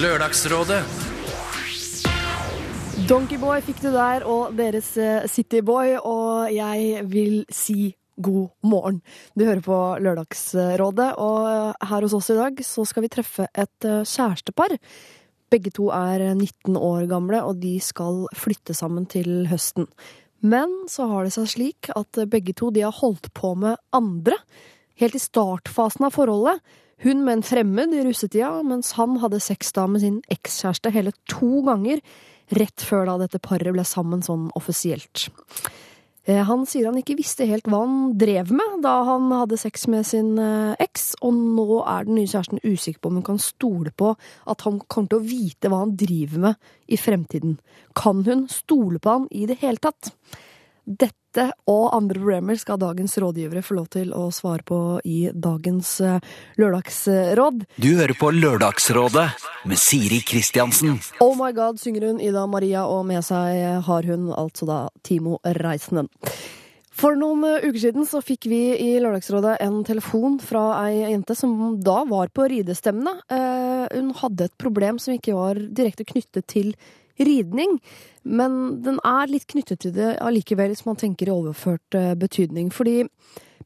Lørdagsrådet Donkeyboy fikk du der, og deres eh, Cityboy, og jeg vil si god morgen. Du hører på Lørdagsrådet, og eh, her hos oss i dag så skal vi treffe et eh, kjærestepar. Begge to er 19 år gamle, og de skal flytte sammen til høsten. Men så har det seg slik at begge to de har holdt på med andre, helt i startfasen av forholdet. Hun med en fremmed i russetida, mens han hadde sex da med sin ekskjæreste hele to ganger rett før da dette paret ble sammen sånn offisielt. Eh, Han sier han ikke visste helt hva han drev med da han hadde sex med sin eh, eks, og nå er den nye kjæresten usikker på om hun kan stole på at han kommer til å vite hva han driver med i fremtiden. Kan hun stole på han i det hele tatt? Dette og andre problemer skal dagens rådgivere få lov til å svare på i dagens eh, lørdagsråd. Du hører på Lørdagsrådet med Siri Kristiansen. Oh my god, synger hun Ida Maria, og med seg har hun altså da Timo Reisenden. For noen eh, uker siden så fikk vi i Lørdagsrådet en telefon fra ei jente som da var på ridestevne. Eh, hun hadde et problem som ikke var direkte knyttet til ridning, men den er litt knyttet til det allikevel, hvis man tenker i overført eh, betydning. Fordi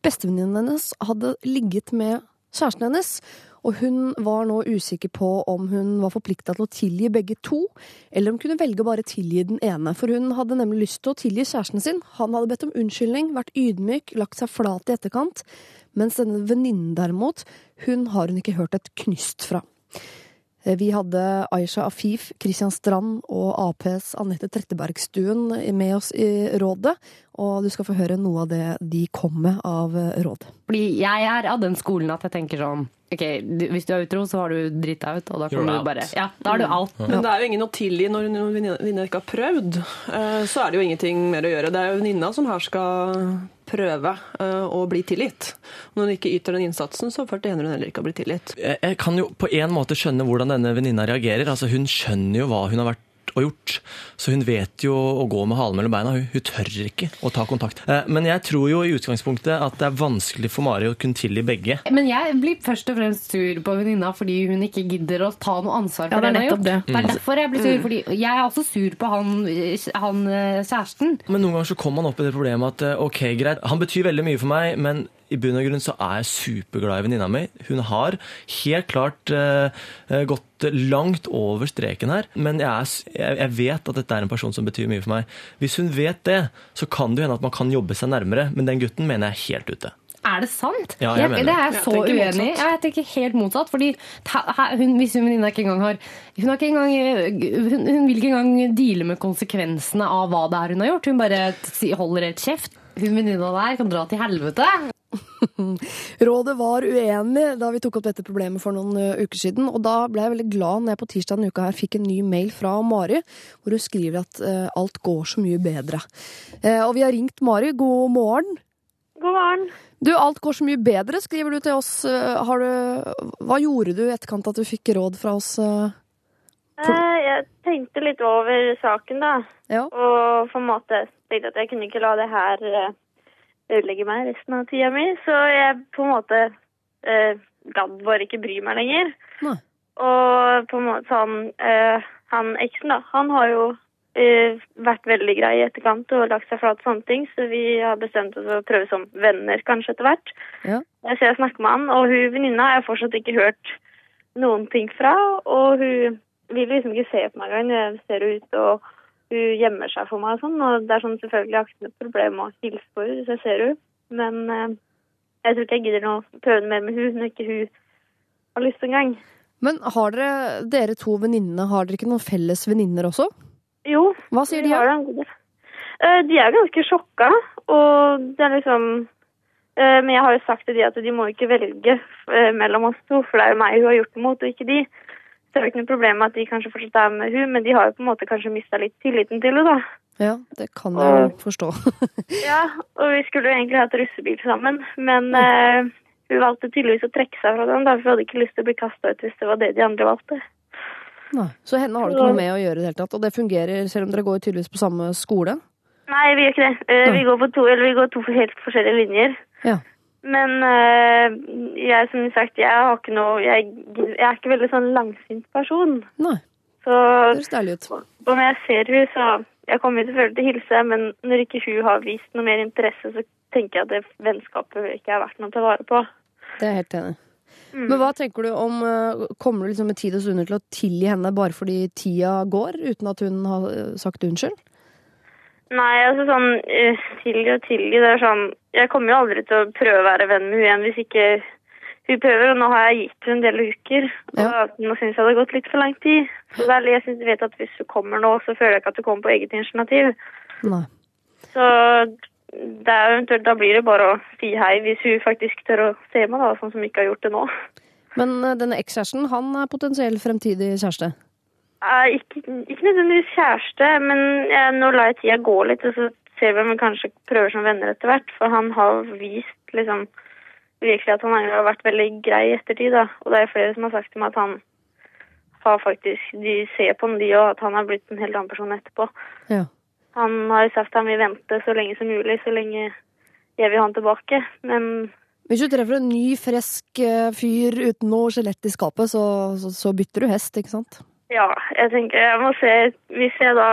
bestevenninnen hennes hadde ligget med kjæresten hennes, og hun var nå usikker på om hun var forplikta til å tilgi begge to, eller om hun kunne velge å bare tilgi den ene. For hun hadde nemlig lyst til å tilgi kjæresten sin. Han hadde bedt om unnskyldning, vært ydmyk, lagt seg flat i etterkant. Mens denne venninnen derimot, hun har hun ikke hørt et knyst fra. Eh, Vi hadde Aisha Afif, Christian Strand og Aps Anette Trettebergstuen med oss i rådet, og du skal få høre noe av det de kom med av eh, råd. Fordi jeg er av den skolen at jeg tenker sånn Ok, hvis du er utro, så har du drita ut, og da kan You're du bare Ja, da er du out. Men det er jo ingen å tilgi når en venninne ikke har prøvd. Eh, Så er det jo ingenting mer å gjøre. Det er jo venninna som her skal prøve eh, å bli tilgitt. Når hun ikke yter den innsatsen, så fortjener hun heller ikke å bli tilgitt. Jeg kan jo på en måte skjønne hvordan denne venninna reagerer. Altså, hun skjønner jo hva hun har vært og gjort. Så hun vet jo å gå med halen mellom beina. Hun, hun tør ikke å ta kontakt. Eh, Men jeg tror jo i utgangspunktet at det er vanskelig for Mari å kunne tilgi begge. Men jeg blir først og fremst sur på venninna fordi hun ikke gidder å ta noe ansvar for Ja, det hun har gjort. det. Det er derfor jeg blir sur, fordi jeg er også sur på han, han eh, kjæresten. Men noen ganger så kommer man opp i det problemet at eh, ok, greit, han betyr veldig mye for meg, men i bunn og grunn så er jeg superglad i venninna mi. Hun har helt klart eh, eh, gått langt over streken her, men jeg, er, jeg, jeg vet at dette er en person som betyr mye for meg. Hvis hun vet det, så kan det hende at man kan jobbe seg nærmere, men den gutten mener jeg er helt ute. Er det sant? Ja, jeg mener det er jeg så Jeg uenig i. Jeg tenker helt motsatt. Fordi ta- hun, hvis hun venninna ikke engang har hun, har ikke engang, hun, hun vil ikke engang deale med konsekvensene av hva det er hun har gjort. Hun bare holder helt kjeft. Hun venninna der kan dra til helvete. Rådet var uenig da vi tok opp dette problemet for noen uker siden, og da ble jeg veldig glad når jeg på tirsdag denne uka her fikk en ny mail fra Mari, hvor hun skriver at uh, alt går så mye bedre. Uh, og vi har ringt Mari. God morgen. God morgen. Du, alt går så mye bedre, skriver du til oss. Uh, Har du, hva gjorde du i etterkant at du fikk råd fra oss? eh? Eh, Jeg tenkte litt over saken, da. Ja. Og på en måte tenkte at jeg kunne ikke la det her eh, ødelegge meg resten av tida mi. Så jeg på en måte eh, gadd bare ikke bry meg lenger. Nei. Og på en måte sånn eh, Han eksen, da, han har jo eh, vært veldig grei i etterkant og lagt seg flat sånne ting, så vi har bestemt oss for å prøve som venner kanskje etter hvert. Ja. Jeg ser jeg snakker med han, og hun venninna har jeg fortsatt ikke hørt noen ting fra. Og hun vil liksom ikke se på meg engang jeg ser henne ut og hun gjemmer seg for meg og sånn. Og det er sånn selvfølgelig har ikke noe problem med å hilse på henne hvis jeg ser henne, men eh, jeg tror ikke jeg gidder å prøve mer med henne når ikke hun har lyst engang. Men har dere, dere to venninnene, har dere ikke noen felles venninner også? Jo, Hva sier de? Har det. Eh, De er ganske sjokka, og det er liksom eh, Men jeg har jo sagt til de at de må ikke velge eh, mellom oss to, for det er jo meg hun har gjort det mot, og ikke de. Så det er det ikke noe problem med at de kanskje fortsatt er med hun, men de har jo på en måte kanskje mista litt tilliten til henne, da. ja, det kan jeg jo forstå. Ja, og vi skulle jo egentlig hatt russebil sammen, men uh, hun valgte tydeligvis å trekke seg fra den, da, for hun hadde ikke lyst til å bli kasta ut hvis det var det de andre valgte. Nei. Så henne har du ikke noe med å gjøre i det hele tatt, og det fungerer selv om dere går tydeligvis på samme skole? Nei, vi gjør ikke det. Uh, vi går på to, eller vi går to helt forskjellige linjer. Ja. Men eh, jeg som sagt, jeg har ikke noe jeg, jeg er ikke veldig sånn langsint person. Nei, Så det høres deilig ut. og når jeg ser henne, så Jeg kommer selvfølgelig til å hilse, men når ikke hun har vist noe mer interesse, så tenker jeg at det vennskapet ikke er verdt noe å ta vare på. Det er jeg helt enig. Mm. Men hva tenker du om eh, Kommer du liksom med tid og stunder til å tilgi henne bare fordi tida går, uten at hun har eh, sagt unnskyld? Nei, altså sånn eh, tilgi og tilgi, det er sånn Jeg kommer jo aldri til å prøve å være venn med hun igjen hvis ikke hun prøver, og nå har jeg gitt henne en del uker. Og Ja. nå syns jeg det har gått litt for lang tid. Så det er, jeg synes, vet at hvis hun kommer nå, så føler jeg ikke at hun kommer på eget initiativ. Nei. Så det er eventuelt, da blir det bare å si hei hvis hun faktisk tør å se meg, da, sånn som hun ikke har gjort det nå. Men eh, denne ekskjæresten, han er potensiell fremtidig kjæreste. Ikke, ikke nødvendigvis kjæreste, men jeg, nå lar jeg tida gå litt, og så ser vi om vi kanskje prøver som venner etter hvert. For han har vist liksom virkelig at han har vært veldig grei i ettertid. da. Og det er flere som har sagt til meg at han har faktisk De ser på han, de òg, at han har blitt en helt annen person etterpå. Ja. Han har sagt at han vil vente så lenge som mulig, så lenge jeg vil ha han tilbake. Men Hvis du treffer en ny, frisk eh, fyr uten noe skjelett i skapet, så, så, så bytter du hest, ikke sant? Ja, jeg tenker jeg må se Hvis jeg da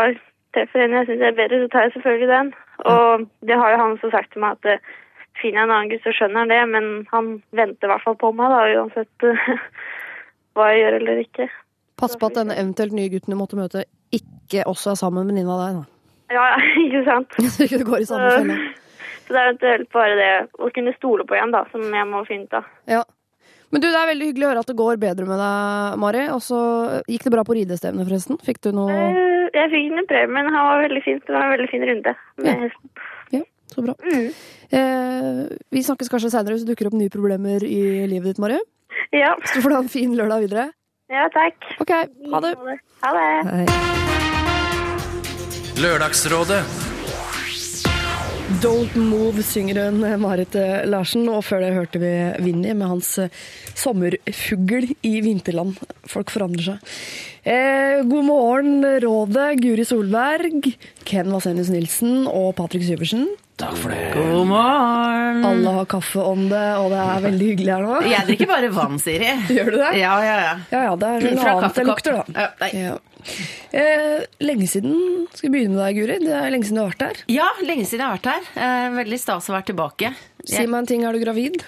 treffer en jeg syns er bedre, så tar jeg selvfølgelig den. Og det har jo han også sagt til meg at eh, finner jeg en annen gutt, så skjønner han det, men han venter i hvert fall på meg, da, uansett eh, hva jeg gjør eller ikke. Pass på at denne eventuelt nye gutten du måtte møte, ikke også er sammen med venninna di, da. Ja, ja, ikke sant? Så du går i samme felle. så det er eventuelt bare det å kunne stole på igjen, da, som jeg må finne ut av. Ja. Men du, det er veldig hyggelig å høre at det går bedre med deg, Mari. Og så gikk det bra på ridestevnet, forresten? Fikk du noe Eh, Jeg fikk en premie, men han var veldig fint. Det var en veldig fin runde med Ja. hesten. Ja, så bra. Eh, vi snakkes kanskje seinere hvis det dukker opp nye problemer i livet ditt, Mari. Ja. Så får du ha en fin lørdag videre. ja, takk. Ok, ha det. Ha det. Hei. Lørdagsrådet Don't Move synger hun Marit eh, Larsen, og før det hørte vi Vinni med hans eh, sommerfugl i vinterland. Folk forandrer seg. Eh, god morgen, Rådet, Guri Solberg, Ken Vasenius Nilsen og Patrick Syversen. Takk for det. God morgen! Alle har kaffeånde, og det er veldig hyggelig her nå. Jeg drikker bare vann, Siri. Gjør du det? Ja, ja, ja. Ja, ja, det er noe annet det lukter, da. Ja, nei. Ja. Eh, lenge siden Skal vi begynne med deg, Guri? Det er lenge siden du har vært her. Ja, lenge siden jeg har vært her. Eh, veldig stas å være tilbake. Si meg en ting, er du gravid?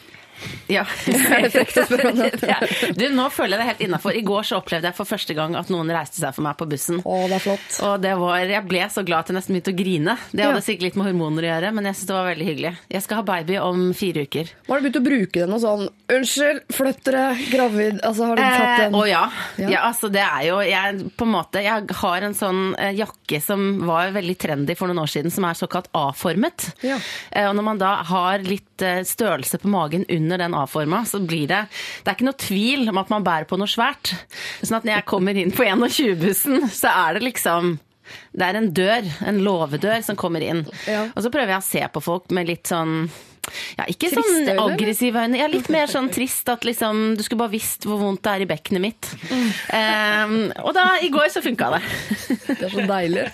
Ja. Du, nå føler jeg det helt innafor. I går så opplevde jeg for første gang at noen reiste seg for meg på bussen. Å, det er flott. Og det var, Jeg ble så glad at jeg nesten begynte å grine. Det hadde sikkert litt med hormoner å gjøre, men jeg synes det var veldig hyggelig. Jeg skal ha baby om fire uker. Har du begynt å bruke den og sånn Unnskyld, flytt dere, gravid Altså, har du tatt Eh, den? Å ja. Ja. ja. altså det er jo jeg, på en måte, jeg har en sånn eh, jakke som var veldig trendy for noen år siden, som er såkalt A-formet. Ja. Eh, og når man da har litt eh, størrelse på magen under den A-forma, så blir det Det er ikke noe tvil om at man bærer på noe svært. Sånn at når jeg kommer inn på 21-bussen, så er det liksom det er en dør, en låvedør, som kommer inn. Ja. Og så prøver jeg å se på folk med litt sånn ja, ikke Triste sånn aggressiv eller? aggressive øyne. Ja, litt mer sånn trist at liksom Du skulle bare visst hvor vondt det er i bekkenet mitt. Mm. Um, og da, i går så funka det. Det er så deilig.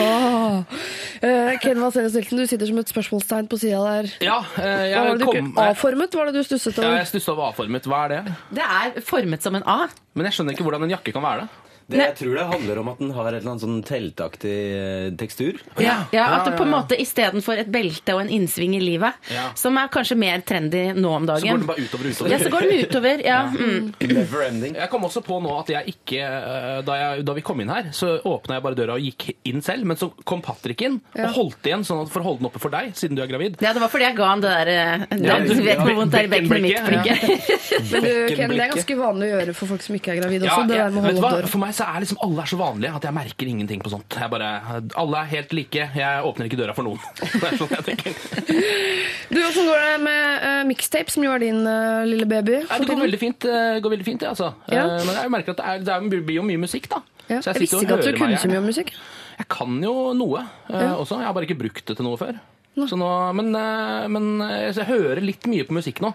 Åh. Eh, Ken Vasenius Nilsen, du sitter som et spørsmålstegn på sida der. Ja, uh, jeg var det kom A-formet, var det du stusset Ja, jeg stussa over A-formet. Hva er det? Det er formet som en A. Men jeg skjønner ikke hvordan en jakke kan være det. Det, jeg tror det handler om at den har et eller annet sånn teltaktig eh, tekstur. Ja, At det på en måte istedenfor et belte og en innsving i livet, Ja. som er kanskje mer trendy nå om dagen Så går den bare utover og utover. Ja, så går den utover. Ja. Mm. Never ending. Jeg kom også på nå at jeg ikke eh, Da, jeg, da vi kom inn her, så åpna jeg bare døra og gikk inn selv. Men så kom Patrick inn og holdt igjen sånn at for å holde den oppe for deg, siden du er gravid. Ja, det var fordi jeg ga han det der der Ja, Du vet hvor vondt det er i bekkenet mitt. bekkenblikket, blikket. Men du, Ken, det er ganske vanlig å gjøre for folk som ikke er gravide Ja, også. Det der med å holde opp døra. Så er liksom alle er så vanlige at jeg merker ingenting på sånt. Jeg bare, Alle er helt like. Jeg åpner ikke døra for noen. Det er sånn jeg tenker. Du, Åssen går det med uh, mixtape, som jo er din uh, lille baby? Nei, det går veldig fint, uh, går veldig fint det, altså. Ja. Uh, Men jeg merker at det, er, det er, blir jo mye musikk, da. Ja. Så Jeg visste ikke at du kunne så mye om musikk. Jeg kan jo noe Ja. også. Jeg har bare ikke brukt det til noe før. Så nå, men men jeg hører litt mye på musikk nå.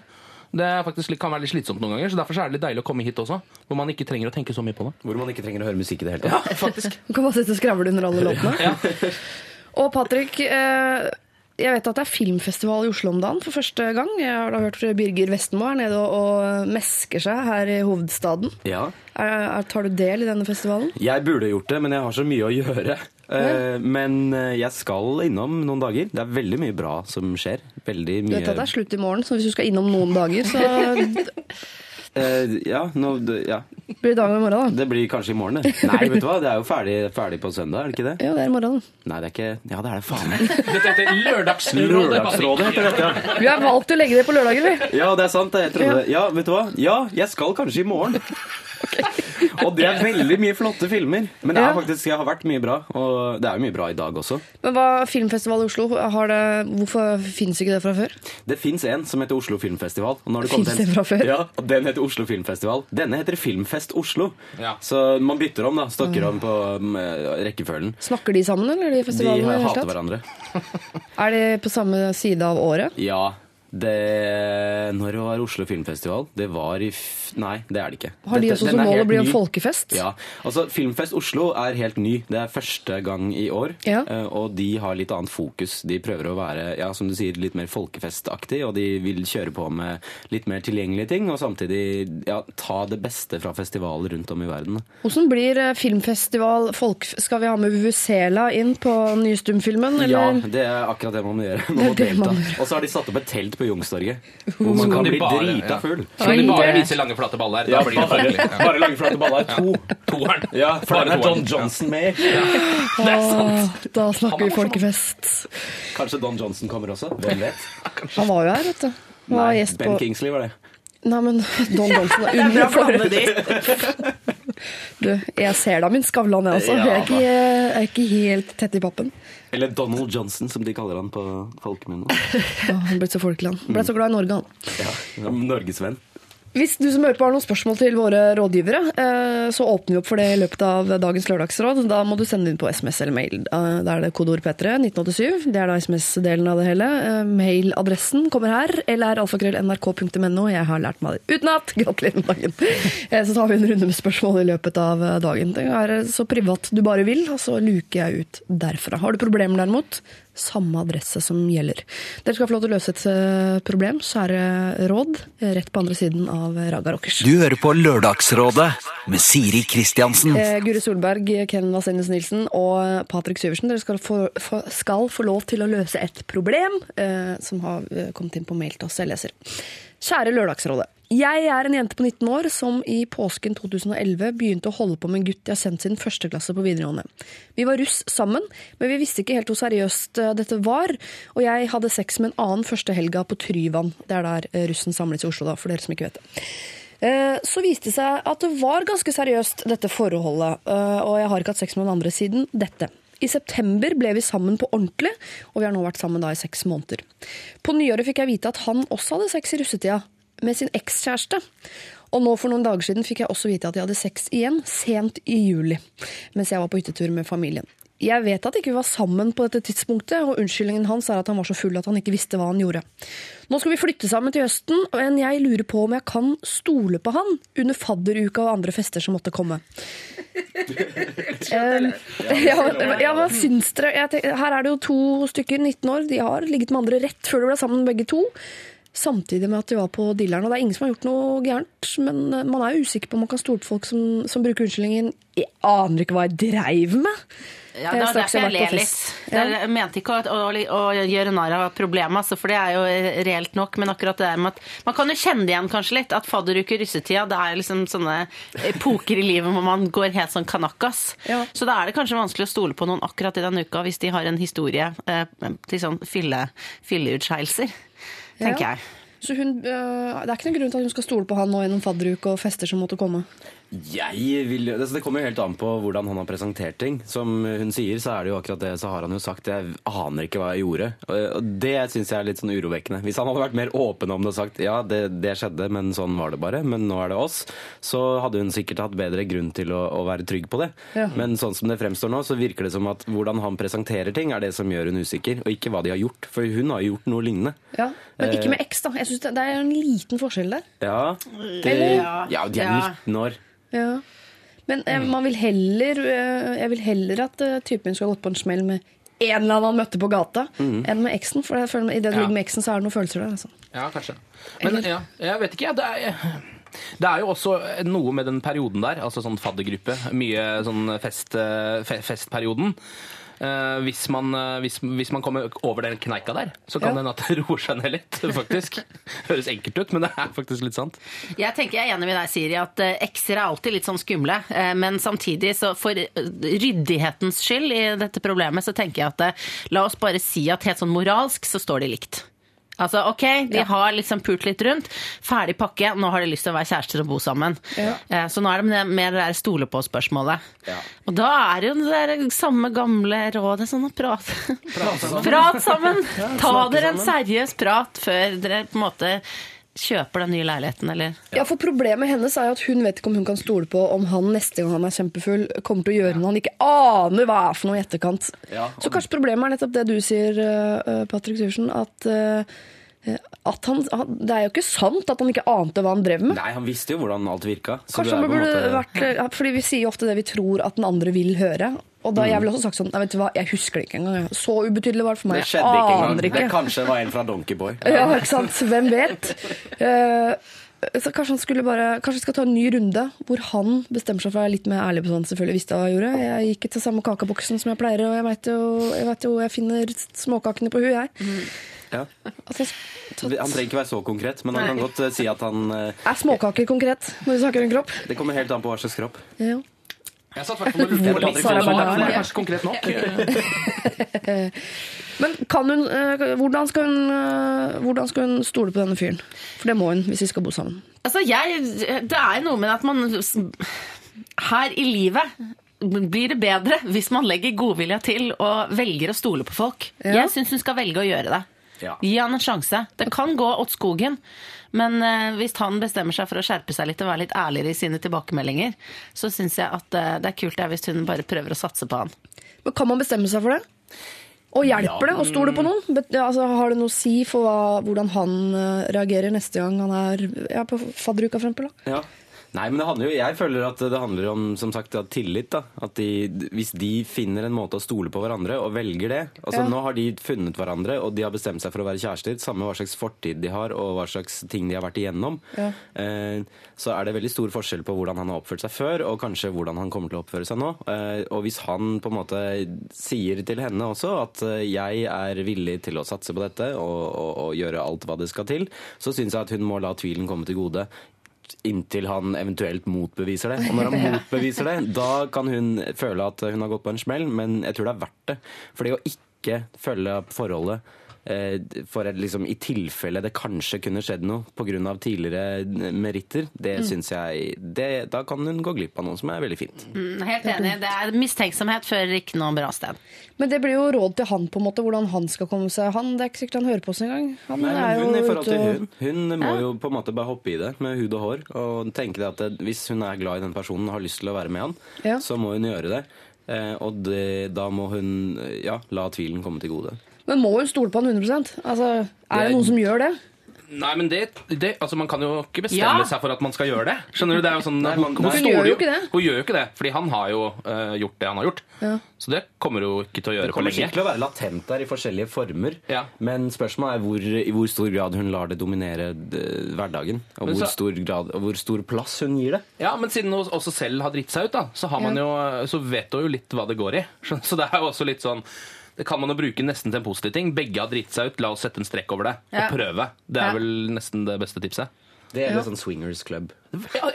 Det er faktisk, kan være litt slitsomt noen ganger, så derfor er det litt deilig å komme hit også. Hvor man ikke trenger å tenke så mye på det. Hvor man ikke trenger å høre musikk i det hele tatt. Ja, faktisk. Du kan bare sitte og skravle under alle låtene. Ja. Og Patrick, eh, Jeg vet at det er filmfestival i Oslo om dagen for første gang. Jeg har da hørt Birger Vestmo er nede og, og mesker seg her i hovedstaden. Ja. Er, er, tar du del i denne festivalen? Jeg burde gjort det, men jeg har så mye å gjøre. Eh, men eh, jeg skal innom noen dager. Det er veldig mye bra som skjer. Veldig Du mye vet at det er slutt i morgen, så hvis du skal innom noen dager, så Eh, Ja, nå, det- blir dagen i morgen, da. Det blir kanskje i morgen, det. Nei, vet du hva? Det er jo ferdig, ferdig på søndag, er det ikke det? Ja, det er i morgen. Nei, det er ikke Ja, det er det faen meg. Dette heter Lørdagsrådet. Lørdagsrådet heter dette, ja. Vi har valgt å legge det på lørdager, vi. Ja, det er sant. Jeg trodde, ja, vet du hva? Ja, jeg skal kanskje i morgen. Og det er veldig mye flotte filmer. Men det er faktisk, jeg har vært mye bra. Og det er jo mye bra i dag også. Men hva, Filmfestival i Oslo, har det, hvorfor finnes ikke det fra før? Det fins en som heter Oslo Filmfestival. Og det det en- fra før? Ja, og Den heter Oslo Filmfestival. Denne heter Filmfest Oslo. Ja. Så man bytter om, da. Stokker om på um, rekkefølgen. Snakker de sammen, eller de De festivalene? De hater hverandre. Er de på samme side av året? Ja. Det Når var Oslo Filmfestival? Det var i f... Nei, det er det ikke. Har de også som mål å bli en folkefest? Ja, altså Filmfest Oslo er helt ny. Det er første gang i år. Ja. eh, Og de har litt annet fokus. De prøver å være ja, som du sier, litt mer folkefestaktig, og de vil kjøre på med litt mer tilgjengelige ting, og samtidig ja, ta det beste fra festivaler rundt om i verden. Hvordan blir eh, filmfestival folk... Skal vi ha med Vuvuzela inn på nystumfilmen, stumfilmen? Ja, det er akkurat det man må gjøre. Det Man må det delta. gjøre. Og så har de satt opp et telt på Youngstorget, hvor man kan bli bare- drita full. Så kan de bare vise lange, flate baller. Ja, Da blir det bare, farlig. Bare lange, flate baller. To. Toeren. Ja, for den er. Don Johnson med. Åh, da snakker vi folkefest. Kanskje Don Johnson kommer også. Hvem vet? Han var jo her, vet du. Han var Nei, gjest Ben på Kingsley var det. Nei, men Don Johnson er under for Du, jeg ser da min Skavlan, jeg også. Jeg er ikke, jeg er ikke helt tett i pappen. Eller Donald Johnson, som de kaller han på folkemunne. Han ble så folkelig, han. Ble så glad i Norge, han. Ja, Norgesvenn. Hvis du som hører på har noen spørsmål til våre rådgivere, eh, så åpner vi opp for det i løpet av dagens lørdagsråd. Da må du sende inn på SMS eller mail. Da er det kodeord P3 1987. Det er da SMS-delen av det hele. Eh, Mailadressen kommer her. lralfakrøll.nrk.no. Jeg har lært meg det utenat. Gratulerer med dagen. Eh, Så tar vi en runde med spørsmål i løpet av dagen. Det er så privat du bare vil, og så luker jeg ut derfra. Har du problemer derimot, samme adresse som gjelder. Dere skal få lov til å løse et eh, problem, så det råd eh, rett på andre siden av Raga Rockers. Du hører på Lørdagsrådet med Siri Kristiansen. Eh, Guri Solberg, Ken Vasenius Nilsen og Patrick Syversen, dere skal få, få, skal få lov til å løse et problem eh, som har eh, kommet inn på mail til oss. Jeg leser. Kjære Lørdagsrådet. Jeg er en jente på 19 år som i påsken 2011 begynte å holde på med en gutt jeg har sendt sin første klasse på videregående. Vi var russ sammen, men vi visste ikke helt hvor seriøst eh, dette var, og jeg hadde sex med en annen første helga på Tryvann. Det er der eh, russen samles i Oslo, da, for dere som ikke vet det. Eh, Så viste det seg at det var ganske seriøst, dette forholdet. Og jeg har ikke hatt sex med noen andre siden dette. I september ble vi sammen på ordentlig, og vi har nå vært sammen da i seks måneder. På nyåret fikk jeg vite at han også hadde sex i russetida, med sin ekskjæreste. Og nå for noen dager siden fikk jeg også vite at de hadde sex igjen, sent i juli, mens jeg var på hyttetur med familien. Jeg vet at ikke vi var sammen på dette tidspunktet, og unnskyldningen hans er at han var så full at han ikke visste hva han gjorde. Nå skal vi flytte sammen til høsten, men jeg lurer på om jeg kan stole på han under fadderuka og andre fester som måtte komme. Um, ja, ja, hva syns dere? Jeg tenker, her er det jo to stykker, 19 år, de har ligget med andre rett før de ble sammen begge to. Samtidig med at de var på dilleren. Og det er ingen som har gjort noe gærent, men eh, man er jo usikker på om man kan stole på folk som, som bruker unnskyldningen 'jeg aner ikke hva jeg dreiv med'. Ja, Eh, det er derfor jeg ler litt. Ja. Jeg mente ikke å, å, å gjøre narr av problemet, altså, for det er jo reelt nok. Men akkurat det der med at man kan jo kjenne det igjen kanskje litt. At fadderuke russetida, det er liksom sånne epoker i livet hvor man går helt sånn kanakkas. Ja. Så da er det kanskje vanskelig å stole på noen akkurat i den uka hvis de har en historie eh, til sånn fylle, fylleutskeielser, tenker Ja. jeg. Så hun, øh, det er ikke noen grunn til at hun skal stole på han nå gjennom fadderuke og fester som måtte komme. Jeg vil, altså det kommer jo helt an på hvordan han har presentert ting. Som hun sier, så er det jo akkurat det, så har han jo sagt jeg aner ikke hva jeg gjorde. Og det syns jeg er litt sånn urovekkende. Hvis han hadde vært mer åpen om det og sagt ja, det, det skjedde, men sånn var det bare, men nå er det oss, så hadde hun sikkert hatt bedre grunn til å, å være trygg på det. Ja. Men sånn som det fremstår nå, så virker det som at hvordan han presenterer ting, er det som gjør hun usikker, og ikke hva de har gjort. For hun har jo gjort noe lignende. Ja, Men ikke med X, da. Jeg synes det, det er en liten forskjell der. Ja, det, ja de er Ja. 19 år. Ja. Men eh, man vil heller, eh, jeg vil heller at eh, typen skal gått på en smell med en eller annen han møtte på gata, Mhm. enn med eksen. For jeg føler, i det du Ja. ligger med eksen, så er det noen følelser der. Altså. Ja, kanskje. Men ja, jeg vet ikke, ja, det er, det er jo også noe med den perioden der, altså sånn faddergruppe, mye sånn fest, eh, fe, festperioden. Eh, hvis, man, eh, hvis, hvis man kommer over den kneika der, så kan Ja. hende at det roer seg ned litt, faktisk. Høres enkelt ut, men det er faktisk litt sant. Jeg tenker jeg er enig med deg, Siri, at eh, ekser er alltid litt sånn skumle. Men samtidig, så for ryddighetens skyld i dette problemet, så tenker jeg at la oss bare si at helt sånn moralsk så står de likt. Altså, ok, De har liksom pult litt rundt. Ferdig pakke. Nå har de lyst til å være kjærester og bo sammen. Ja. Eh, Så nå er det mer det der stole på-spørsmålet. Og da er det jo det der samme gamle rådet sånn å prate. Prat sammen! Ta dere en seriøs prat før dere på en måte kjøper den nye leiligheten, eller Ja, for Problemet hennes er jo at hun vet ikke om hun kan stole på om han neste gang han er kjempefull, kommer til å gjøre noe han ikke aner hva er for noe i etterkant. Ja, Så kanskje problemet er nettopp det du sier, uh, Patrick Syversen, at, eh, at han, Det er jo ikke sant at han ikke ante hva han drev med. Nei, han visste jo hvordan alt virka. Kanskje han burde måte- vært eh, Fordi vi sier jo ofte det vi tror at den andre vil høre. Og da jeg ville også sagt sånn Nei, vet du hva, jeg husker det ikke engang. Så ubetydelig var det for meg. Det skjedde ikke engang. aner Det kanskje var en fra Donkeyboy. Ja, ikke sant? Hvem vet? Eh, så kanskje han skulle bare Kanskje skal ta en ny runde hvor han bestemmer seg for å være litt mer ærlig på sånn. Selvfølgelig visste hva jeg gjorde. Jeg gikk ikke til samme kakeboksen som jeg pleier, og jeg vet jo, jeg vet jo jeg finner småkakene på huet, jeg. Ja. Altså, Han trenger ikke være så konkret, men han kan godt eh, si at han eh, er småkaker konkret når vi snakker om kropp. Det kommer helt an på hva slags kropp. Ja. Jeg satt i hvert fall og lurte på Bernard. var kanskje konkret nok. Men kan hun, eh, hvordan, skal hun, hvordan skal hun stole på denne fyren? For det må hun hvis de skal bo sammen. Altså, jeg, det er noe med at man Her i livet blir det bedre hvis man legger godvilja til og velger å stole på folk. Ja. Jeg syns hun skal velge å gjøre det. Ja. Gi han en sjanse. Det kan gå åt skogen, men eh, hvis han bestemmer seg for å skjerpe seg litt og være litt ærligere i sine tilbakemeldinger, så syns jeg at eh, det er kult det, hvis hun bare prøver å satse på han. Men kan man bestemme seg for det? Og hjelper det og stoler på noen? Altså, har det noe å si for hva, hvordan han eh, reagerer neste gang han er ja, på fadderuka, for eksempel? Da? Ja. Nei, men det handler jo, Jeg føler at det handler om som sagt, tillit. da. At de, Hvis de finner en måte å stole på hverandre og velger det altså Ja. Nå har de funnet hverandre og de har bestemt seg for å være kjærester. Samme hva slags fortid de har og hva slags ting de har vært igjennom. Ja. Eh, så er det veldig stor forskjell på hvordan han har oppført seg før og kanskje hvordan han kommer til å oppføre seg nå. Eh, og hvis han på en måte sier til henne også at eh, jeg er villig til å satse på dette og, og, og gjøre alt hva det skal til, så syns jeg at hun må la tvilen komme til gode inntil han eventuelt motbeviser det. Og når han motbeviser det, da kan hun føle at hun har gått på en smell, men jeg tror det er verdt det. For det å ikke følge forholdet for et, liksom, i tilfelle det kanskje kunne skjedd noe pga. tidligere meritter, det syns jeg det, Da kan hun gå glipp av noe som er veldig fint. Mm, helt enig. Det er mistenksomhet fører ikke noe bra sted. Men det blir jo råd til han, på en måte, hvordan han skal komme seg Han, Det er ikke sikkert han hører på oss engang. Han Nei, er jo hun i forhold til hun, hun må jo på en måte bare hoppe i det med hud og hår og tenke at det, hvis hun er glad i den personen og har lyst til å være med han, Ja. så må hun gjøre det. Eh, og det, da må hun eh, ja, la tvilen komme til gode. Men må hun stole på han 100 Altså, Er det Det- noen som gjør det? Nei, men det, det altså Man kan jo ikke bestemme Ja. seg for at man skal gjøre det. Skjønner du? Det er jo sånn, Nei, man- hun, Hun gjør jo ikke det. Hun gjør jo ikke det, fordi han har jo uh, gjort det han har gjort. Ja. Så det kommer hun ikke til å gjøre på kommer Det sikkert til å være latent der i forskjellige former, Ja. men spørsmålet er hvor, i hvor stor grad hun lar det dominere eh, hverdagen. Og hvor, så- stor grad, og hvor stor plass hun gir det. Ja, men siden hun også selv har dritt seg ut, da, så, har man jo, så vet hun jo litt hva det går i. Så det er jo også litt sånn det kan man jo bruke nesten til en positiv ting. Begge har dritt seg ut, la oss sette en strekk over det. Ja. Og prøve. Det Ja. er vel nesten det beste tipset. Det er litt sånn swingers club. Ja,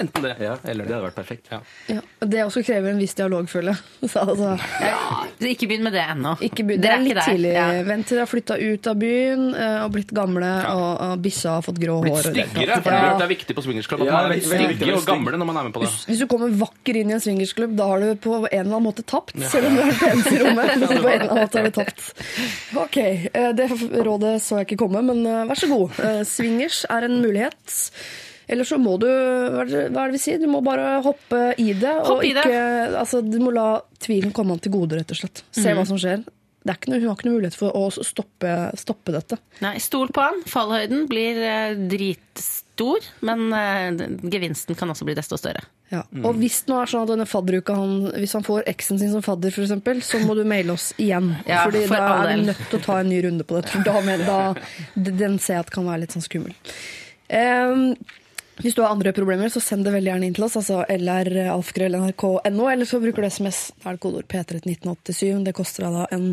enten det Ja, eller det det. hadde vært perfekt. Ja. Ja. Det også krever en viss dialog, føler jeg. Så, altså, ja, Ikke begynn med det ennå. ikke be- det Dere er litt ikke der. tidlig. Ja. Vent til de har flytta ut av byen eh, og blitt gamle, og, og bikkja har fått grå Blitt hår. Blitt styggere, for Ja. det er viktig på swingersklubb at Ja, man er stygge og gamle når man er med på det. Hvis du kommer vakker inn i en swingersklubb, da har du på en eller annen måte tapt. Selv om du er den eneste i rommet. Så på en eller annen måte har du tapt. Ok, eh, det rådet så jeg ikke komme, men eh, vær så god. Swingers er en mulighet. Eller så må du Hva er det, vi sier? Du må bare hoppe i det. Hopp og i det. altså, du må la tvilen komme han til gode, rett og slett. Se mm. hva som skjer. Det er ikke noe, hun har ikke noe mulighet for å stoppe, stoppe dette. Nei, stol på han. Fallhøyden blir eh, dritstor, men eh, gevinsten kan også bli desto større. Ja. Og hvis nå er sånn at denne fadderuka han, hvis han får eksen sin som fadder, for eksempel, så må du maile oss igjen. Ja, Fordi for da er vi nødt til å ta en ny runde på det. For da, da, den ser jeg at kan være litt sånn skummel. Ehm, hvis du har andre problemer, så send det veldig gjerne inn til oss. Altså lralfgrøll.nrk.no, eller så bruker du SMS. Da er det kodeord P3 til 1987. Det koster deg da en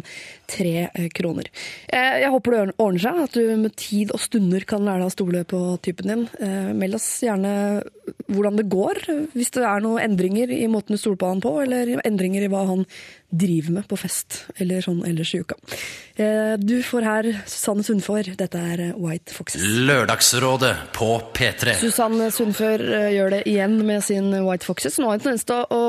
tre eh, kroner. Eh, Jeg håper det ordner seg, at du med tid og stunder kan lære deg å stole på typen din. Eh, Meld oss gjerne hvordan det går, hvis det er noen endringer i måten du stoler på han på, eller endringer i hva han driver med på fest, eller sånn ellers i uka. Eh, Du får her Susanne Sundfør, Dette er eh, White Foxes. Lørdagsrådet på P3. Susanne Sundfør eh, gjør det igjen med sin White Foxes. Nå har jeg en tendens til å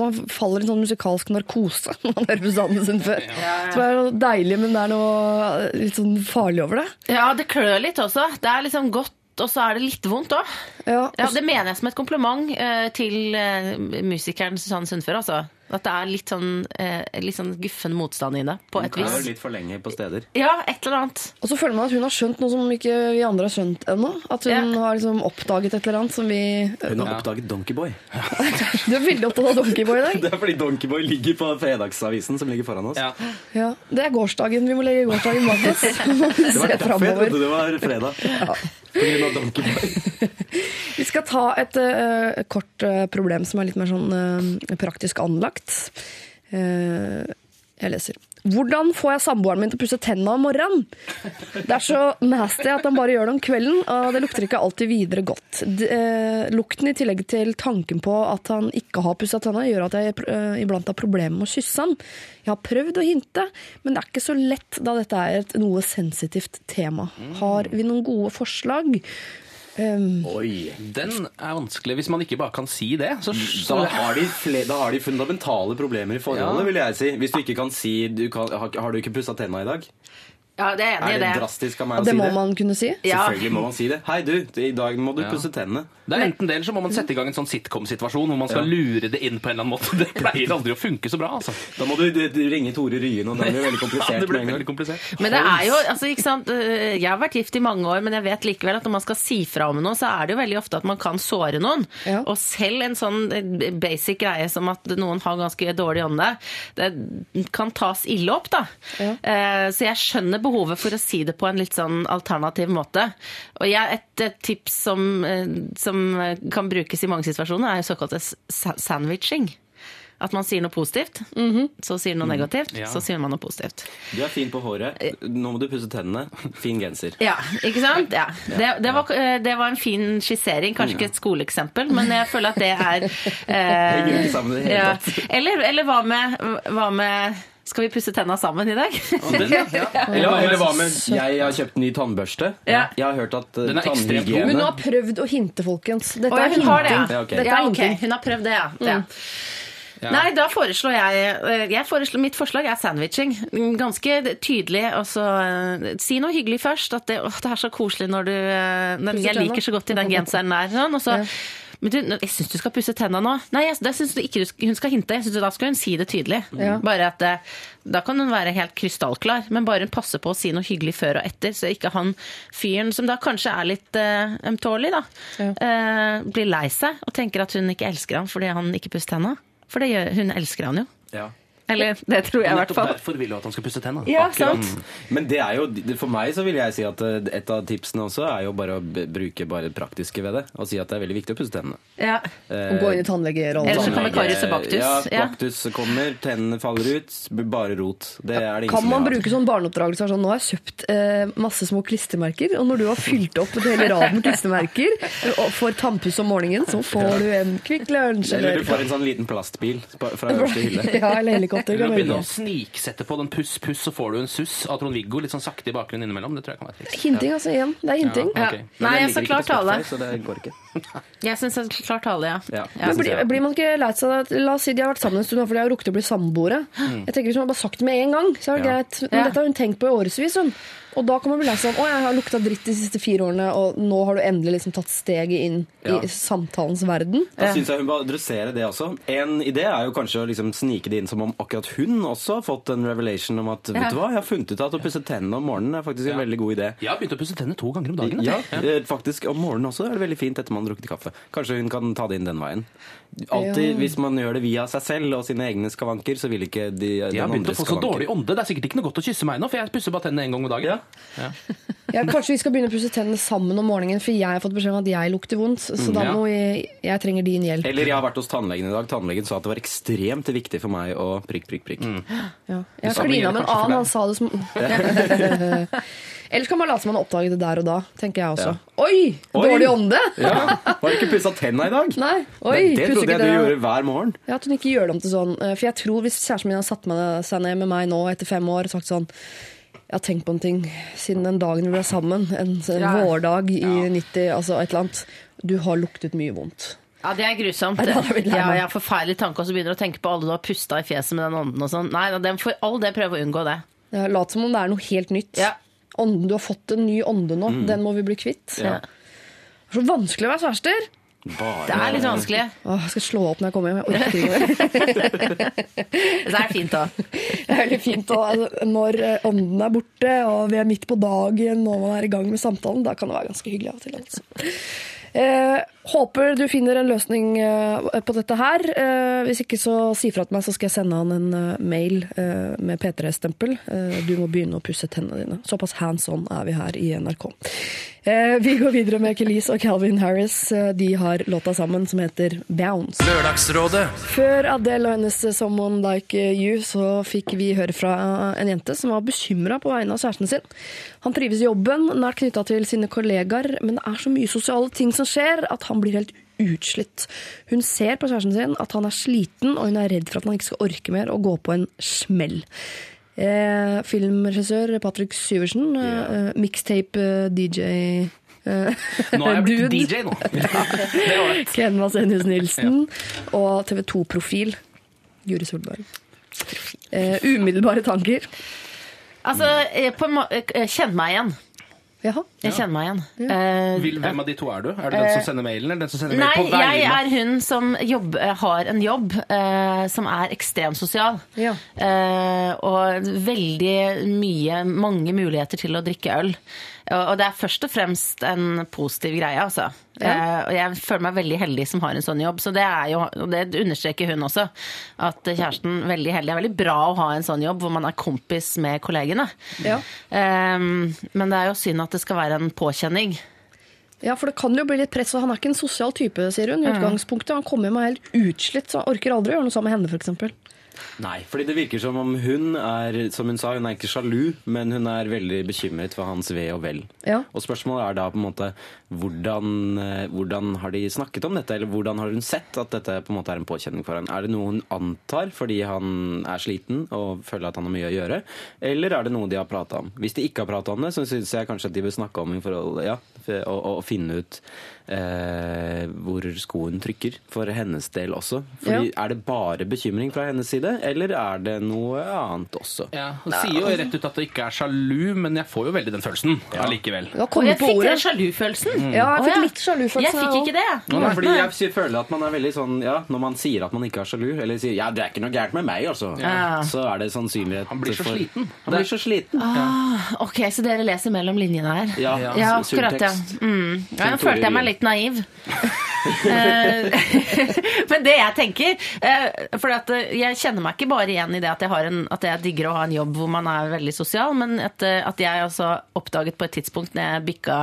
Man faller i en sånn musikalsk narkose når man hører Susanne Sundfør. Så det er deilig, men det er noe litt sånn farlig over det. Ja, det klør litt også. Det er liksom godt, og så er det litt vondt òg. Ja, Ja, det mener jeg som et kompliment eh, til eh, musikeren Susanne Sundfør, altså. At det er litt sånn, eh, litt sånn guffen motstand i det, på et vis. litt for lenge på steder. Ja, et eller annet. Og så føler man at hun har skjønt noe som ikke vi andre har skjønt ennå. At hun Ja. har liksom oppdaget et eller annet som vi Hun har oppdaget Donkeyboy. Du er veldig opptatt av Donkeyboy i dag. Det er fordi Donkeyboy ligger på fredagsavisen som ligger foran oss. Ja. Ja, det er gårsdagen. Vi må legge gårsdagen bak oss. Det var derfor jeg trodde det var fredag. På grunn Donkey Boy. Vi skal ta et uh, kort uh, problem som er litt mer sånn uh, praktisk anlagt. Jeg leser. Hvordan får jeg samboeren min til å pusse tennene om morgenen? Det er så nasty at han bare gjør det om kvelden, og det lukter ikke alltid videre godt. Eh, lukten i tillegg til tanken på at han ikke har pussa tenna, gjør at jeg eh, iblant har problemer med å kysse han. Jeg har prøvd å hinte, men det er ikke så lett da dette er et noe sensitivt tema. Har vi noen gode forslag? Um, Oi. Den er vanskelig hvis man ikke bare kan si det. Så, så Da har, de fle- da har de fundamentale problemer i forholdet, Ja. vil jeg si. Hvis du ikke kan si du kan, har, har du ikke pussa tenna i dag? Ja, det er Er enig i det det. drastisk av meg å å det si må det? man kunne si. Ja. Selvfølgelig må man si det. Hei, du, i dag må du Ja. pusse tennene. Det er enten det, eller så må man sette i gang en sånn sitcom-situasjon hvor man skal lure det inn på en eller annen måte. Det pleier aldri å funke så bra, altså. Da må du, du, du ringe Tore Ryen, og det blir veldig komplisert. Ja, det blir veldig komplisert. Men det er jo, altså, ikke sant? eh, Jeg har vært gift i mange år, men jeg vet likevel at når man skal si fra om noe, så er det jo veldig ofte at man kan såre noen. Ja. Og selv en sånn eh, basic greie som at noen har ganske dårlig ånde, det kan tas ille opp, da. Ja. Eh, Så jeg skjønner behovet for å si det på en litt sånn alternativ måte. Og jeg, et, et tips som, eh, som kan brukes i mange situasjoner, er jo såkalt sandwiching. At man sier noe positivt, så sier noe negativt, Ja. så sier man noe positivt. Du er fin på håret. Nå må du pusse tennene. Fin genser. Ja, ikke sant? Ja. Det, det, var, eh, det var en fin skissering, kanskje ikke et skoleeksempel, men jeg føler at det er eh, ikke sammen i det hele ja. Eller, eller hva med, hva med Skal vi pusse tenna sammen i dag? Den, ja. Eller, eller hva med jeg har kjøpt ny tannbørste? Ja. Jeg har hørt at uh, Den er ekstremt god. Hun har prøvd å hinte, folkens. Dette Å, ja, er hun har det, hinting. ja. Ja, ok. Dette Ja, er ok, hinting. Hun har prøvd det, ja. Det. Ja. Nei, da foreslår jeg, eh, jeg foreslår, Mitt forslag er sandwiching. Ganske tydelig. Og så eh, si noe hyggelig først. At det, åh, det er så koselig når du eh, når Pusser Jeg tenna. liker så godt i den genseren der. Sånn, og så, Ja. Men du, jeg syns du skal pusse tenna nå. Nei, jeg, det syns du ikke du hun skal hinte. Jeg synes Da skal hun si det tydelig. Ja. Bare at Da kan hun være helt krystallklar, men bare hun passer på å si noe hyggelig før og etter, så ikke han fyren, som da kanskje er litt uh, ømtålig, da, Ja. uh, blir lei seg og tenker at hun ikke elsker ham fordi han ikke pusser tenna. For det gjør, hun elsker han jo. Ja. Eller det tror jeg i hvert fall. derfor vil du at han skal pusse tenna. Ja, Akkurat. sant. Men det er jo, for meg så vil jeg si at eh, et av tipsene også er jo bare å bruke bare det praktiske ved det. Og si at det er veldig viktig å pusse tennene. Ja. Eh, og gå inn i tannlegerollen. Ellers så kommer tannlege- og Baktus. Ja, Ja. Baktus kommer, tennene faller ut, bare rot. Det er det ingen Kan man bruke sånn barneoppdragelse? Sånn, nå har jeg kjøpt eh, masse små klistremerker, og når du har fylt opp et hele rad med klistremerker og får tannpuss om morgenen, så får du en Kvikk Lunsj Eller eller du får en sånn liten plastbil fra øverste hylle. Ja, eller helikopter. Eller Kan å begynne å sniksette på den puss-puss, så får du en suss av Trond-Viggo litt sånn sakte i bakgrunnen innimellom. Det tror jeg kan være triks. Hinting, altså. Igjen. Det er hinting. Ja, Ja. Nei, jeg sa klar tale. Så det går ikke. Jeg syns jeg klar tale, ja. Ja. Blir, blir man ikke leit seg av La oss si de har vært sammen en stund, for de har rukket å bli samboere. Jeg tenker Hvis man bare sagt det med en gang, så er det Ja. greit. Men Ja. dette har hun tenkt på i årevis. Hun. Og da kan man bli lei seg å jeg har lukta dritt de siste fire årene, og nå har du endelig liksom tatt steget inn Ja. i samtalens verden. Da syns jeg hun bør adressere det også. En idé er jo kanskje å liksom snike det inn som om akkurat hun også har fått en revelation om at vet du hva, jeg har funnet ut at å pusse tennene om morgenen er faktisk en veldig god idé. Jeg har begynt å pusse tennene to ganger om dagen. Ja, eh, faktisk Om morgenen også er det veldig fint etter man har drukket kaffe. Kanskje hun kan ta det inn den veien. Alltid, Ja. Hvis man gjør det via seg selv og sine egne skavanker, så vil ikke de, de den har begynt å få så skavanker. dårlig ånde. Det er sikkert ikke noe godt å kysse meg nå, for jeg pusser bare tennene en gang om dagen. Ja, kanskje vi skal begynne å pusse tennene sammen om morgenen, for jeg har fått beskjed om at jeg lukter vondt. Så da ja. må jeg, jeg trenger din hjelp. Eller jeg har vært hos tannlegen i dag. Tannlegen sa at det var ekstremt viktig for meg å prikk, prikk, prikk. Ja. Jeg har klina med en annen, han sa det som Ellers kan man late som man har oppdaget det der og da, tenker jeg også. Oi! Oi! Dårlig ånde! Ja, Har ikke pussa tenna i dag? Nei, oi, det det trodde jeg du det. gjorde hver morgen. Ja, At hun ikke gjør det om til sånn. eh, For jeg tror hvis kjæresten min har satt meg- seg ned med meg nå etter fem år og sagt sånn Jeg har tenkt på en ting siden den dagen vi ble sammen, en, en Ja. vårdag i 90, altså et eller annet. Du har luktet mye vondt. Ja, det er grusomt. Det jeg Ja, jeg har forferdelig tanke, og så begynner du å tenke på alle du har pusta i fjeset med den ånden og sånn. Nei, den får all det prøve å unngå det. Ja, Lat som om det er noe helt nytt. Ja. Ånden, du har fått en ny ånde nå. Den må vi bli kvitt. Ja. Det er så vanskelig å være kjærester. Bare Det er litt vanskelig. Åh, jeg skal slå opp når jeg kommer hjem. Jeg orker ikke mer. Det er fint, da. Det er veldig fint òg. altså, når eh, ånden er borte, og vi er midt på dagen og man er i gang med samtalen. Da kan det være ganske hyggelig av og til. Altså. Eh, håper du finner en løsning eh, på dette her. Eh, hvis ikke, så si fra til meg, så skal jeg sende han en eh, mail med P3-stempel. Eh, du må begynne å pusse tennene dine. Såpass hands on er vi her i NRK. Vi går videre med Kelis og Calvin Harris. De har låta sammen som heter Bounce. Lørdagsrådet Før Adele og hennes Someone Like You, så fikk vi høre fra en jente som var bekymra på vegne av kjæresten sin. Han trives i jobben, nært knytta til sine kollegaer, men det er så mye sosiale ting som skjer at han blir helt utslitt. Hun ser på kjæresten sin at han er sliten, og hun er redd for at han ikke skal orke mer og gå på en smell. Eh, filmregissør Patrick Syversen, eh, mixtape-DJ eh, Nå er jeg blitt dude. DJ nå. Ken Vasenius Nilsen og TV 2-profil Guri Solberg. Eh, umiddelbare tanker. Altså, eh, på en må eh, kjenn meg igjen. Jaha. Jeg kjenner meg igjen. Eh, Vil, hvem av de to er du? Er du den som sender mailen, eller den som sender mail Nei, på vegne? jeg er hun som jobb, har en jobb uh, som er ekstremt sosial. Ja. Uh, og veldig mye, mange muligheter til å drikke øl. Og, det er først og fremst en positiv greie, altså. Ja. Eh, og jeg føler meg veldig heldig som har en sånn jobb. Så det er jo, og det understreker hun også, at kjæresten veldig heldig. Det er veldig bra å ha en sånn jobb hvor man er kompis med kollegene. Ja. Um, men det er jo synd at det skal være en påkjenning. ja, for det kan jo bli litt press. og Han er ikke en sosial type, sier hun. i utgangspunktet. Han kommer hjem helt utslitt, så han orker aldri å gjøre noe sammen med henne, f.eks. Nei, fordi det virker som om hun er, som hun sa, hun er ikke sjalu, men hun er veldig bekymret for hans ve og vel. Ja. Og spørsmålet er da på en måte hvordan, eh, hvordan har de snakket om dette, eller hvordan har hun sett at dette på en måte er en påkjenning for henne? Er det noe hun antar fordi han er sliten og føler at han har mye å gjøre, eller er det noe de har prata om? Hvis de ikke har prata om det, så syns jeg kanskje at de bør snakke om i forhold, ja, å, å finne ut eh, hvor skoen trykker, for hennes del også. Fordi Er det bare bekymring fra hennes side, eller er det noe annet også? Ja, Hun sier jo rett ut at det ikke er sjalu, men jeg får jo veldig den følelsen allikevel. Ja. Og jeg fikk den sjalufølelsen. Ja, jeg fikk litt sjalufølelse. Jeg fikk ikke det. Nå, nei, fordi jeg føler at man er veldig sånn Ja, når man sier at man ikke er sjalu, eller sier 'ja, det er ikke noe gærent med meg', altså, Ja. så er det sannsynlighet Han blir så for- sliten. Han blir så sliten. Ah, ok, så dere leser mellom linjene her? Ja, Ja, akkurat, ja. Mm. ja nå følte jeg meg litt naiv. Eh, Men det jeg tenker eh, For at jeg kjenner meg ikke bare igjen i det at jeg, har en, at jeg digger å ha en jobb hvor man er veldig sosial, men at, eh, at jeg altså oppdaget på et tidspunkt når jeg bikka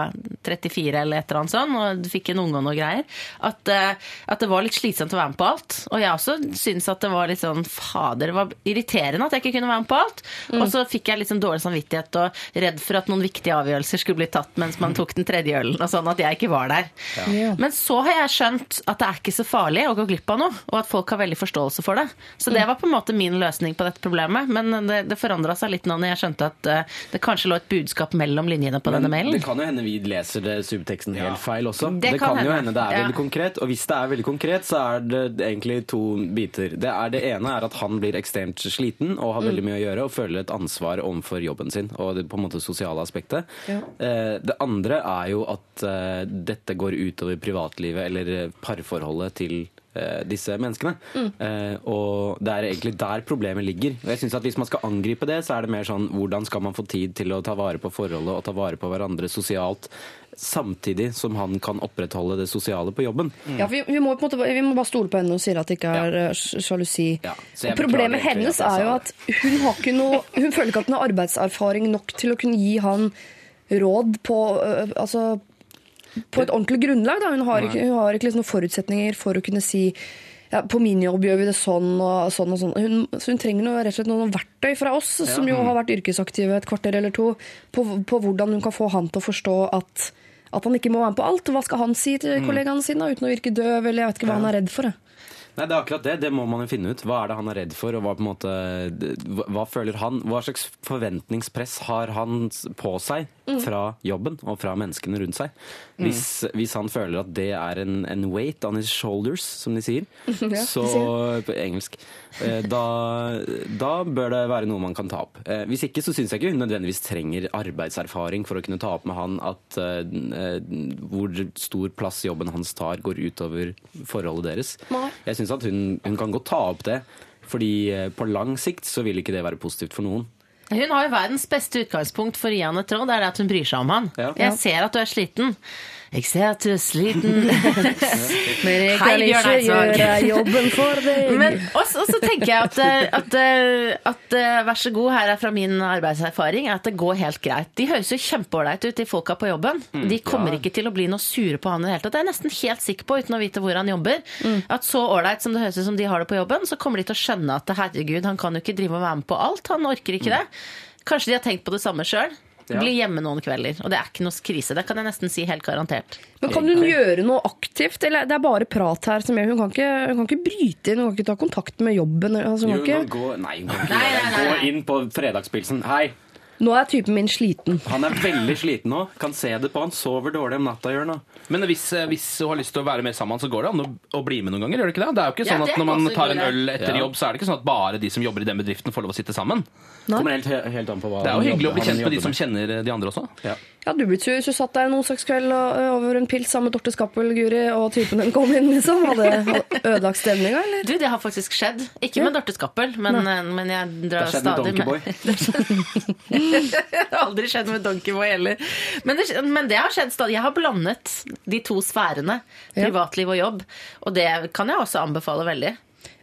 34 eller et eller annet sånn, og fikk en unge og noe greier, at, eh, at det var litt slitsomt å være med på alt. Og jeg også syns at det var litt sånn Fader, det var irriterende at jeg ikke kunne være med på alt. Og så fikk jeg litt sånn dårlig samvittighet og redd for at noen viktige avgjørelser skulle bli tatt mens man tok den tredje ølen, og sånn at jeg ikke var der. Ja. Men så har jeg skjønt at det er ikke så farlig å gå glipp av noe, og at folk har veldig forståelse for det. Så det var på en måte min løsning på dette problemet, men det, det forandra seg litt nå når jeg skjønte at eh, det kanskje lå et budskap mellom linjene på denne mailen. det kan jo hende vi leser det subteksten helt feil også. Det Det, kan kan, jo hende. det er Ja. veldig konkret. Og hvis det er veldig konkret, så er det egentlig to biter. Det, er, det ene er at han blir ekstremt sliten og har veldig mye å gjøre og føler et ansvar overfor jobben sin og det på en måte sosiale aspektet. Ja. Eh, Det andre er jo at eh, dette går utover privatlivet eller parforholdet til disse menneskene. Eh, og det er egentlig der problemet ligger. Og jeg synes at Hvis man skal angripe det, så er det mer sånn hvordan skal man få tid til å ta vare på forholdet og ta vare på hverandre sosialt, samtidig som han kan opprettholde det sosiale på jobben. Ja, vi, vi, må på måte, vi må bare stole på henne og sier at det ikke er eh, sjalusi. Ja. Problemet hennes er jo at hun har ikke noe Hun føler ikke at hun har arbeidserfaring nok til å kunne gi han råd på Altså på et ordentlig grunnlag. Da. Hun har ikke, hun har ikke liksom noen forutsetninger for å kunne si ja, på min jobb gjør vi det sånn og sånn. og sånn. Hun, så hun trenger noe, rett og slett noen verktøy fra oss, som jo har vært yrkesaktive et kvarter eller to, på, på hvordan hun kan få han til å forstå at, at han ikke må være med på alt. Hva skal han si til kollegaene sine uten å virke døv, eller jeg vet ikke hva han er redd for. Det. Nei, det er akkurat det. Det må man jo finne ut. Hva er det han er redd for, og hva, måte, hva føler han? Hva slags forventningspress har han på seg fra jobben og fra menneskene rundt seg? Hvis, hvis han føler at det er en, en weight on his shoulders, som de sier, Ja, så på engelsk, eh, da, da bør det være noe man kan ta opp. Eh, Hvis ikke så syns jeg ikke hun nødvendigvis trenger arbeidserfaring for å kunne ta opp med han at eh, hvor stor plass jobben hans tar, går utover forholdet deres. Nei. Jeg syns at hun, hun kan godt ta opp det, fordi på lang sikt så vil ikke det være positivt for noen. Hun har jo verdens beste utgangspunkt for å gi han et råd, det er at hun bryr seg om han. Ja. Jeg ser at du er sliten. Jeg ser at du er sliten. Men jeg kan Hei, ikke gjøre jobben for deg. Men også, også tenker jeg at, eh, at, eh, at eh, vær så god, her er fra min arbeidserfaring, at det går helt greit. De høres jo kjempeålreite ut, de folka på jobben. De kommer ikke til å bli noe sure på han i det hele tatt. Det er jeg nesten helt sikker på, uten å vite hvor han jobber. At så ålreit som det høres ut som de har det på jobben, så kommer de til å skjønne at herregud, han kan jo ikke drive og være med på alt. Han orker ikke det. Kanskje de har tenkt på det samme sjøl. Ja. Bli hjemme noen kvelder. Og det er ikke noe krise. Det kan jeg nesten si helt garantert. Men kan hun gjøre noe aktivt, eller det er bare prat her som gjør Hun kan ikke, hun kan ikke bryte inn, hun kan ikke ta kontakt med jobben. Altså, hun Jo, kan ikke, gå, nei, hun kan ikke Nei, nei, nei, Gå inn på fredagspilsen. Hei, nå er typen min sliten. han er veldig sliten nå. Kan se det på han. Sover dårlig om natta, gjør han nå. Men hvis, eh, hvis du har lyst til å være mer sammen, så går det an å, å bli med noen ganger? gjør Det ikke det? Det er jo ikke sånn ja, at Når man tar en øl etter Ja. jobb, så er det ikke sånn at bare de som jobber i den bedriften, får lov å sitte sammen. Kommer helt, helt an på hva Det er jo hyggelig å bli kjent med de som kjenner de andre også. Ja. Ja, du ble sur hvis du satt der en onsdagskveld over en pils sammen med Dorte Skappel, Guri, og typen den kom inn, liksom. Hadde hadde ødelagt stemninga, eller? Du, det har faktisk skjedd. Ikke med Dorte Skappel, men, eh, men jeg Det har skjedd med Donkeyboy. Det har aldri skjedd med Donkeyboy heller. Men det, men det har skjedd stadig. Jeg har blandet de to sfærene, privatliv og jobb. Og det kan jeg også anbefale veldig.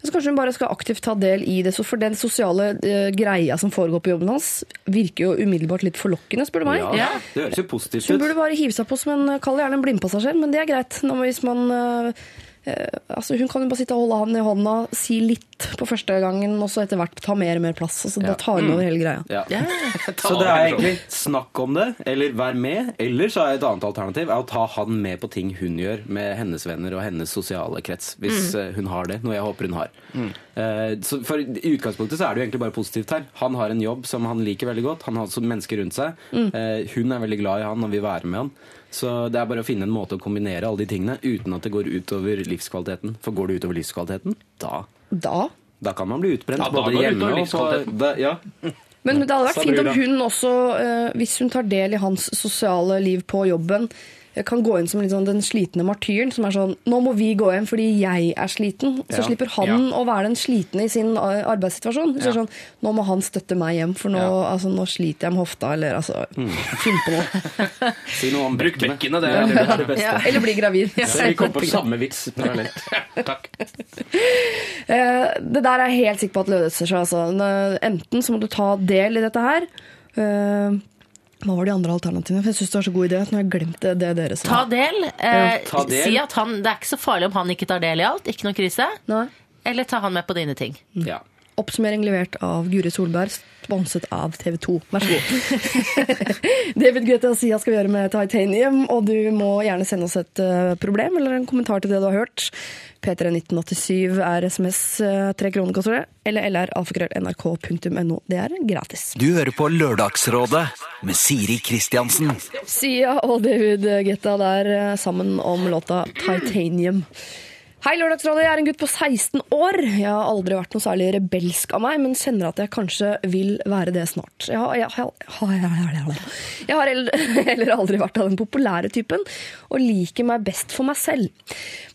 Så kanskje hun bare skal aktivt ta del i det, for den sosiale uh, greia som foregår på jobben hans, virker jo umiddelbart litt forlokkende, spør du meg. Ja, det høres jo positivt ut. hun burde bare hive seg på som en kall det gjerne en blindpassasjer, men det er greit. Nå, hvis man, eh, altså hun kan jo bare sitte og holde han i hånda, si litt på første gangen, og så etter hvert ta mer og mer plass. Altså, Da tar hun over hele greia. Ja. Så det er egentlig snakk om det, eller vær med. Eller så er et annet alternativ er å ta han med på ting hun gjør med hennes venner og hennes sosiale krets. Hvis mm. hun har det, noe jeg håper hun har. Eh, så for I utgangspunktet så er det jo egentlig bare positivt her. Han har en jobb som han liker veldig godt. Han har også mennesker rundt seg. Eh, hun er veldig glad i han og vil være med han. Så det er bare å finne en måte å kombinere alle de tingene uten at det går utover livskvaliteten. For går det utover livskvaliteten, da, Da da kan man bli utbrent. Ja, både hjemme og på da, ja. Men det hadde vært fint om hun også, eh, hvis hun tar del i hans sosiale liv på jobben, eh, kan gå inn som litt sånn den slitne martyren, som er sånn Nå må vi gå hjem fordi jeg er sliten. Så Ja. slipper han å være den slitne i sin eh, arbeidssituasjon. Så ja. sånn, Nå må han støtte meg hjem, for nå, Ja. altså, nå sliter jeg med hofta, eller altså Finn på noe. Si noe om Bruk bekkene. bekkene, det er det er det beste. Ja, eller bli gravid. Så vi kom på samme vits parallelt. Takk. Eh, det der er jeg helt sikker på at løser seg. Altså. Enten så må du ta del i dette her. Hva var de andre alternativene? For jeg synes det var så god idé. at Nå har jeg glemt det, det dere sa. Ta del. Eh, ta del. Si at han, det er ikke så farlig om han ikke tar del i alt. Ikke noe krise. Nei. Eller ta han med på dine ting. Ja. Oppsummering levert av Guri Solberg, sponset av TV 2. Vær så god. David Guetta Sia skal vi gjøre med Titanium, og du må gjerne sende oss et eh, problem eller en kommentar til det du har hørt. P31987 er SMS, eh, tre kroner koster det, eller lr.alfakrøll.nrk.no. Det er gratis. Du hører på Lørdagsrådet med Siri Kristiansen. Sia og David Guetta der eh, sammen om låta Titanium. Hei, Lørdagsrådet. Jeg er en gutt på 16 år. Jeg har aldri vært noe særlig rebelsk av meg, men kjenner at jeg kanskje vil være det snart. Jeg har, heller aldri vært av den populære typen, og liker meg best for meg selv.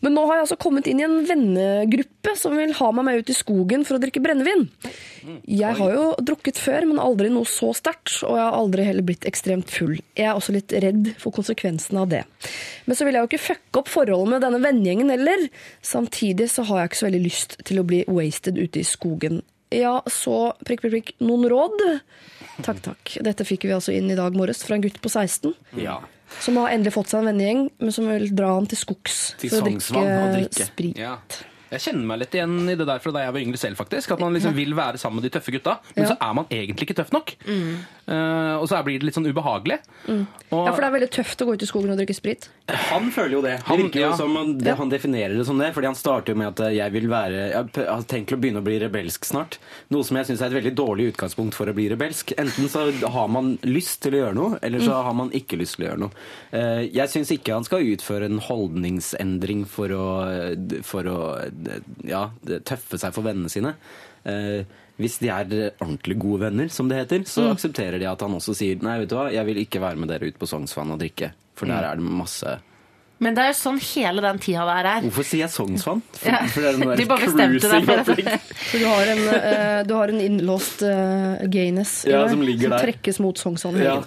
Men nå har jeg altså kommet inn i en vennegruppe som vil ha meg med ut i skogen for å drikke brennevin. Jeg har jo drukket før, men aldri noe så sterkt, og jeg har aldri heller blitt ekstremt full. Jeg er også litt redd for konsekvensene av det. Men så vil jeg jo ikke fucke opp forholdet med denne vennegjengen heller. Samtidig så har jeg ikke så veldig lyst til å bli wasted ute i skogen. Ja, så prikk, prikk, prikk. Noen råd? Takk, takk. Dette fikk vi altså inn i dag morges fra en gutt på 16. Ja. Som har endelig fått seg en vennegjeng, men som vil dra han til skogs Til for å drikke, drikke. sprit. Ja. Jeg kjenner meg litt igjen i det der fra da jeg var yngre selv, faktisk. At man liksom vil være sammen med de tøffe gutta, men Ja. så er man egentlig ikke tøff nok. Eh, og så blir det litt sånn ubehagelig. Og, Ja, for det er veldig tøft å gå ut i skogen og drikke sprit. Han føler jo det. Det Han- jo ja. som det, han definerer det som det, fordi han starter jo med at jeg vil være Jeg har tenkt å begynne å bli rebelsk snart. Noe som jeg syns er et veldig dårlig utgangspunkt for å bli rebelsk. Enten så har man lyst til å gjøre noe, eller så har man ikke lyst til å gjøre noe. Uh, Jeg syns ikke han skal utføre en holdningsendring for å, for å ja, tøffe seg for vennene sine. Eh, Hvis de er ordentlig gode venner, som det heter, så aksepterer de at han også sier nei, vet du hva, jeg vil ikke være med dere ut på Sognsvann og drikke, for der er det masse Men det er jo sånn hele den tida der er. Hvorfor sier jeg Sognsvann? For, Ja. for det er Du bare bestemte deg for det. Du har en, uh, du har en innlåst uh, gayness Ja, som ligger trekkes mot Sognsvann. Ja.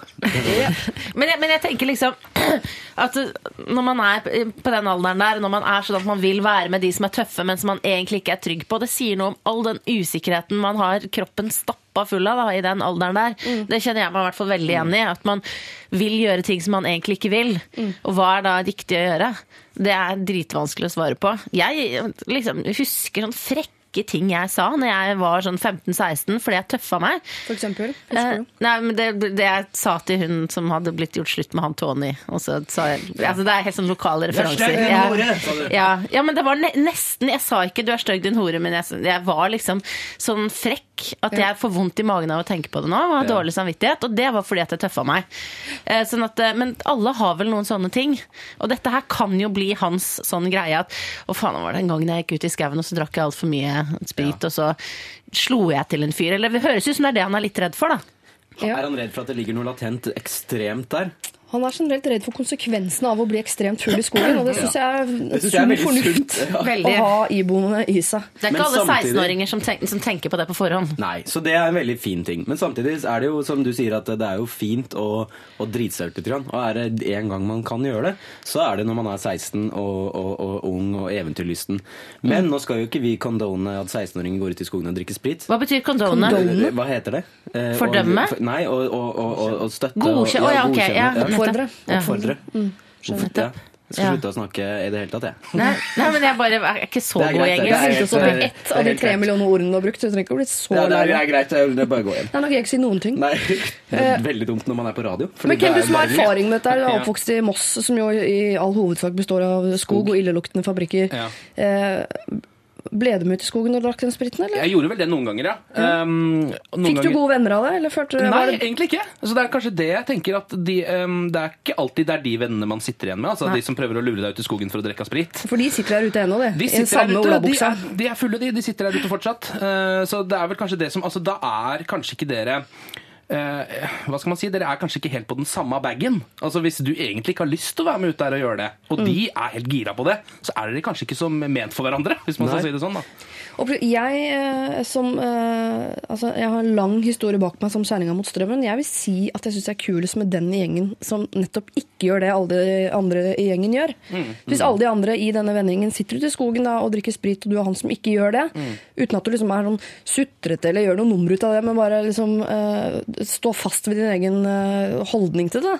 Men jeg, men jeg tenker liksom at når man er på den alderen der, når man er sånn at man vil være med de som er tøffe, men som man egentlig ikke er trygg på, det sier noe om all den usikkerheten man har kroppen stappa full av da, i den alderen der. Det kjenner jeg meg i hvert fall veldig igjen i. At man vil gjøre ting som man egentlig ikke vil. Og hva er da riktig å gjøre? Det er dritvanskelig å svare på. Jeg liksom, husker sånn frekke ting jeg sa når jeg var sånn 15-16 fordi jeg tøffa meg. For eksempel. Eh, nei, men det, det jeg sa til hun som hadde blitt gjort slutt med han Tony og så sa jeg, altså Det er helt sånn lokale referanser. stygg, din hore. Ja, ja, men det var ne nesten Jeg sa ikke 'du er stygg, din hore', men jeg, jeg var liksom sånn frekk at jeg får vondt i magen av å tenke på det nå. Og har dårlig samvittighet. Og det var fordi at jeg tøffa meg. Eh, sånn at, eh, men alle har vel noen sånne ting. Og dette her kan jo bli hans sånn greie at Å, faen, var det en gang jeg gikk ut i skauen og så drakk jeg altfor mye sprit, og så slo jeg til en fyr. Eller det høres ut som det er det han er litt redd for, da. Ja. Er han redd for at det ligger noe latent ekstremt der? Han er generelt redd for konsekvensene av å bli ekstremt full i skogen, og det syns jeg er synes jeg sunn fornuft sunt. Ja. å ha iboende i seg. Det er Men ikke alle 16-åringer som, som tenker på det på forhånd. Nei, så det er en veldig fin ting. Men samtidig er det jo som du sier at det er jo fint å, å drite seg ut litt. Og er det en gang man kan gjøre det, så er det når man er 16 og, og, og ung og eventyrlysten. Men nå skal jo ikke vi condone at 16-åringer går ut i skogen og drikker sprit. Hva betyr condone? Condone? Hva heter det? Eh, Fordømme? og- Nei, og, og, og, og, og støtte. Godkjenne? å ja, ok, ja. Oppfordre. Ja. Oppfordre. Hvorfor- ja. Jeg skal slutte å snakke i det hele tatt, jeg. Nei, nei, men jeg bare er ikke så god i. Jeg engelsk. så det er- på ett av de tre millioner ordene du har brukt. Du trenger ikke å bli så Ja, det, er, det er greit. Det er bare gå hjem. Nei, nå kan jeg ikke si noen ting. Nei, det er veldig dumt når man er på radio. Men hvem du som har erfaring med dette? Du er oppvokst i Moss, som jo i all hovedsak består av skog og illeluktende fabrikker. Ja. Eh, ble du med ut i skogen og drakk den spriten, eller? Jeg gjorde vel det noen ganger, ja. Um, noen Fikk du ganger- gode venner av det? Eller følte, Nei, det egentlig ikke. Altså, det er kanskje det jeg tenker at de, um, Det er ikke alltid det er de vennene man sitter igjen med. Altså Nei. De som prøver å lure deg ut i skogen for å drikke sprit. For de sitter der ute ennå, det. De I den sitter der samme ute, de er, de er fulle, de. De sitter der ute fortsatt. Uh, så det er vel kanskje det som Altså, da er kanskje ikke dere hva skal man si, Dere er kanskje ikke helt på den samme bagen. Altså Hvis du egentlig ikke har lyst til å være med ut der og gjøre det, og Mm. de er helt gira på det, så er dere kanskje ikke så ment for hverandre. Hvis man skal si det sånn da Og jeg, eh, som, eh, altså, jeg har en lang historie bak meg som kjerringa mot strømmen. Jeg vil si at jeg syns jeg er kulest med den gjengen som nettopp ikke gjør det alle de andre i gjengen gjør. Hvis alle de andre i denne vennegjengen sitter ute i skogen da, og drikker sprit, og du er han som ikke gjør det, uten at du liksom er sånn sutrete eller gjør noe nummer ut av det, men bare liksom uh, stå fast ved din egen holdning til det,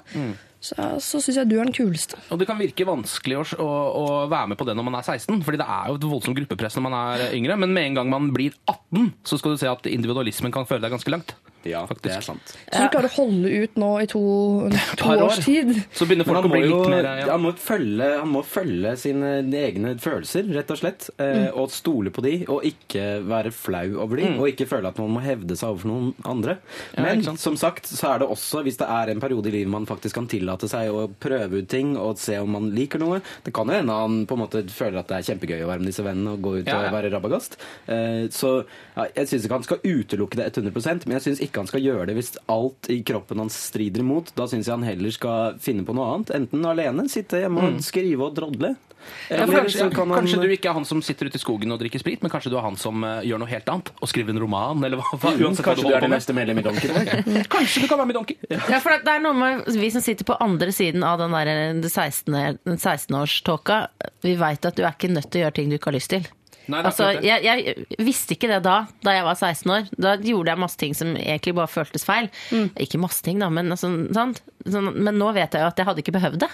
så, så syns jeg du er den kuleste. Og det kan virke vanskelig å, å, å være med på det når man er 16, fordi det er jo et voldsomt gruppepress når man er yngre. Men med en gang man blir 18, så skal du se at individualismen kan føre deg ganske langt. Ja, Faktisk. det er sant. Så du klarer å holde ut nå i to, to år. års tid. Så begynner folk å bli jo, litt mer ja. han, må følge, han må følge sine egne følelser, rett og slett. Eh, Og stole på de, og ikke være flau over de. Og ikke føle at man må hevde seg overfor noen andre. Ja, Men som sagt, så er det også, hvis det er en periode i livet man faktisk kan tillate tillate seg å prøve ut ting og se om man liker noe. Det kan jo hende han på en måte føler at det er kjempegøy å være med disse vennene og gå ut Ja, ja. og være rabagast. Eh, Så ja, jeg syns ikke han skal utelukke det 100% men jeg syns ikke han skal gjøre det hvis alt i kroppen hans strider imot. Da syns jeg han heller skal finne på noe annet. Enten alene, sitte hjemme og skrive og drodle. Ja, Eller kanskje, han kanskje du ikke er han som sitter ute i skogen og drikker sprit, men kanskje du er han som uh, gjør noe helt annet og skriver en roman, eller hva, hva uansett Kanskje du du er det neste medlem i Donkey? Kanskje du kan være med i Donkey. Ja, for det er noe med vi som sitter på andre siden av den der 16 den 16-årståka. Vi veit at du er ikke nødt til å gjøre ting du ikke har lyst til. Nei, Altså, jeg, jeg visste ikke det da, da jeg var 16 år. Da gjorde jeg masse ting som egentlig bare føltes feil. Ikke masse ting, da, men, altså, sant? Sånn, men nå vet jeg jo at jeg hadde ikke behøvd det.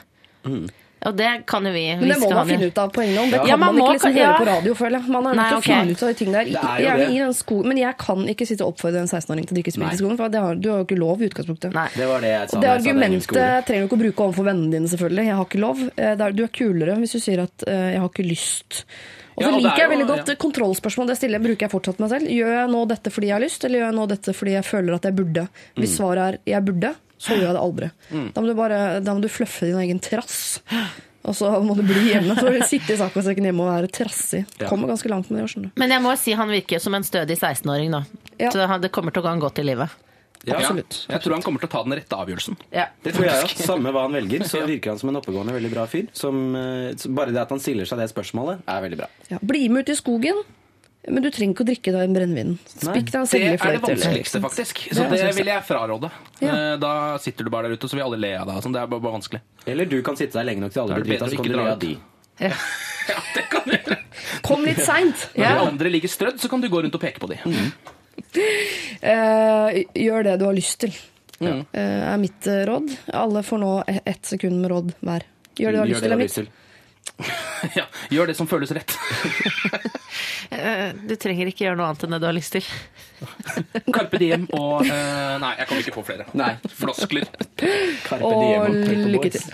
Og det kan jo vi Men det hvis må man finne ut av på egen hånd. Det Ja, kan man man, ikke liksom kan- ja. høre på radio, føler jeg. Man er nødt til å finne ut av de ting der. Er Gjerne i den skolen. men jeg kan ikke sitte og oppfordre en 16-åring til å drikke sprit i skolen, for det har, du har jo ikke lov i utgangspunktet. Nei. Det var det jeg sa. Og det argumentet jeg trenger du ikke å bruke overfor vennene dine, selvfølgelig. Jeg har ikke lov. Eh, det er- Du er kulere hvis du sier at uh, 'jeg har ikke lyst'. Og så Ja, og liker er jeg veldig godt ja. kontrollspørsmål. Det stiller, bruker jeg fortsatt meg selv. Gjør jeg nå dette fordi jeg har lyst, eller gjør jeg nå dette fordi jeg føler at jeg burde? Hvis svaret er 'jeg burde', så gjør jeg det aldri. Da må du bare da må du fluffe din egen trass. Og så må du bli hjemme. For å sitte i saccosekken hjemme og være trassig. Kommer ganske langt med det, skjønner du. Men jeg må si han virker som en stødig 16-åring nå. Ja. Så han- det kommer til å gå han godt i livet. Ja, Absolutt. Jeg tror han kommer til å ta den rette avgjørelsen. Ja. Det tror jeg òg. Samme hva han velger, så virker han som en oppegående, veldig bra fyr. Som, eh, bare det at han stiller seg det spørsmålet, er veldig bra. Ja, bli med ut i skogen, men du trenger ikke å drikke deg brennevin. Spikk deg en Det er det vanskeligste, faktisk. Så Det det vil jeg fraråde. Ja. Eh, Da sitter du bare der ute, og så vil alle le av deg. sånn. Det er bare, bare vanskelig. Eller du kan sitte der lenge nok til alle det blir drita, bedre så kan du le av de. Ja, det kan du gjøre. Kom litt seint. Når de andre ligger strødd, så kan du gå rundt og peke på de. Mm. Uh, gjør det du har lyst til, Ja. eh, er mitt råd. Alle får nå e- ett sekund med råd hver. Gjør det du har lyst til, er mitt. Ja, gjør det som føles rett. Eh, Du trenger ikke gjøre noe annet enn det du har lyst til. Carpe diem og uh, Nei, jeg kommer ikke på flere. Nei. Floskler. Carpe Og diem og lykke til.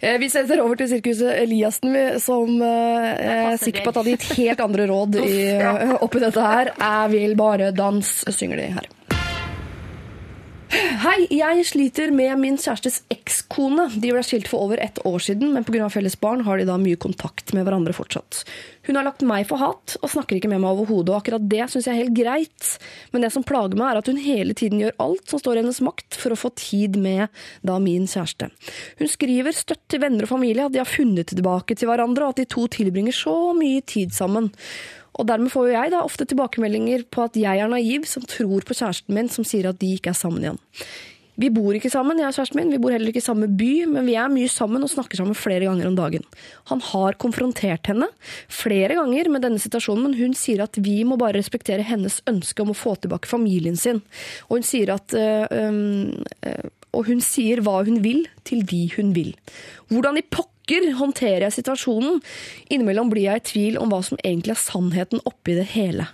Eh, Vi setter over til sirkuset Eliassen, som eh, jeg er sikker på at hadde gitt helt andre råd i, oppi dette her. Jeg vil bare dans, synger de her. Hei, jeg sliter med min kjærestes ekskone. De ble skilt for over ett år siden, men pga. felles barn har de da mye kontakt med hverandre fortsatt. Hun har lagt meg for hat og snakker ikke med meg overhodet, og akkurat det syns jeg er helt greit. Men det som plager meg, er at hun hele tiden gjør alt som står i hennes makt for å få tid med da min kjæreste. Hun skriver støtt til venner og familie at de har funnet tilbake til hverandre, og at de to tilbringer så mye tid sammen. Og dermed får jo jeg da ofte tilbakemeldinger på at jeg er naiv som tror på kjæresten min som sier at de ikke er sammen igjen. Vi bor ikke sammen, jeg og kjæresten min. Vi bor heller ikke i samme by, men vi er mye sammen og snakker sammen flere ganger om dagen. Han har konfrontert henne flere ganger med denne situasjonen, men hun sier at vi må bare respektere hennes ønske om å få tilbake familien sin. Og hun sier at øh, øh, og hun sier hva hun vil til de hun vil. Hvordan i pokker håndterer jeg situasjonen? Innimellom blir jeg i tvil om hva som egentlig er sannheten oppi det hele.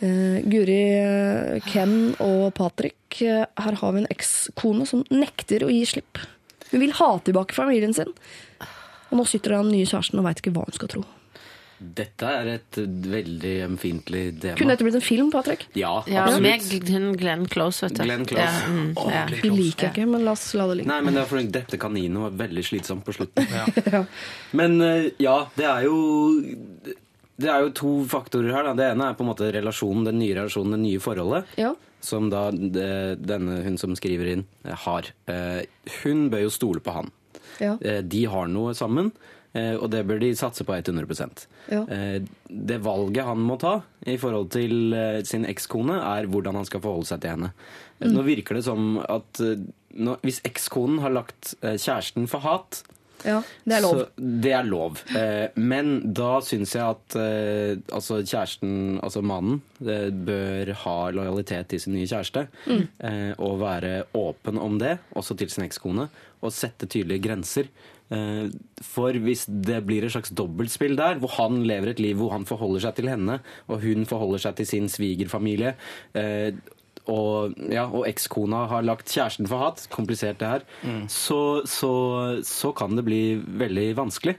Uh, Guri, eh, Ken og Patrick, uh, her har vi en ekskone som nekter å gi slipp. Hun vil ha tilbake familien sin. Og nå sitter den nye kjæresten og veit ikke hva hun skal tro. Dette er et veldig ømfintlig tema. Kunne dette blitt en film, Patrick? Ja, Ja, absolutt. med Glenn, Close, vet du. Glenn Close. Ja, mm, oh, ja. Glenn Vi Close. liker jeg ikke, men la oss la det ligge. Nei, men det er fordi drepte kaninen var veldig slitsomt på slutten. Men eh, ja, det er jo Det er jo to faktorer her. Da. Det ene er på en måte relasjonen, den nye relasjonen, det nye forholdet. Ja. Som da det, denne hun som skriver inn, eh, har. Eh, hun bør jo stole på han. Ja. Eh, de har noe sammen, eh, og det bør de satse på 100 Ja. Eh, Det valget han må ta i forhold til eh, sin ekskone, er hvordan han skal forholde seg til henne. Eh, Mm. Nå virker det som at eh, hvis ekskonen har lagt eh, kjæresten for hat, ja, det er lov. så det er lov. Eh, men da syns jeg at eh, altså kjæresten, altså mannen, eh, bør ha lojalitet til sin nye kjæreste. Mm. Eh, og være åpen om det, også til sin ekskone. Og sette tydelige grenser. Eh, for hvis det blir et slags dobbeltspill der, hvor han lever et liv hvor han forholder seg til henne, og hun forholder seg til sin svigerfamilie, eh, og, ja, og ekskona har lagt kjæresten for hat, komplisert det her, så, så, så kan det bli veldig vanskelig.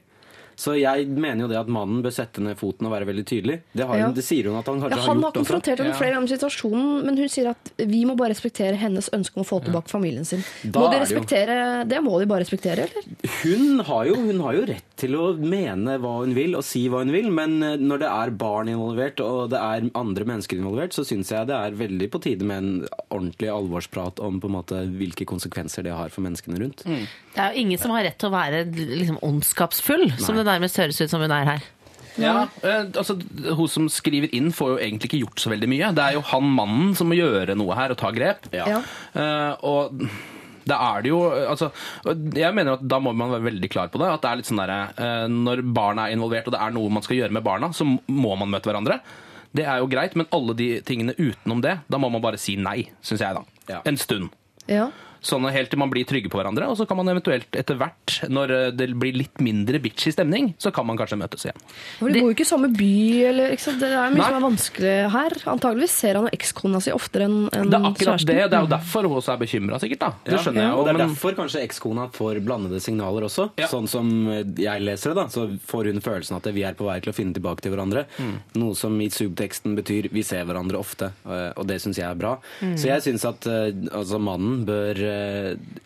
Så jeg mener jo det at mannen bør sette ned foten og være veldig tydelig. Det, har Ja. hun, det sier hun at han kanskje Ja, har han har gjort også. konfrontert henne flere ganger med situasjonen, men hun sier at vi må bare respektere hennes ønske om å få tilbake familien sin. Da Må de respektere det det? Må de bare respektere, eller? Hun har, jo, hun har jo rett til å mene hva hun vil og si hva hun vil, men eh, når det er barn involvert og det er andre mennesker involvert, så syns jeg det er veldig på tide med en ordentlig alvorsprat om på en måte hvilke konsekvenser det har for menneskene rundt. Det er jo ingen som har rett til å være liksom, ondskapsfull, som det nærmest høres ut som hun er her. Ja, eh, altså Hun som skriver inn, får jo egentlig ikke gjort så veldig mye. Det er jo han mannen som må gjøre noe her og ta grep. Ja. Eh, og da er det jo altså, Jeg mener at da må man være veldig klar på det. At det er litt sånn der, uh, Når barna er involvert og det er noe man skal gjøre med barna, så må man møte hverandre. Det er jo greit, men alle de tingene utenom det, da må man bare si nei, syns jeg, da. Ja. En stund. Ja. Sånn helt til man blir trygge på hverandre, og så kan man eventuelt etter hvert, når eh, det blir litt mindre bitchy stemning, så kan man kanskje møtes igjen. For de bor jo ikke i samme by, eller ikke sant? Det er mye Nei. som er vanskelig her. Antageligvis ser han ekskona si oftere enn enn Det er akkurat det. Det er jo derfor hun også er bekymra, sikkert. da. Det Ja, skjønner jeg Og det er Men derfor kanskje ekskona får blandede signaler også. Ja. Sånn som jeg leser det, da, så får hun følelsen at vi er på vei til å finne tilbake til hverandre. Mm. Noe som i subteksten betyr vi ser hverandre ofte, eh, og det syns jeg er bra. Mm. Så jeg syns at eh, altså, mannen bør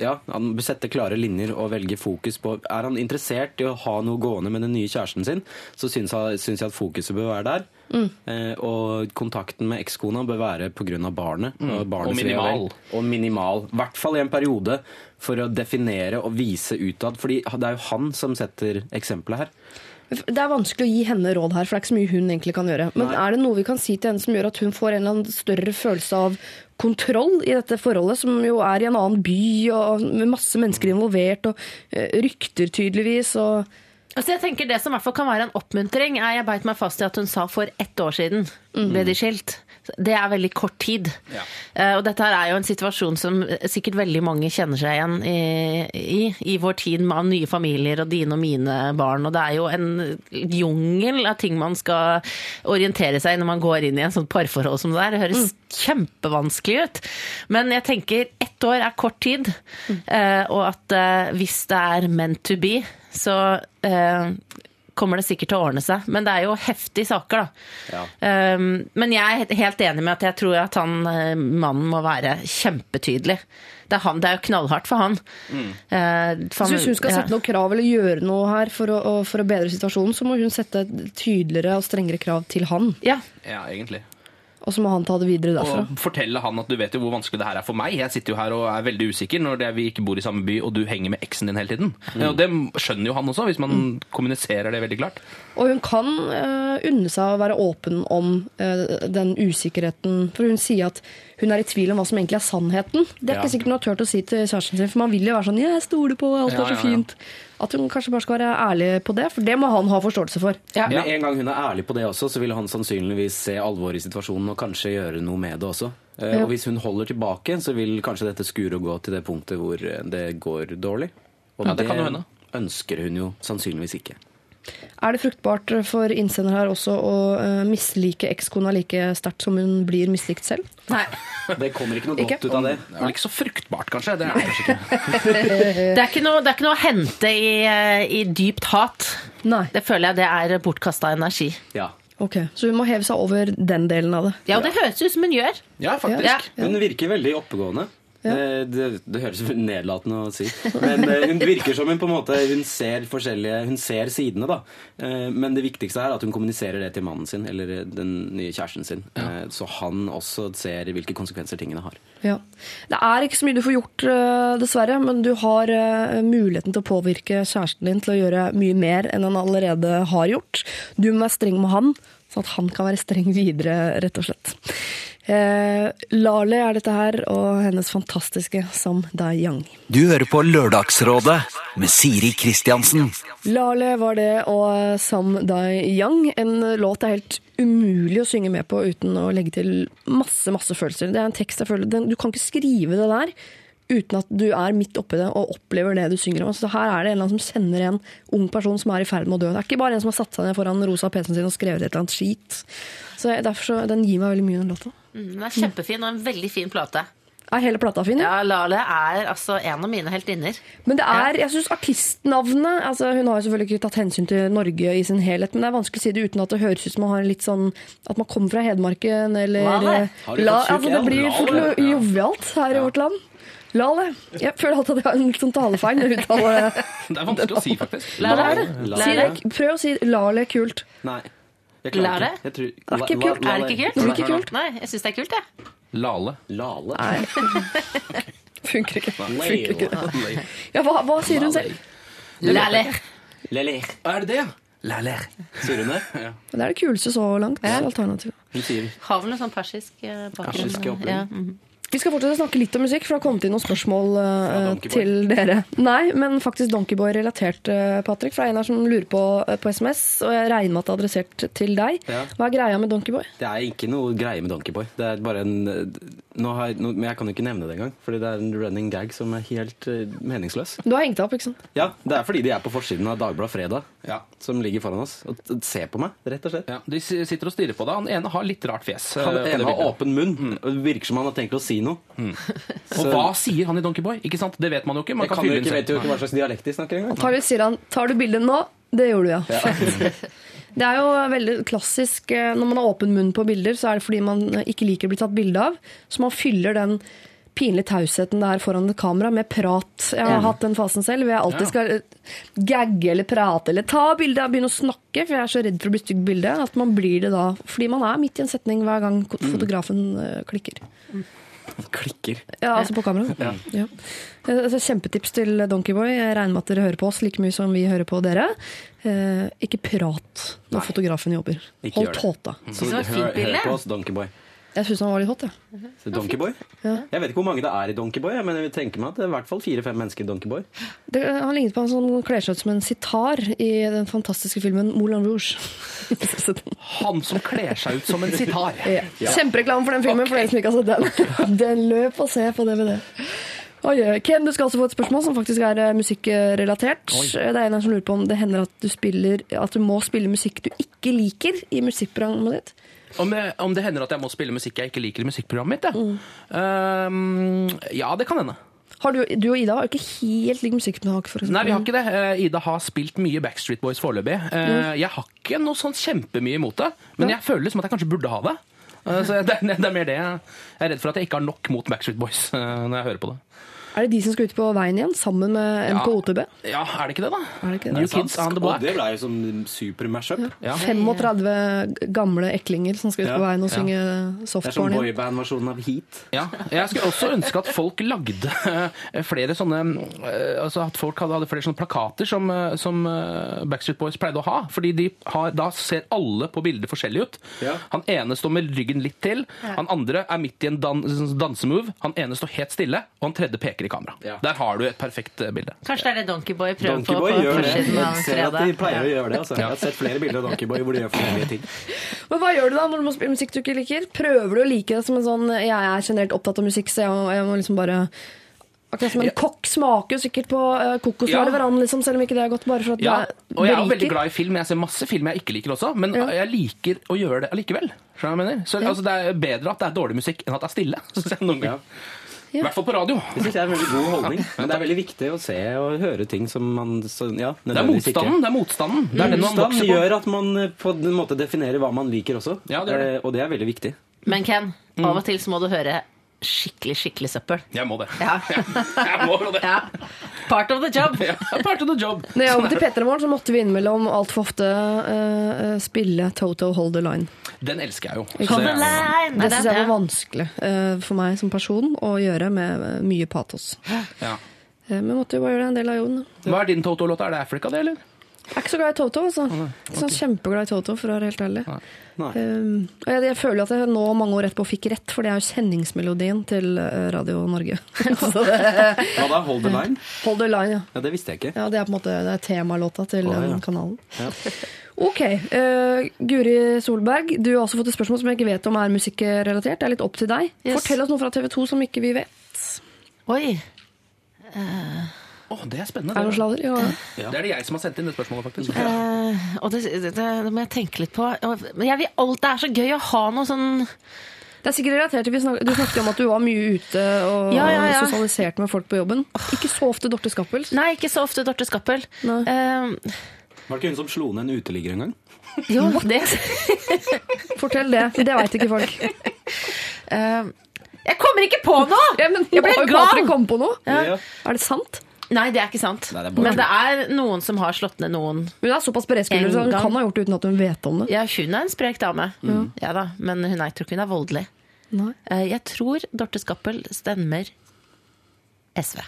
ja, han bør sette klare linjer og velge fokus på Er han interessert i å ha noe gående med den nye kjæresten sin, så syns jeg, syns jeg at fokuset bør være der. Mm. Eh, og kontakten med ekskona bør være pga. barnet. Mm. Og og minimal. vel. Og minimal. I hvert fall i en periode for å definere og vise utad. fordi det er jo han som setter eksempelet her. Det er vanskelig å gi henne råd her, for det er ikke så mye hun egentlig kan gjøre. Men Nei. er det noe vi kan si til henne som gjør at hun får en eller annen større følelse av kontroll i dette forholdet, som jo er i en annen by, og med masse mennesker involvert, og eh, rykter tydeligvis, og Altså jeg tenker Det som i hvert fall kan være en oppmuntring, er jeg beit meg fast i at hun sa for ett år siden ble de skilt. Det er veldig kort tid. Eh, Og dette er jo en situasjon som sikkert veldig mange kjenner seg igjen i, i, i vår tid med nye familier og dine og mine barn. Og det er jo en jungel av ting man skal orientere seg i når man går inn i en sånn parforhold som det er. Det høres kjempevanskelig ut. Men jeg tenker ett år er kort tid, eh, og at eh, hvis det er meant to be, så eh, kommer det sikkert til å ordne seg. Men det er jo heftige saker, da. Um, men jeg er helt enig med at jeg tror at han eh, mannen må være kjempetydelig. Det er, han, det er jo knallhardt for han. Eh, for Så han- hvis hun skal ja. sette noe krav eller gjøre noe her for å- for å bedre situasjonen, så må hun sette tydeligere og strengere krav til han. Ja. ja, egentlig. Og så må han ta det videre derfra. Og fortelle han at du vet jo hvor vanskelig det her er for meg. Jeg sitter jo her og er veldig usikker når det, vi ikke bor i samme by, og du henger med eksen din hele tiden. Mm. Og det skjønner jo han også, hvis man kommuniserer det veldig klart. Og hun kan uh, unne seg å være åpen om uh, den usikkerheten. For hun sier at hun er i tvil om hva som egentlig er sannheten. Det er Ja. ikke sikkert hun har turt å si til kjæresten sin, for man vil jo være sånn 'jeg stoler på, alt Ja, er så ja, ja. At hun kanskje bare skal være ærlig på det, for det må han ha forståelse for. Ja. Med en gang hun er ærlig på det også, så vil han sannsynligvis se alvoret i situasjonen og kanskje gjøre noe med det også. Eh, Ja. Og hvis hun holder tilbake, så vil kanskje dette skure og gå til det punktet hvor eh, det går dårlig. Og Ja, det kan jo ønsker hun jo sannsynligvis ikke. Er det fruktbart for innsender her også å eh, mislike ekskona like sterkt som hun blir mislikt selv? Nei. Det kommer ikke noe Ikke? godt ut av det. Det er vel ikke så fruktbart, kanskje. Det er kanskje ikke. Det er ikke noe, det er ikke noe å hente i, eh, i dypt hat. Nei. Det føler jeg det er bortkasta energi. Ja. Ok, Så hun må heve seg over den delen av det. Ja, og det høres ut som hun gjør. Ja, faktisk. Ja. Hun virker veldig oppegående. Det, det høres nedlatende å si, men eh, hun virker som hun på en måte Hun ser forskjellige Hun ser sidene, da. Eh, Men det viktigste er at hun kommuniserer det til mannen sin, eller eh, den nye kjæresten sin. Ja. Så han også ser hvilke konsekvenser tingene har. Ja. Det er ikke så mye du får gjort, dessverre, men du har muligheten til å påvirke kjæresten din til å gjøre mye mer enn han allerede har gjort. Du må være streng med han, så at han kan være streng videre, rett og slett. Eh, Lale er dette her, og hennes fantastiske Sam Dai Yang. Du hører på Lørdagsrådet med Siri Kristiansen. Lale var det, og Sam Dai Yang. En låt det er helt umulig å synge med på uten å legge til masse, masse følelser. Det er en tekst jeg føler, Du kan ikke skrive det der uten at du er midt oppi det og opplever det du synger om. Så her er det en eller annen som sender en ung person som er i ferd med å dø. Det er ikke bare en som har satt seg ned foran rosa PC-en sin og skrevet et eller annet skit. Så jeg- derfor så, Den gir meg veldig mye, den låta. Mm, Den er kjempefin og en veldig fin plate. Er hele plata fin? Ja, Lale er altså en av mine heltinner. Men det er, jeg synes artistnavnet altså Hun har jo selvfølgelig ikke tatt hensyn til Norge i sin helhet, men det er vanskelig å si det uten at det høres ut som man har litt sånn At man kommer fra Hedmarken, eller Lale. La, altså, Det blir fort jovialt her i vårt land. Lale. Jeg føler alltid at jeg har en sånn talefeil når jeg uttaler Det er vanskelig å si, faktisk. Lale. det. si det. Prøv å si Lale kult. Nei. Jeg klarer Lale? ikke. Jeg tror, Det er ikke La- kult. la- Er det ikke kult? Det er ikke kult. Nei, jeg syns det er kult, jeg. Lale. Lale. Funker ikke. Funker ikke. Ja, hva, hva sier hun selv? Lale. Lele. Er det det? Lale. Sier hun det? Det er det kuleste så langt. Alternativet. Hun sier Har vel noe sånn persisk eh, bakgrunn. Persisk opplegg. Ja, mhm. Vi skal fortsette å snakke litt om musikk, for det har kommet inn noen spørsmål uh, til dere. Nei, men faktisk Donkeyboy-relatert, uh, Patrick. er en her som lurer på, uh, på SMS, og jeg regner med at det er adressert til deg. Ja. Hva er greia med Donkeyboy? Det er ikke noe greie med Donkeyboy. Det er bare en nå har, nå, Men jeg kan jo ikke nevne det engang, fordi det er en running gag som er helt uh, meningsløs. Du har hengt deg opp, ikke sant? Ja, Det er fordi de er på forsiden av Dagbladet Fredag, Ja. som ligger foran oss. Og, og se på meg, rett og slett. Ja, de sitter og stirrer på deg. Han ene har litt rart fjes. eh, Han ene har åpen munn, Mm. virker som han har tenkt å si noe. Og hva sier han i Donkeyboy? Ikke sant? Det vet man jo ikke. Man Jeg kan kan jo ikke, vet jo ikke hva slags dialekt de snakker engang. Antakeligvis sier han 'tar du bildet nå'? Det gjorde du, ja. Det er jo veldig klassisk eh, når man har åpen munn på bilder, så er det fordi man eh, ikke liker å bli tatt bilde av. Så man fyller den pinlige tausheten det er foran et kamera med prat. Jeg har hatt den fasen selv, hvor jeg alltid Ja. skal eh, gagge eller prate eller ta bilde og begynne å snakke, for jeg er så redd for å bli stygg bilde. At man blir det da, fordi man er midt i en setning hver gang fotografen mm. klikker. Klikker. Ja, altså på kameraet. Ja. Ja. altså, Kjempetips til Donkeyboy. Jeg regner med at dere hører på oss like mye som vi hører på dere. Eh, ikke prat når fotografen jobber. Ikke Hold tåta. Så hør, hør på oss, Donkeyboy. Jeg syns han var litt hot, jeg. Så Donkeyboy? Jeg vet ikke hvor mange det er i Donkeyboy, men jeg tenker meg at det er i hvert fall fire-fem mennesker i Donkeyboy. Det, han lignet på han som kler seg ut som en sitar i den fantastiske filmen Moulin Rouge. Han som kler seg ut som en sitar. ja. Kjempereklame for den filmen, for dere som ikke har sett den. Den løp og se på DVD. Oi, Ken, du skal også få et spørsmål som faktisk er eh, musikkrelatert. Det er en som lurer på om det hender at du, spiller, at du må spille musikk du ikke liker i musikkprogrammet ditt. Om det, om det hender at jeg må spille musikk jeg ikke liker i musikkprogrammet mitt, ja. Um, ja, det kan hende. Har du, du og Ida har jo ikke helt lik musikksmak. Nei, vi har ikke det. Eh, Ida har spilt mye Backstreet Boys foreløpig. Eh, Jeg har ikke noe sånn kjempemye imot det, men jeg føler liksom at jeg kanskje burde ha det. Eh, Så det, det er mer det. Jeg er redd for at jeg ikke har nok mot Backstreet Boys når jeg hører på det. Er det de som skal ut på veien igjen, sammen med NKOTB? Ja, er det ikke det, da? Er det ikke det? New Kids on the Og det ble jo som super-mashup. Ja. 35 gamle eklinger som skal ut på veien og Ja. synge Det er som boyband-versjonen av Heat. Ja, jeg skulle også ønske at folk lagde eh, flere sånne eh, Altså at folk hadde, hadde flere sånne plakater som, eh, som Backstreet Boys pleide å ha. Fordi de har, da ser alle på bildet forskjellig ut. Ja. Han ene står med ryggen litt til, han andre er midt i en dan dansemove, han ene står helt stille, og han tredje peker i kamera. Ja. Der har du et perfekt eh, bilde. Kanskje det er det Donkeyboy prøver Donkeyboy på på gjør det. forsiden av Jeg ser at de pleier å gjøre det. Altså. Jeg har sett flere bilder av Donkeyboy hvor de gjør forskjellige ting. Men hva gjør du da når du må spille musikk du ikke liker? Prøver du å like det som en sånn Jeg er generelt opptatt av musikk, så jeg må, jeg må liksom bare Akkurat som en Ja. kokk smaker jo sikkert på uh, kokosnøtter Ja. hverandre, liksom, selv om ikke det er godt. Bare for at Ja, det og jeg er veldig glad i film. Jeg ser masse film jeg ikke liker også, men Ja. jeg liker å gjøre det allikevel. Skjønner du hva jeg mener? Så altså, det er bedre at det er dårlig musikk enn at det er stille. Synes jeg noen ganger. I hvert fall på radio. Det synes jeg er en veldig god holdning. Men det er veldig viktig å se og høre ting som man så, ja, Det er motstanden. Det er motstanden. Det er den man vokser på. gjør at man eh, på en måte definerer hva man liker også. Ja, det det. Eh, Og det er veldig viktig. Men Ken, av og til så må du høre skikkelig, skikkelig søppel. Jeg må det. Ja. Jeg må det. ja. Part of the job. Ja, part of the job. Når jeg jobbet i P3 Morgen, så måtte vi innimellom altfor ofte uh, spille Toto Hold the Line. Den elsker jeg jo. Ikke det- Line. Det syns jeg var vanskelig eh, for meg som person å gjøre med eh, mye patos. Ja. Eh, Men måtte jo bare gjøre det en del av jorden. da. Hva er din Toto-låt? Er det Africa, det, eller? Jeg er ikke så glad i Toto, altså. Okay. sånn kjempeglad i Toto, for å være helt ærlig. Nei. Um, og jeg, jeg føler jo at jeg nå mange år etterpå fikk rett, for det er jo kjenningsmelodien til Radio Norge. så det, Hva da? Hold the line? Hold the line, ja. Ja, det visste jeg ikke. ja. Det er på en måte det er temalåta til oh, ja. kanalen. Ja. Ok. Uh, Guri Solberg, du har også fått et spørsmål som jeg ikke vet om er musikkrelatert. Det er litt opp til deg. Yes. Fortell oss noe fra TV 2 som ikke vi vet. Oi. Å, det er spennende. Er det Det. Ja. det er det jeg som har sendt inn det spørsmålet, faktisk. Uh, og det, det, det må jeg tenke litt på. Men jeg vil alt, det er så gøy å ha noe sånn Det er sikkert relatert til snak Du snakket om at du var mye ute og Ja, ja, ja. sosialiserte med folk på jobben. Ikke så ofte Dorte Skappel. Nei, ikke så ofte Dorte Skappel. Nei. Eh, Var det ikke hun som slo ned en uteligger en gang? jo, det Fortell det. Det veit ikke folk. Uh, Jeg kommer ikke på noe! Ja, men Jeg ble gal! Kom på noe? Ja. Er det sant? Nei, det er ikke sant. Nei, det er Men det er noen som har slått ned noen. Hun er såpass En så hun gang. kan ha gjort det uten at hun vet om det. Ja, hun er en sprek dame. Ja da, men hun er, jeg tror ikke hun er voldelig. Nei. Eh, Jeg tror Dorte Skappel stemmer SV.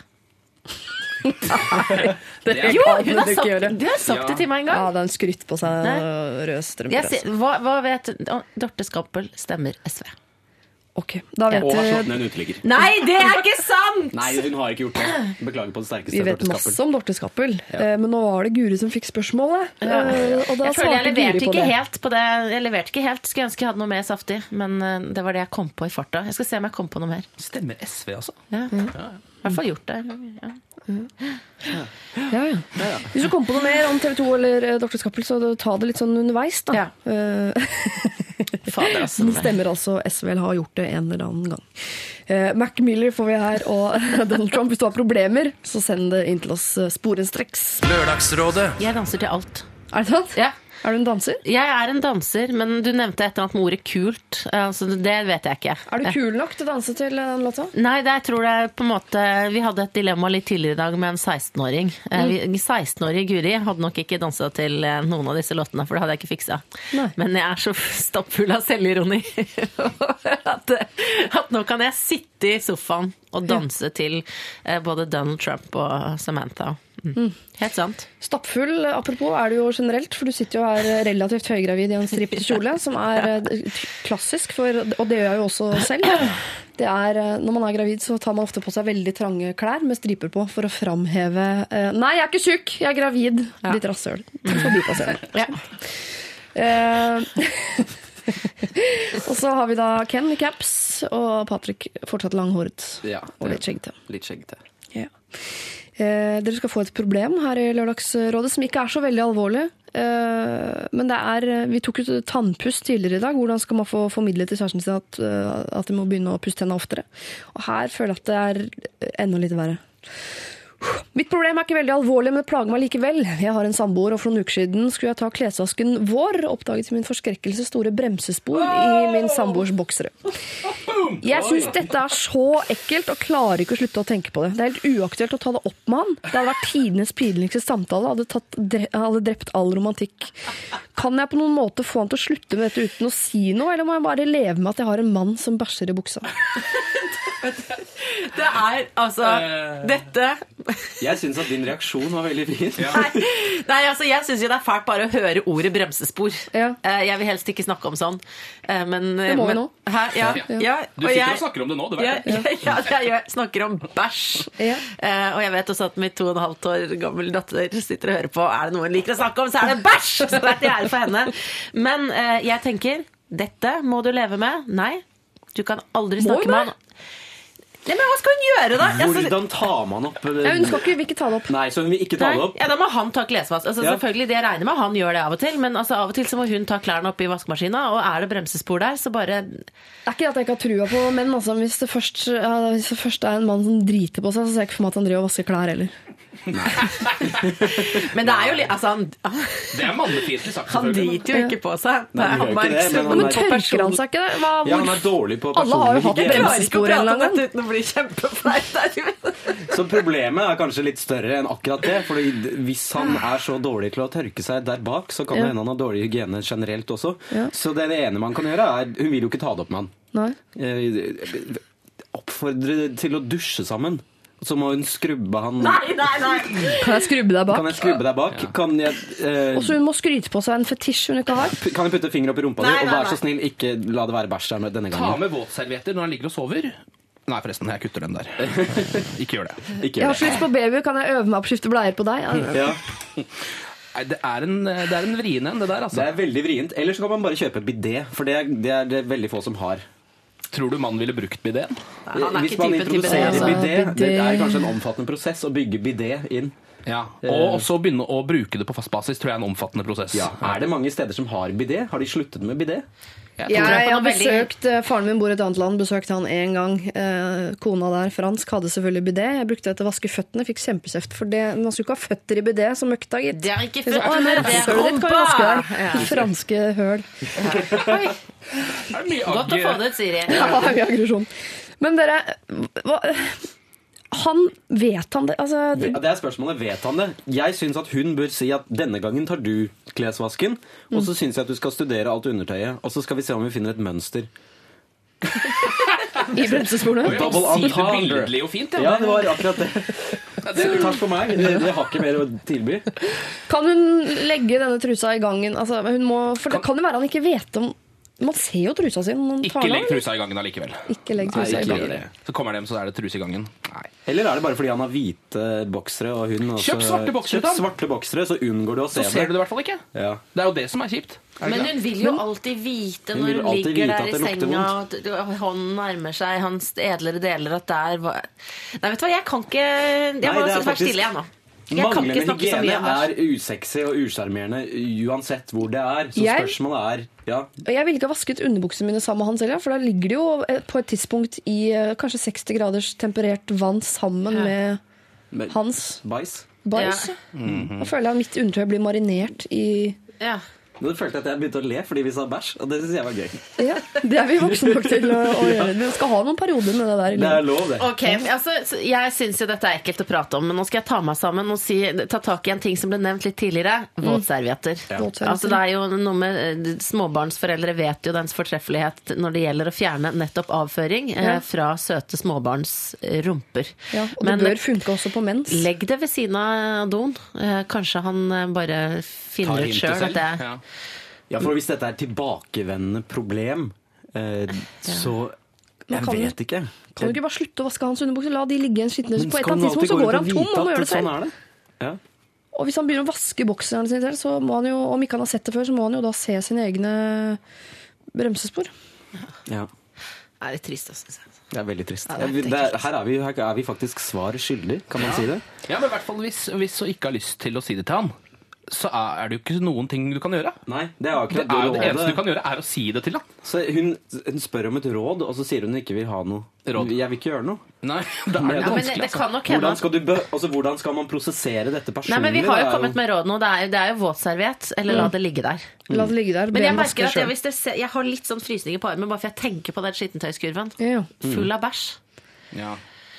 Det Jo, hun har sagt, gjøre. du har sagt Ja. det til meg en gang. Ja, det er en skrytt på seg Nei. rød strømpe. Jeg sier- hva, hva vet Dorte Skappel stemmer SV. Ok, da vet Og har slått ned en uteligger. Nei, det er ikke sant! Nei, hun har ikke gjort det. Beklager på det sterkeste. vi vet Dorte masse om Dorte Skappel, ja. men nå var det Guri som fikk spørsmålet. Ja. eh, Og da Jeg føler jeg leverte Guri på ikke det. helt på det. Jeg leverte ikke helt. Skulle ønske jeg hadde noe mer saftig, men eh, det var det jeg kom på i farta. Jeg skal se om jeg kom på noe mer. Stemmer SV, altså? Ja. I hvert fall gjort det. Ja. Ja, ja. Hvis du kommer på noe mer om TV 2 eller eh, Dorte Skappel, så ta det litt sånn underveis, da. Ja. Eh, Fader, altså. Den stemmer altså. SVL har gjort det en eller annen gang. Eh, Mac Miller får vi her, og Donald Trump. Hvis du har problemer, så send det inn til oss sporenstreks. Lørdagsrådet Jeg danser til alt. Er det sant? Ja. Er du en danser? Jeg er en danser, men du nevnte et eller annet med ordet kult. Altså, det vet jeg ikke. Er du kul nok til å danse til den låta? Nei, det, jeg tror det er på en måte Vi hadde et dilemma litt tidligere i dag med en 16-åring. Eh, Mm. 16-årige Guri hadde nok ikke dansa til eh, noen av disse låtene, for det hadde jeg ikke fiksa. Nei. Men jeg er så stappfull av selvironi at, at nå kan jeg sitte i sofaen og danse til eh, både Donald Trump og Samantha. Mm. Helt sant. Stappfull, apropos, er du jo generelt, for du sitter jo her relativt høygravid i en strippet kjole, som er eh, klassisk, for, og det gjør jeg jo også selv. Det er, eh, når man er gravid, så tar man ofte på seg veldig trange klær med striper på for å framheve eh, Nei, jeg er ikke tjukk, jeg er gravid! Ditt rasshøl. Forbipasserende. Ja. Eh, og så har vi da Ken i caps, og Patrick fortsatt langhåret Ja, og litt skjeggete. Litt skjeggete. Ja. Eh, dere skal få et problem her i Lørdagsrådet som ikke er så veldig alvorlig. Eh, men det er Vi tok ut tannpust tidligere i dag. Hvordan skal man få formidlet til kjæresten sin at, eh, at de må begynne å pusse tennene oftere? Og her føler jeg at det er enda litt verre. Mitt problem er ikke veldig alvorlig, men det plager meg likevel. Jeg har en samboer, og for noen uker siden skulle jeg ta klesvasken vår, oppdaget til min forskrekkelse store bremsespor i min samboers boksere. Jeg syns dette er så ekkelt og klarer ikke å slutte å tenke på det. Det er helt uaktuelt å ta det opp med han. Det hadde vært tidenes pinligste samtale. Hadde, tatt, hadde drept all romantikk. Kan jeg på noen måte få han til å slutte med dette uten å si noe, eller må jeg bare leve med at jeg har en mann som bæsjer i buksa? Det er altså Dette Jeg syns at din reaksjon var veldig fin. Nei, nei altså jeg syns jo det er fælt bare å høre ordet bremsespor. Ja. Eh, Jeg vil helst ikke snakke om sånn. Eh, Men, Det må vi nå. Hæ? Ja, ja. Du og sitter jeg- og snakker om det nå, du vet det. ja, ja, jeg snakker om bæsj. Ja. Eh, og jeg vet også at min to og en halvt år gammel datter sitter og hører på. Er det noe hun liker å snakke om, så er det bæsj! Så det er til ære for henne. Men eh, jeg tenker, dette må du leve med. Nei, du kan aldri snakke med han. Nei, men hva skal hun gjøre, da? Hvordan tar man opp eh, Ja, hun skal ikke, vil ikke ta det opp. Nei, så hun vil ikke ta det opp? ja, Da må han ta klesvask. Altså, Ja. selvfølgelig, det jeg regner med Han gjør det av og til, men altså, av og til så må hun ta klærne opp i vaskemaskina. Og er det bremsespor der, så bare Det er ikke at jeg ikke har trua på menn. Altså. Hvis, det først, ja, hvis det først er en mann som driter på seg, så ser jeg ikke for meg at han driver og vasker klær heller. Men det er jo litt Altså, han, Det er mannefiendtlig sagt, han driter jo ikke på seg. Nei, han gjør ikke det, men han Men er- tørker han seg ikke det? Hva, Ja, han er dårlig på Alle har jo hatt bremsespor en eller annen uten å bli kjempeflaut. Så problemet er kanskje litt større enn akkurat det. For hvis han er så dårlig til å tørke seg der bak, så kan det Ja. hende han har dårlig hygiene generelt også. Ja. Så det, det ene man kan gjøre, er Hun vil jo ikke ta det opp med han. Nei. Eh, Oppfordre til å dusje sammen. Så må hun skrubbe han Nei, nei, nei! Kan jeg skrubbe deg bak? Kan jeg skrubbe deg bak? Kan jeg, eh, Og så hun må skryte på seg en fetisj hun ikke har. p- kan jeg putte finger opp i rumpa di? Og nei, vær nei. så snill, ikke la det være bæsj der denne Ta gangen. med våtservietter når han ligger og sover. Nei, forresten, jeg kutter den der. Ikke gjør det. Ikke Jeg har gjør så lyst på baby, kan jeg øve meg på å skifte bleier på deg? Ja. det. Ja. Nei, det er en, det er en vrien en, det der, altså. Det er veldig vrient. Eller så kan man bare kjøpe bidé, for det er, det er det veldig få som har. Tror du mannen ville brukt bideen? Er Hvis man typen bidé. introduserer Altså. bidé, det er kanskje en omfattende prosess å bygge bidé inn. Ja. Og også begynne å bruke det på fast basis, tror jeg er en omfattende prosess. Ja. Er det mange steder som har bidé? Har de sluttet med bidé? Jeg Jeg jeg har besøkt eh, Faren min bor i et annet land, besøkte han én gang. Eh, kona der, fransk, hadde selvfølgelig bidé. Jeg brukte det til å vaske føttene, fikk kjempekjeft for det. Man skulle ikke ha føtter i bidé som møkta, gitt. Det er ikke føtter, «Å, men det er rumpa!» Ja. Franske høl. Det er Godt å få det ut, Siri. Ja, mye aggresjon. Men dere, hva, han vet han det? Altså, Ja, Det er spørsmålet, vet han det? Jeg syns at hun bør si at denne gangen tar du klesvasken, og så syns jeg at du skal studere alt undertøyet, og så skal vi se om vi finner et mønster. i bremsesporene. Billedlig og fint, Ja, det var akkurat det. Takk for meg. Jeg jeg har ikke mer å tilby. Kan hun legge denne trusa i gangen? Altså, hun må, for det kan jo være han ikke vet om Man ser jo trusa si når man tar Ikke den legg trusa i gangen allikevel. Ikke legg Nei, trusa i ikke gangen. det. Så kommer de, så er det truse i gangen. Nei. Eller er det bare fordi han har hvite boksere, og hun også Kjøp svarte boksere, Kjøp svarte boksere, så unngår du å se Så ser du det i hvert fall ikke. Ja. Det er jo det som er kjipt. Er det Men ikke hun det? vil jo alltid vite Hun når vil hun alltid ligger vite der i det lukter senga og at- hånden nærmer seg hans edlere deler, at der var Nei, vet du hva, jeg kan ikke Jeg Nei, må det er være faktisk- stille, igjen nå. Jeg Manglende hygiene er usexy og usjarmerende uansett hvor det er. Så Jeg- spørsmålet er ja, Jeg ville ikke ha vasket underbuksene mine sammen med han selv, ja, for da ligger det jo på et tidspunkt i eh, kanskje 60 graders temperert vann sammen med med hans bæsj. bæsj. Ja. Da føler jeg at mitt undertøy blir marinert i Ja. Nå følte jeg at jeg begynte å le fordi vi sa bæsj, og det syns jeg var gøy. Ja, det er vi voksne nok til å, å gjøre. Vi skal ha noen perioder med det der. Det er lov, det. Ok, altså, Jeg syns jo dette er ekkelt å prate om, men nå skal jeg ta meg sammen og si, ta tak i en ting som ble nevnt litt tidligere. Våtservietter. Ja. Altså, det er jo noe med eh, Småbarnsforeldre vet jo dens fortreffelighet når det gjelder å fjerne nettopp avføring eh, fra søte småbarns eh, rumper. Ja, og Men- det bør funke også på mens. Legg det ved siden av doen. Eh, Kanskje han eh, bare finner ut sjøl at det er Ja. For hvis dette er tilbakevendende problem, eh, så Jeg kan- vet ikke. Kan du ikke bare slutte å vaske hans underbukser? La de ligge i en skitne På et eller annet tidspunkt så går han tom og må gjøre det Sånn selv. Sånn det. Ja. Og hvis han begynner å vaske bokserne sine selv, så må han jo, om ikke han har sett det før, så må han jo da se sine egne bremsespor. ja. Det er litt trist, altså. Det er veldig trist. Ja, det er Det er, her, er vi, her er vi faktisk svar skyldig, kan man si det? Ja, men i hvert fall hvis, hvis hun ikke har lyst til å si det til han, så er det jo ikke noen ting du kan gjøre. Nei, det er Det, er jo det eneste du kan gjøre, er å si det til ham. Så hun, hun spør om et råd, og så sier hun ikke vil ha noe. Råd. Jeg vil ikke gjøre noe. Nei, det er Ja, vanskelig. det Altså. kan nok Hvordan skal, du be, altså, hvordan skal man prosessere dette personlig? Nei, men Vi har jo kommet med råd nå. Det er, det er jo våtserviett, eller la det ligge der. La det ligge der. Men jeg merker at jeg, hvis det ser, jeg har litt sånn frysninger på armen bare for jeg tenker på den skittentøyskurven. Ja, ja. Full av bæsj. Ja.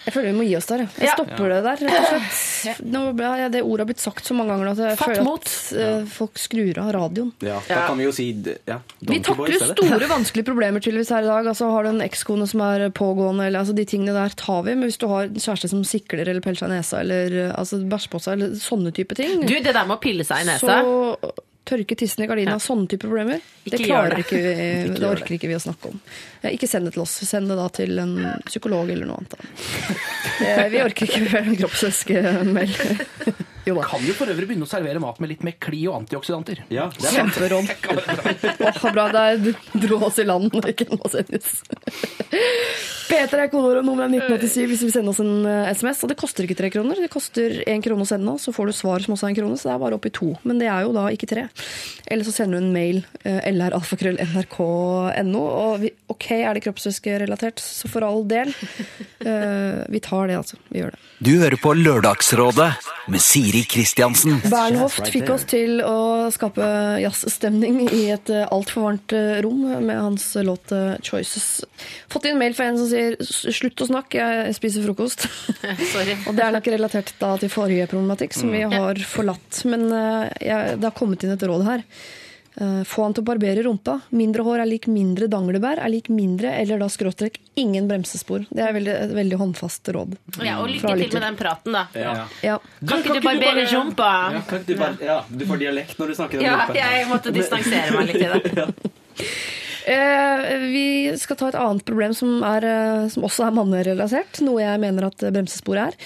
Jeg føler vi må gi oss der. jeg. Jeg Ja. stopper det der, rett og slett. Nå ble det ordet har blitt sagt så mange ganger at jeg Fatt føler mot. at eh, folk skrur av radioen. Ja, da kan vi jo si ja, Vi takler store, vanskelige problemer tydeligvis her i dag. Altså, har du en ekskone som er pågående, eller altså, de tingene der tar vi. Men hvis du har en kjæreste som sikler eller peller seg i nesa, eller altså, bæsjer på seg, eller sånne type ting, Du, det der med å pille seg i nesa så tørke tissen i gardina, sånne type problemer, det Ikke gjør klarer det. ikke vi, det gjør orker ikke vi å snakke om. Ja, Ikke send det til oss, send det da til en psykolog eller noe annet. Vi orker ikke en kroppsvæskemeld. Jo da. Kan jo for øvrig begynne å servere mat med litt mer kli og antioksidanter. Ja, det er sant. Kjemperåd. Åh, bra, der dro oss i land når ikke må sendes. Peter er kodeordet nummer 1987 hvis du vil sende oss en eh, SMS. Og det koster ikke tre kroner, det koster én krone å sende, så får du svar som også er en krone, så det er bare opp i to. Men det er jo da ikke tre. Eller så sender du en mail, eh, lralfakrøll.nrk.no. Og vi, ok, er det kroppsvæskerelatert, så for all del. Uh, vi tar det, altså. Vi gjør det. Du hører på Lørdagsrådet med Siri Kristiansen. Bernhoft fikk oss til å skape jazzstemning i et eh, altfor varmt eh, rom med hans låt eh, 'Choices'. Fått inn mail fra en som sier 'slutt å snakke, jeg spiser frokost'. Sorry. Og det er nok relatert da til forrige problematikk, som vi har forlatt. Men jeg, det har kommet inn et råd her. Eh, Få han til å barbere rumpa. Mindre hår er lik mindre danglebær, er lik mindre, eller da skråstrek ingen bremsespor. Det er veldig, et veldig håndfast råd. Ja, og lykke til med den praten, da. Ja. Ja. Kan ikke du barbere rumpa? Ja, kan ikke du, bare, ja, du får dialekt når du snakker om Ja, rumpe. jeg måtte distansere meg litt i det. Eh, vi skal ta et annet problem som, er, eh, som også er mannerelasert, Noe jeg mener at bremsespor er.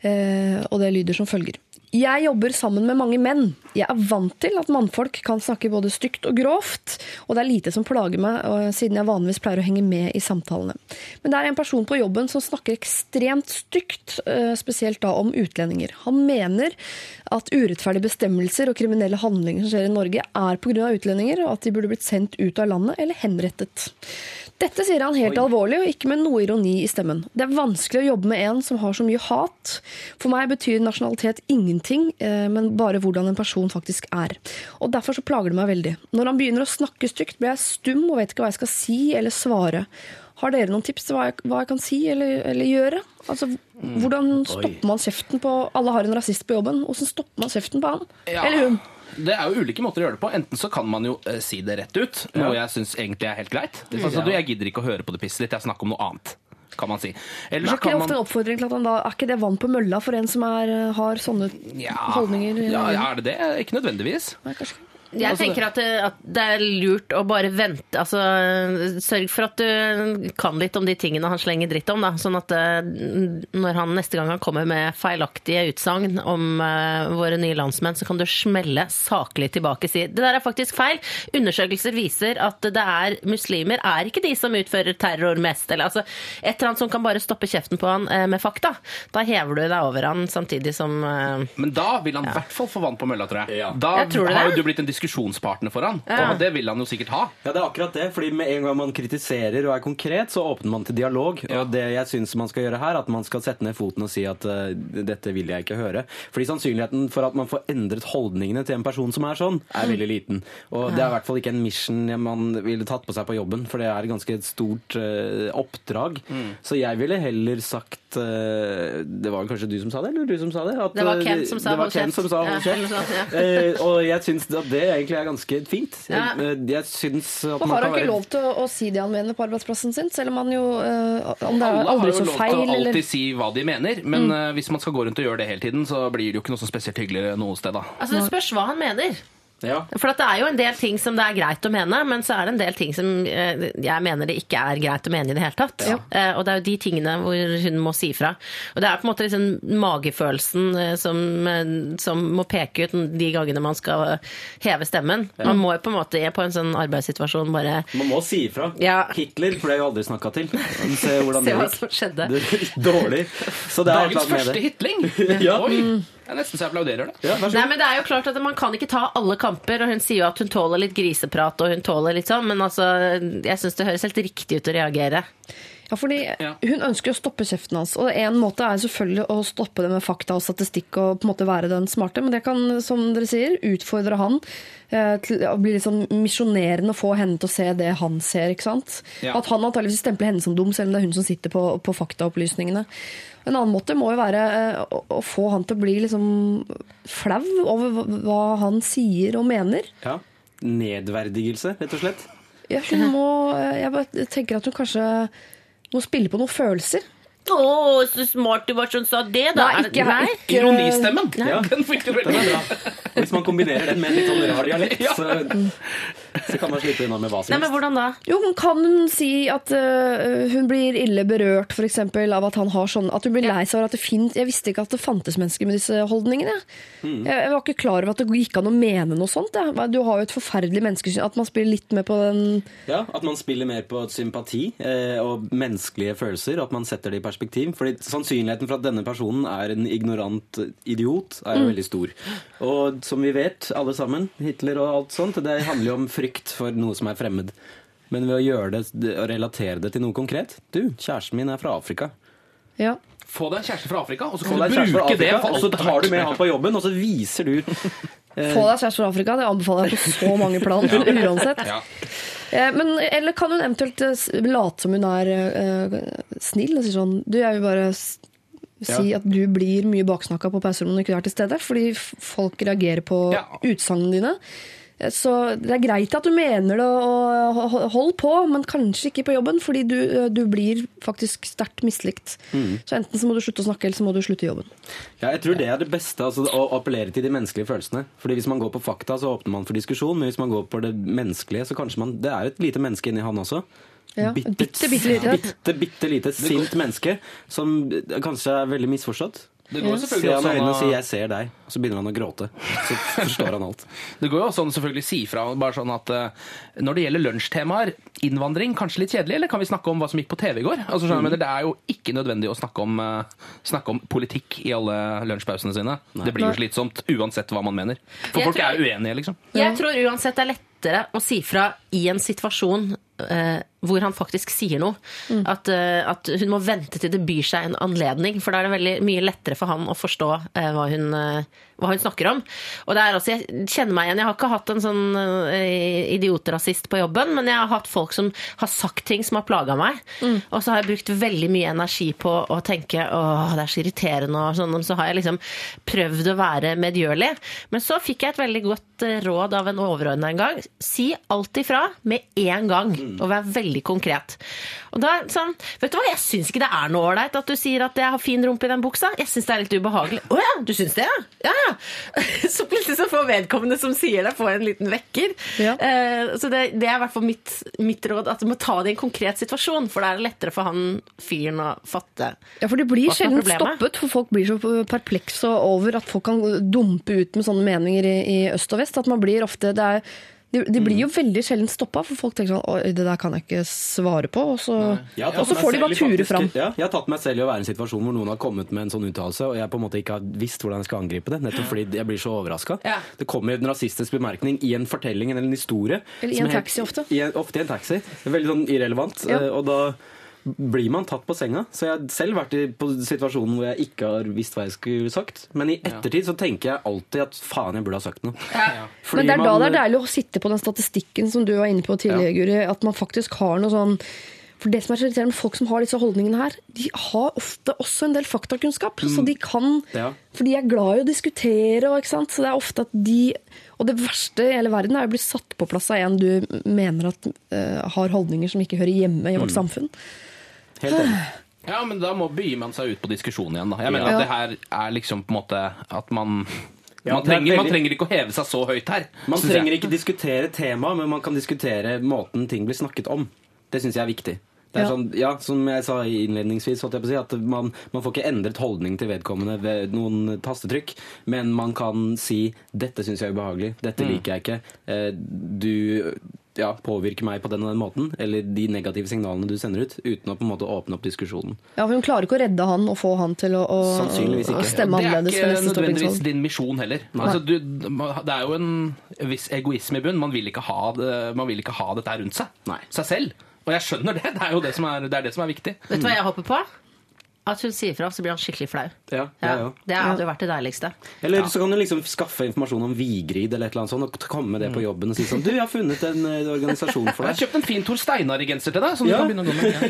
Eh, og det lyder som følger. Jeg jobber sammen med mange menn. Jeg er vant til at mannfolk kan snakke både stygt og grovt, og det er lite som plager meg, siden jeg vanligvis pleier å henge med i samtalene. Men det er en person på jobben som snakker ekstremt stygt, eh, spesielt da om utlendinger. Han mener at urettferdige bestemmelser og kriminelle handlinger som skjer i Norge, er pga. utlendinger, og at de burde blitt sendt ut av landet eller henrettet. Dette sier han helt alvorlig, og ikke med noe ironi i stemmen. Det er vanskelig å jobbe med en som har så mye hat. For meg betyr nasjonalitet ingenting, eh, men bare hvordan en person faktisk er. Og Derfor så plager det meg veldig. Når han begynner å snakke stygt, blir jeg stum og vet ikke hva jeg skal si eller svare. Har dere noen tips til hva jeg, hva jeg kan si eller, eller gjøre? Altså, Hvordan stopper man kjeften på Alle har en rasist på jobben. Hvordan stopper man kjeften på han? Ja. Eller hun? Det er jo ulike måter å gjøre det på. Enten så kan man jo eh, si det rett ut, noe jeg syns egentlig er helt greit. Altså, du, jeg gidder ikke å høre på det pisset ditt, jeg snakker om noe annet. Kan man si. Eller så kan ofte man en oppfordring til at han da Er ikke det vann på mølla for en som er, har sånne holdninger? ja, Er det det? Ikke nødvendigvis. Nei, kanskje ikke. Jeg Altså, tenker at det, at det er lurt å bare vente. Altså, sørg for at du kan litt om de tingene han slenger dritt om. Da. Sånn at eh, når han neste gang han kommer med feilaktige utsagn om uh, våre nye landsmenn, så kan du smelle saklig tilbake og si det der er faktisk feil. Undersøkelser viser at det er muslimer er ikke de som utfører terror mest. Eller altså, et eller annet som kan bare stoppe kjeften på han uh, med fakta. Da hever du deg over han samtidig som uh, Men da vil han i hvert fall få vann på mølla, tror jeg. Ja. Da Jeg tror har jo du blitt en diskusjonspartner for han, Ja. og det vil han jo sikkert ha. Ja, det er akkurat det. fordi med en gang man kritiserer og er konkret, så åpner man til dialog. Ja. Og det jeg syns man skal gjøre her, at man skal sette ned foten og si at uh, dette vil jeg ikke høre. Fordi sannsynligheten for at man får endret holdningene til en person som er sånn, er veldig liten. Og det er i hvert fall ikke en mission man ville tatt på seg på jobben, for det er et ganske stort uh, oppdrag. Så jeg ville heller sagt eh, Det var kanskje du som sa det, eller du som sa det? At, Det var Kent Ken som sa det var hold kjeft. som sa hold Ja, og jeg syns at det egentlig er ganske fint. Jeg, jeg syns at man har han ikke være lov til å, å si det han mener på arbeidsplassen sin, selv om han jo øh, Om det er Alle har jo lov til feil, å eller alltid si hva de mener, men mm. hvis man skal gå rundt og gjøre det hele tiden, så blir det jo ikke noe så spesielt hyggelig noe sted, da. Altså, det spørs hva han mener. Ja. For at det er jo en del ting som det er greit å mene, men så er det en del ting som eh, jeg mener det ikke er greit å mene i det hele tatt. Ja. Og det er jo de tingene hvor hun må si fra. Og det er på en måte liksom magefølelsen eh, som, eh, som må peke ut de gangene man skal eh, heve stemmen. Man må jo på en måte på en sånn arbeidssituasjon bare Man må si ifra. Ja. Hitler ble jo aldri snakka til. Se hvordan Se det gikk. Dårlig. Så det er Dagens første hitling! Ja. Oi! Det er nesten så jeg applauderer det. Ja, Nei, men det er jo klart at Man kan ikke ta alle kamper, og hun sier jo at hun tåler litt griseprat og hun tåler litt sånn, men altså, jeg syns det høres helt riktig ut å reagere. Ja, fordi Ja. Hun ønsker å stoppe kjeften hans. Og En måte er selvfølgelig å stoppe det med fakta og statistikk og på en måte være den smarte, men det kan, som dere sier, utfordre han eh, til å bli litt sånn misjonerende og få henne til å se det han ser. ikke sant? Ja. At han antageligvis stempler henne som dum, selv om det er hun som sitter på, på faktaopplysningene. En annen måte må jo være eh, å, få han til å bli liksom flau over hva, han sier og mener. Ja. Nedverdigelse, rett og slett. Ja, hun må, eh, jeg bare tenker at hun kanskje må spille på noen følelser. Å, så smart du var som sa det, da. Nei, ikke- Nei. ikke- Ironistemmen! Ja. Den fikk du veldig bra. Hvis man kombinerer den med en litt sånn rar dialekt, så, så kan man slippe unna med hva som Nei, men hvordan da? Jo, hun kan hun si at uh, hun blir ille berørt for eksempel, av at han har sånn At hun blir lei seg over at det finnes Jeg visste ikke at det fantes mennesker med disse holdningene. Hmm. Jeg, jeg var ikke klar over at det gikk an å mene noe sånt. Jeg. Du har jo et forferdelig menneskesyn. At man spiller litt mer på den Ja, At man spiller mer på sympati eh, og menneskelige følelser. At man setter det i perspektiv. Fordi Sannsynligheten for at denne personen er en ignorant idiot, er jo veldig stor. Og som vi vet, alle sammen, Hitler og alt sånt, det handler jo om frykt for noe som er fremmed. Men ved å gjøre det, å relatere det til noe konkret Du, kjæresten min er fra Afrika. Ja. Få deg en kjæreste fra Afrika, og så kan du bruke det Afrika, for og så det tar du med han på jobben, og så viser du Få deg kjæreste fra Afrika, det anbefaler jeg på så mange plan. Uansett. Ja. Eh, Men, eller kan hun eventuelt eh, late som hun er uh, snill og si sånn Du, jeg vil bare si Ja. at du blir mye baksnakka på pauserommet når du ikke er til stede, fordi folk reagerer på Ja. utsagnene dine. Så det er greit at du mener det og hold på, men kanskje ikke på jobben, fordi du, du blir faktisk sterkt mislikt. Så enten så må du slutte å snakke, eller så må du slutte i jobben. Ja, jeg tror det er det beste, altså, å appellere til de menneskelige følelsene. Fordi Hvis man går på fakta, så åpner man for diskusjon, men hvis man går på det menneskelige, så kanskje man Det er jo et lite menneske inni han også. Ja, bitte, bitte lite. bitte, bitte lite sint menneske som kanskje er veldig misforstått. Det går Se selvfølgelig han i øynene og si 'jeg ser deg', og så begynner han å gråte. Så forstår han alt. Det går jo også an å selvfølgelig si fra bare sånn at eh, når det gjelder lunsjtemaer, innvandring, kanskje litt kjedelig, eller kan vi snakke om hva som gikk på TV i går? Altså, skjønner men Det er jo ikke nødvendig å snakke om, eh, snakke om politikk i alle lunsjpausene sine. Det blir jo slitsomt uansett hva man mener. For Jeg folk tror- er uenige, liksom. Jeg tror uansett det er lettere å si fra i en situasjon eh, hvor han faktisk sier noe. At, eh, at hun må vente til det byr seg en anledning, for da er det veldig mye lettere for han å forstå eh, hva, hun, eh, hva hun snakker om. Og det er også, Jeg kjenner meg igjen. Jeg har ikke hatt en sånn eh, idiotrasist på jobben, men jeg har hatt folk som har sagt ting som har plaga meg. Og så har jeg brukt veldig mye energi på å tenke åh, det er så irriterende, og sånn. Så har jeg liksom prøvd å være medgjørlig. Men så fikk jeg et veldig godt eh, råd av en overordna en gang. Si alt ifra med en gang, og vær veldig konkret. Og da sånn, vet du hva, jeg syns ikke det er noe ålreit at du sier at jeg har fin rumpe i den buksa. Jeg syns det er litt ubehagelig. Å ja, du syns det, ja? Ja, ja. Så plutselig så får vedkommende som sier det, får en liten vekker. Ja. Eh, Så det, det er i hvert fall mitt, mitt råd, at du må ta det i en konkret situasjon, for da er det lettere for han fyren å fatte. Ja, for det blir sjelden stoppet, for folk blir så perplekse over at folk kan dumpe ut med sånne meninger i, i øst og vest, at man blir ofte det er, de, de blir jo veldig sjelden stoppa, for folk tenker sånn Oi, det der kan jeg ikke svare på. Og så, og så får de bare ture faktisk- fram. Ja, jeg har tatt meg selv i å være i en situasjon hvor noen har kommet med en sånn uttalelse, og jeg på en måte ikke har visst hvordan jeg skal angripe det, nettopp fordi jeg blir så overraska. Ja. Det kommer en rasistisk bemerkning i en fortelling eller en historie. Eller i en taxi helt- ofte. I en, ofte i en taxi. Veldig sånn irrelevant. Ja. eh, Og da blir man tatt på senga. Så jeg har selv vært i på situasjonen hvor jeg ikke har visst hva jeg skulle sagt. Men i ettertid så tenker jeg alltid at faen, jeg burde ha sagt noe. Fordi Men det er da man- det er deilig å sitte på den statistikken som du var inne på tidligere, Guri, at man faktisk har noe sånn for det som er så irriterende med folk som har disse holdningene her, de har ofte også en del faktakunnskap. Så de kan Ja. For de er glad i å diskutere, og, ikke sant? så det er ofte at de Og det verste i hele verden er å bli satt på plass av en du mener at uh, har holdninger som ikke hører hjemme i vårt samfunn. Helt enig. Ja, men da må begir man seg ut på diskusjon igjen, da. Jeg mener Ja. at det her er liksom på en måte at man Ja, man, er trenger, man trenger ikke å heve seg så høyt her. Man trenger ikke diskutere temaet, men man kan diskutere måten ting blir snakket om. Det syns jeg er viktig. Det er Ja. sånn, ja, Som jeg sa innledningsvis, holdt jeg på å si, at man, man får ikke endret holdning til vedkommende ved noen tastetrykk, men man kan si 'dette syns jeg er ubehagelig', 'dette Mm. liker jeg ikke', eh, 'du ja, påvirker meg på den og den måten', eller de negative signalene du sender ut, uten å på en måte åpne opp diskusjonen. Ja, for Hun klarer ikke å redde han og få han til å, å, stemme annerledes. det er ikke nødvendigvis din misjon heller. Altså, du, det er jo en viss egoisme i bunnen. Man vil ikke ha, man vil ikke ha dette rundt seg. Nei. Seg selv. Og jeg skjønner det. Det er jo det som er, det er, det som er viktig. Vet du hva jeg håper på? At hun sier fra, så blir han skikkelig flau. Ja, Ja, ja. det hadde jo vært det deiligste. Eller så kan du liksom skaffe informasjon om Vigrid eller et eller annet sånt, og komme med det på jobben og si sånn 'Du, jeg har funnet en eh, organisasjon for deg. Jeg har kjøpt en fin Tor Steinar-genser til deg. Som Ja. du kan begynne å gå med. Ja.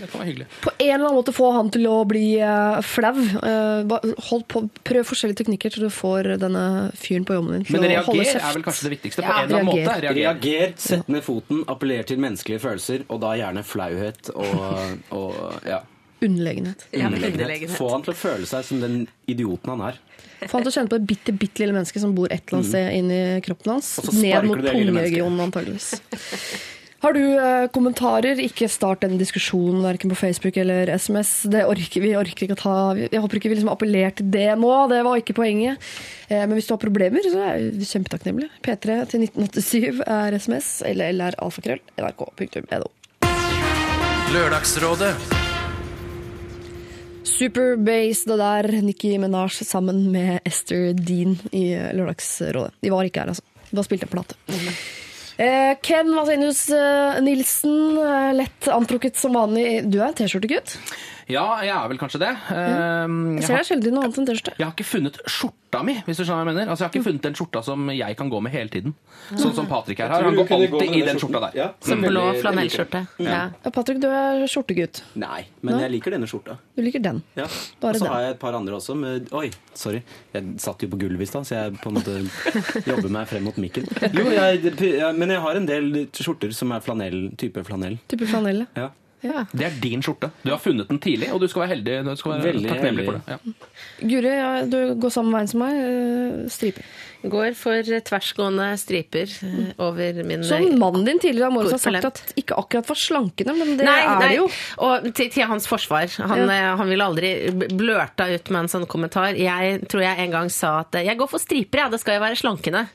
Det kan være hyggelig. På en eller annen måte få han til å bli eh, flau. Eh, hold på, prøv forskjellige teknikker til du får denne fyren på jobben din til Men å holde reager er vel kanskje det viktigste. På Ja, en eller annen reager. måte. Reager. Reager, sett ned foten, appeller til menneskelige følelser, og da gjerne flauhet og, og ja, Underlegenhet. Ja, underlegenhet. underlegenhet. Få han til å føle seg som den idioten han er. Få han til å kjenne på det bitte, bitte lille mennesket som bor et eller annet sted inni kroppen hans. Ned mot tungeregionen, antageligvis. Har du eh, kommentarer? Ikke start en diskusjon verken på Facebook eller SMS. Det orker vi orker ikke å ta. Jeg håper ikke vi liksom appellerer til det nå. Det var ikke poenget. Eh, Men hvis du har problemer, så er vi kjempetakknemlige. P3 til 1987 er SMS eller lralfakrøll nrk.no. Lørdagsrådet Superbase, det der. Nicki Minaj sammen med Esther Dean i Lørdagsrådet. De var ikke her, altså. De bare spilte en plate. Eh, Ken Vasenius eh, Nilsen, eh, lett antrukket som vanlig. Du er en T-skjortegutt. Ja, jeg er vel kanskje det. Mm. Jeg jeg, ser deg sjelden i noe annet enn T-skjorte. jeg har ikke funnet skjorta mi, hvis du skjønner hva jeg mener. Altså, jeg har ikke funnet den skjorta som jeg kan gå med hele tiden. Sånn som Patrick her har. Han går alltid i den skjorta der. Ja, Som blå flanellskjorte. den. Ja. Ja, Patrick, du er skjortegutt. Nei, men jeg liker denne skjorta. Du liker den. Ja. Bare Og så har jeg et par andre også. Med, oi, sorry. Jeg satt jo på gulvet i stad, så jeg på en måte jobber meg frem mot mikken. Jo, jeg, men jeg har en del skjorter som er flanell, type flanell. Type flanell. Ja. Ja. Det er din skjorte. Du har funnet den tidlig, og du skal være heldig. Du skal være Veldig takknemlig heldig. for det. Ja. Guri, ja, du går samme veien som meg. eh, Striper. Går for tversgående striper eh, over min Som mannen din tidligere har morges har sagt at ikke akkurat var slankende, men det nei, er det jo. Og til, til hans forsvar. Han, Ja. eh, han ville aldri blørta ut med en sånn kommentar. Jeg tror jeg en gang sa at eh, jeg går for striper, ja, det skal jo være slankende.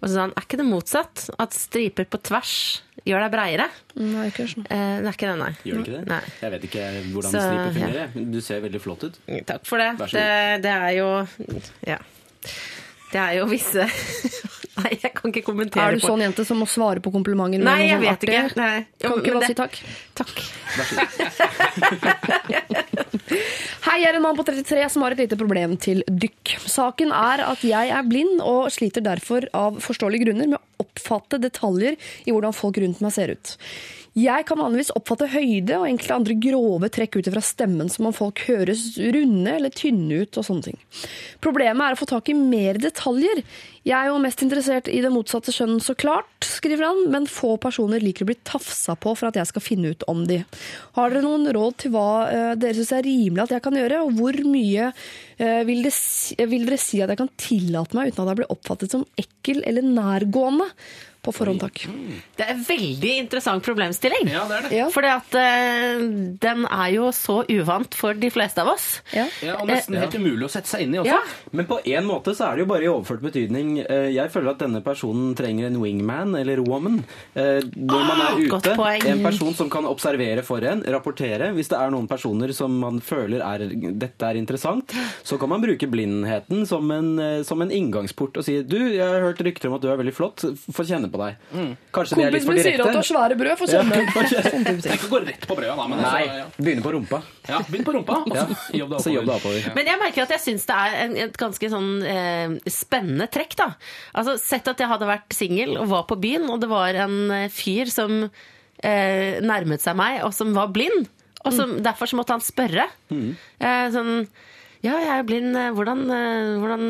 Og så sa han er ikke det motsatt? At striper på tvers gjør deg breiere? Nei, ikke sånn. Eh, det er ikke det, nei. Gjør det ikke det? Nei. Jeg vet ikke hvordan Så, striper ja. men Du ser veldig flott ut. Takk for det. Vær så god. Det, det er jo Ja. Det er jo visse Nei, jeg kan ikke kommentere på Er du på sånn jente som må svare på komplimenter? Nei, jeg sånn vet artig? ikke. Nei. Kan ikke bare det- si takk? Takk. Hei, jeg er en mann på 33 som har et lite problem til dykk. Saken er at jeg er blind og sliter derfor av forståelige grunner med å oppfatte detaljer i hvordan folk rundt meg ser ut. Jeg kan vanligvis oppfatte høyde og enkelte andre grove trekk ut fra stemmen, som om folk høres runde eller tynne ut og sånne ting. Problemet er å få tak i mer detaljer. Jeg er jo mest interessert i det motsatte skjønn, så klart, skriver han, men få personer liker å bli tafsa på for at jeg skal finne ut om de. Har dere noen råd til hva eh, dere syns er rimelig at jeg kan gjøre, og hvor mye eh, vil, dere, vil dere si at jeg kan tillate meg uten at jeg blir oppfattet som ekkel eller nærgående? På forhånd, takk. Det er en veldig interessant problemstilling. Ja, det er det. Ja. Fordi at eh, den er jo så uvant for de fleste av oss. Ja. Ja, og nesten helt umulig å sette seg inn i også. Ja. Men på en måte så er det jo bare i overført betydning. Eh, Jeg føler at denne personen trenger en wingman eller woman. Eh, Når man er Ah, godt ute, poeng. en person som kan observere for en, rapportere. Hvis det er noen personer som man føler er dette er interessant, så kan man bruke blindheten som en, eh, som en inngangsport og si du, jeg har hørt rykter om at du er veldig flott, få kjenne på deg. Kanskje det er litt Kompisen min sier at du har svære brød, for sønnen Sånn. Tenk å gå rett på brødet, da. Men Nei, så, ja. begynne på rumpa. ja, Begynn på rumpa, og så jobb deg jobb deg oppover. oppover. Men jeg merker at jeg syns det er en, et ganske sånn eh, spennende trekk, da. Altså, Sett at jeg hadde vært singel og var på byen, og det var en eh, fyr som eh, nærmet seg meg, og som var blind. Og som, Derfor så måtte han spørre. Eh, sånn ja, jeg er blind. eh, Hvordan, eh, hvordan,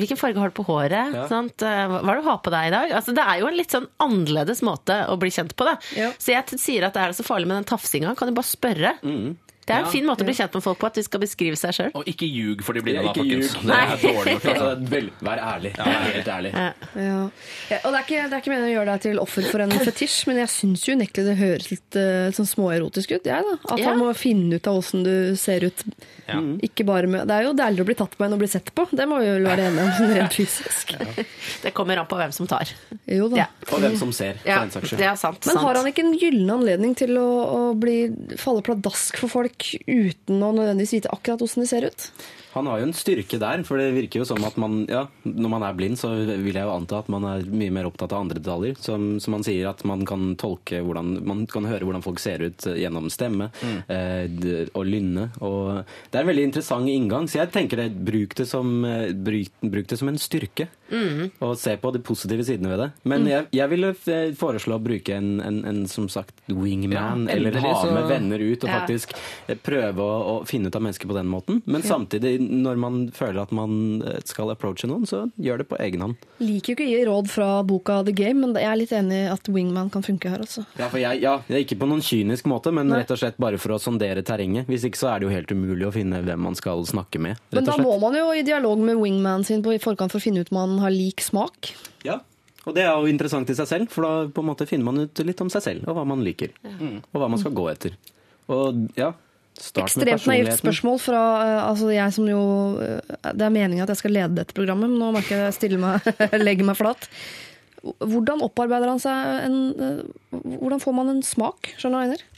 hvilken farge har du på håret? Sant? Eh, Hva er det du har på deg i dag? Altså, det er jo en litt sånn annerledes måte å bli kjent på. det. Ja. Så jeg sier at det er så farlig med den tafsinga? Kan du bare spørre? Det er en Ja. fin måte å bli kjent med folk på, at de skal beskrive seg sjøl. Og ikke ljug for de blinde, Ja, da, folkens. Det er dårlig gjort. Altså, vel, vær ærlig. Vær helt ærlig. Ja. Ja, og det er, ikke, det er ikke meningen å gjøre deg til offer for en fetisj, men jeg syns jo unektelig det høres litt eh, sånn småerotisk ut. Jeg, da. At Ja. han må finne ut av åssen du ser ut. Ja. Ikke bare med, det er jo deiligere å bli tatt på enn å bli sett på. Det må vi vel være enige om, sånn rent fysisk. Det kommer an på hvem som tar. Jo da. Ja. Og hvem som ser, for Ja, den saks skyld. Men har han ikke en gyllen anledning til å, å bli, falle pladask for folk uten å nødvendigvis vite akkurat hvordan de ser ut? Han har jo en styrke der, for det virker jo som at man, ja, når man er blind, så vil jeg jo anta at man er mye mer opptatt av andre detaljer. Som, som man sier, at man kan tolke hvordan, man kan høre hvordan folk ser ut eh, gjennom stemme eh, og lynne. Og det er en veldig interessant inngang, så jeg tenker det, bruk det som, eh, bruk, bruk det som en styrke. Og se på de positive sidene ved det. Men jeg, jeg ville eh, foreslå å bruke en, en, en som sagt wingman, Ja, eller ha så- med venner ut og Ja. faktisk prøve å, å finne ut av mennesker på den måten. Men samtidig, når man føler at man eh, skal approache noen, så gjør det på egen hånd. Liker jo ikke å gi råd fra boka The Game, men jeg er litt enig i at Wingman kan funke her, også. Ja, for jeg, ja, det er ikke på noen kynisk måte, men Nei. rett og slett bare for å sondere terrenget. Hvis ikke så er det jo helt umulig å finne hvem man skal snakke med. Men da må man jo i dialog med wingman sin på i forkant for å finne ut om man har lik smak. Ja. Og det er jo interessant i seg selv, for da på en måte finner man ut litt om seg selv, og hva man liker. Og hva man skal gå etter. Og ja, Ekstremt naivt spørsmål fra eh, altså jeg som jo eh, Det er meningen at jeg skal lede dette programmet, men nå merker jeg ikke jeg meg, legger meg flat. Hvordan opparbeider han seg en eh, Hvordan får man en smak? Skjønner du hva jeg mener?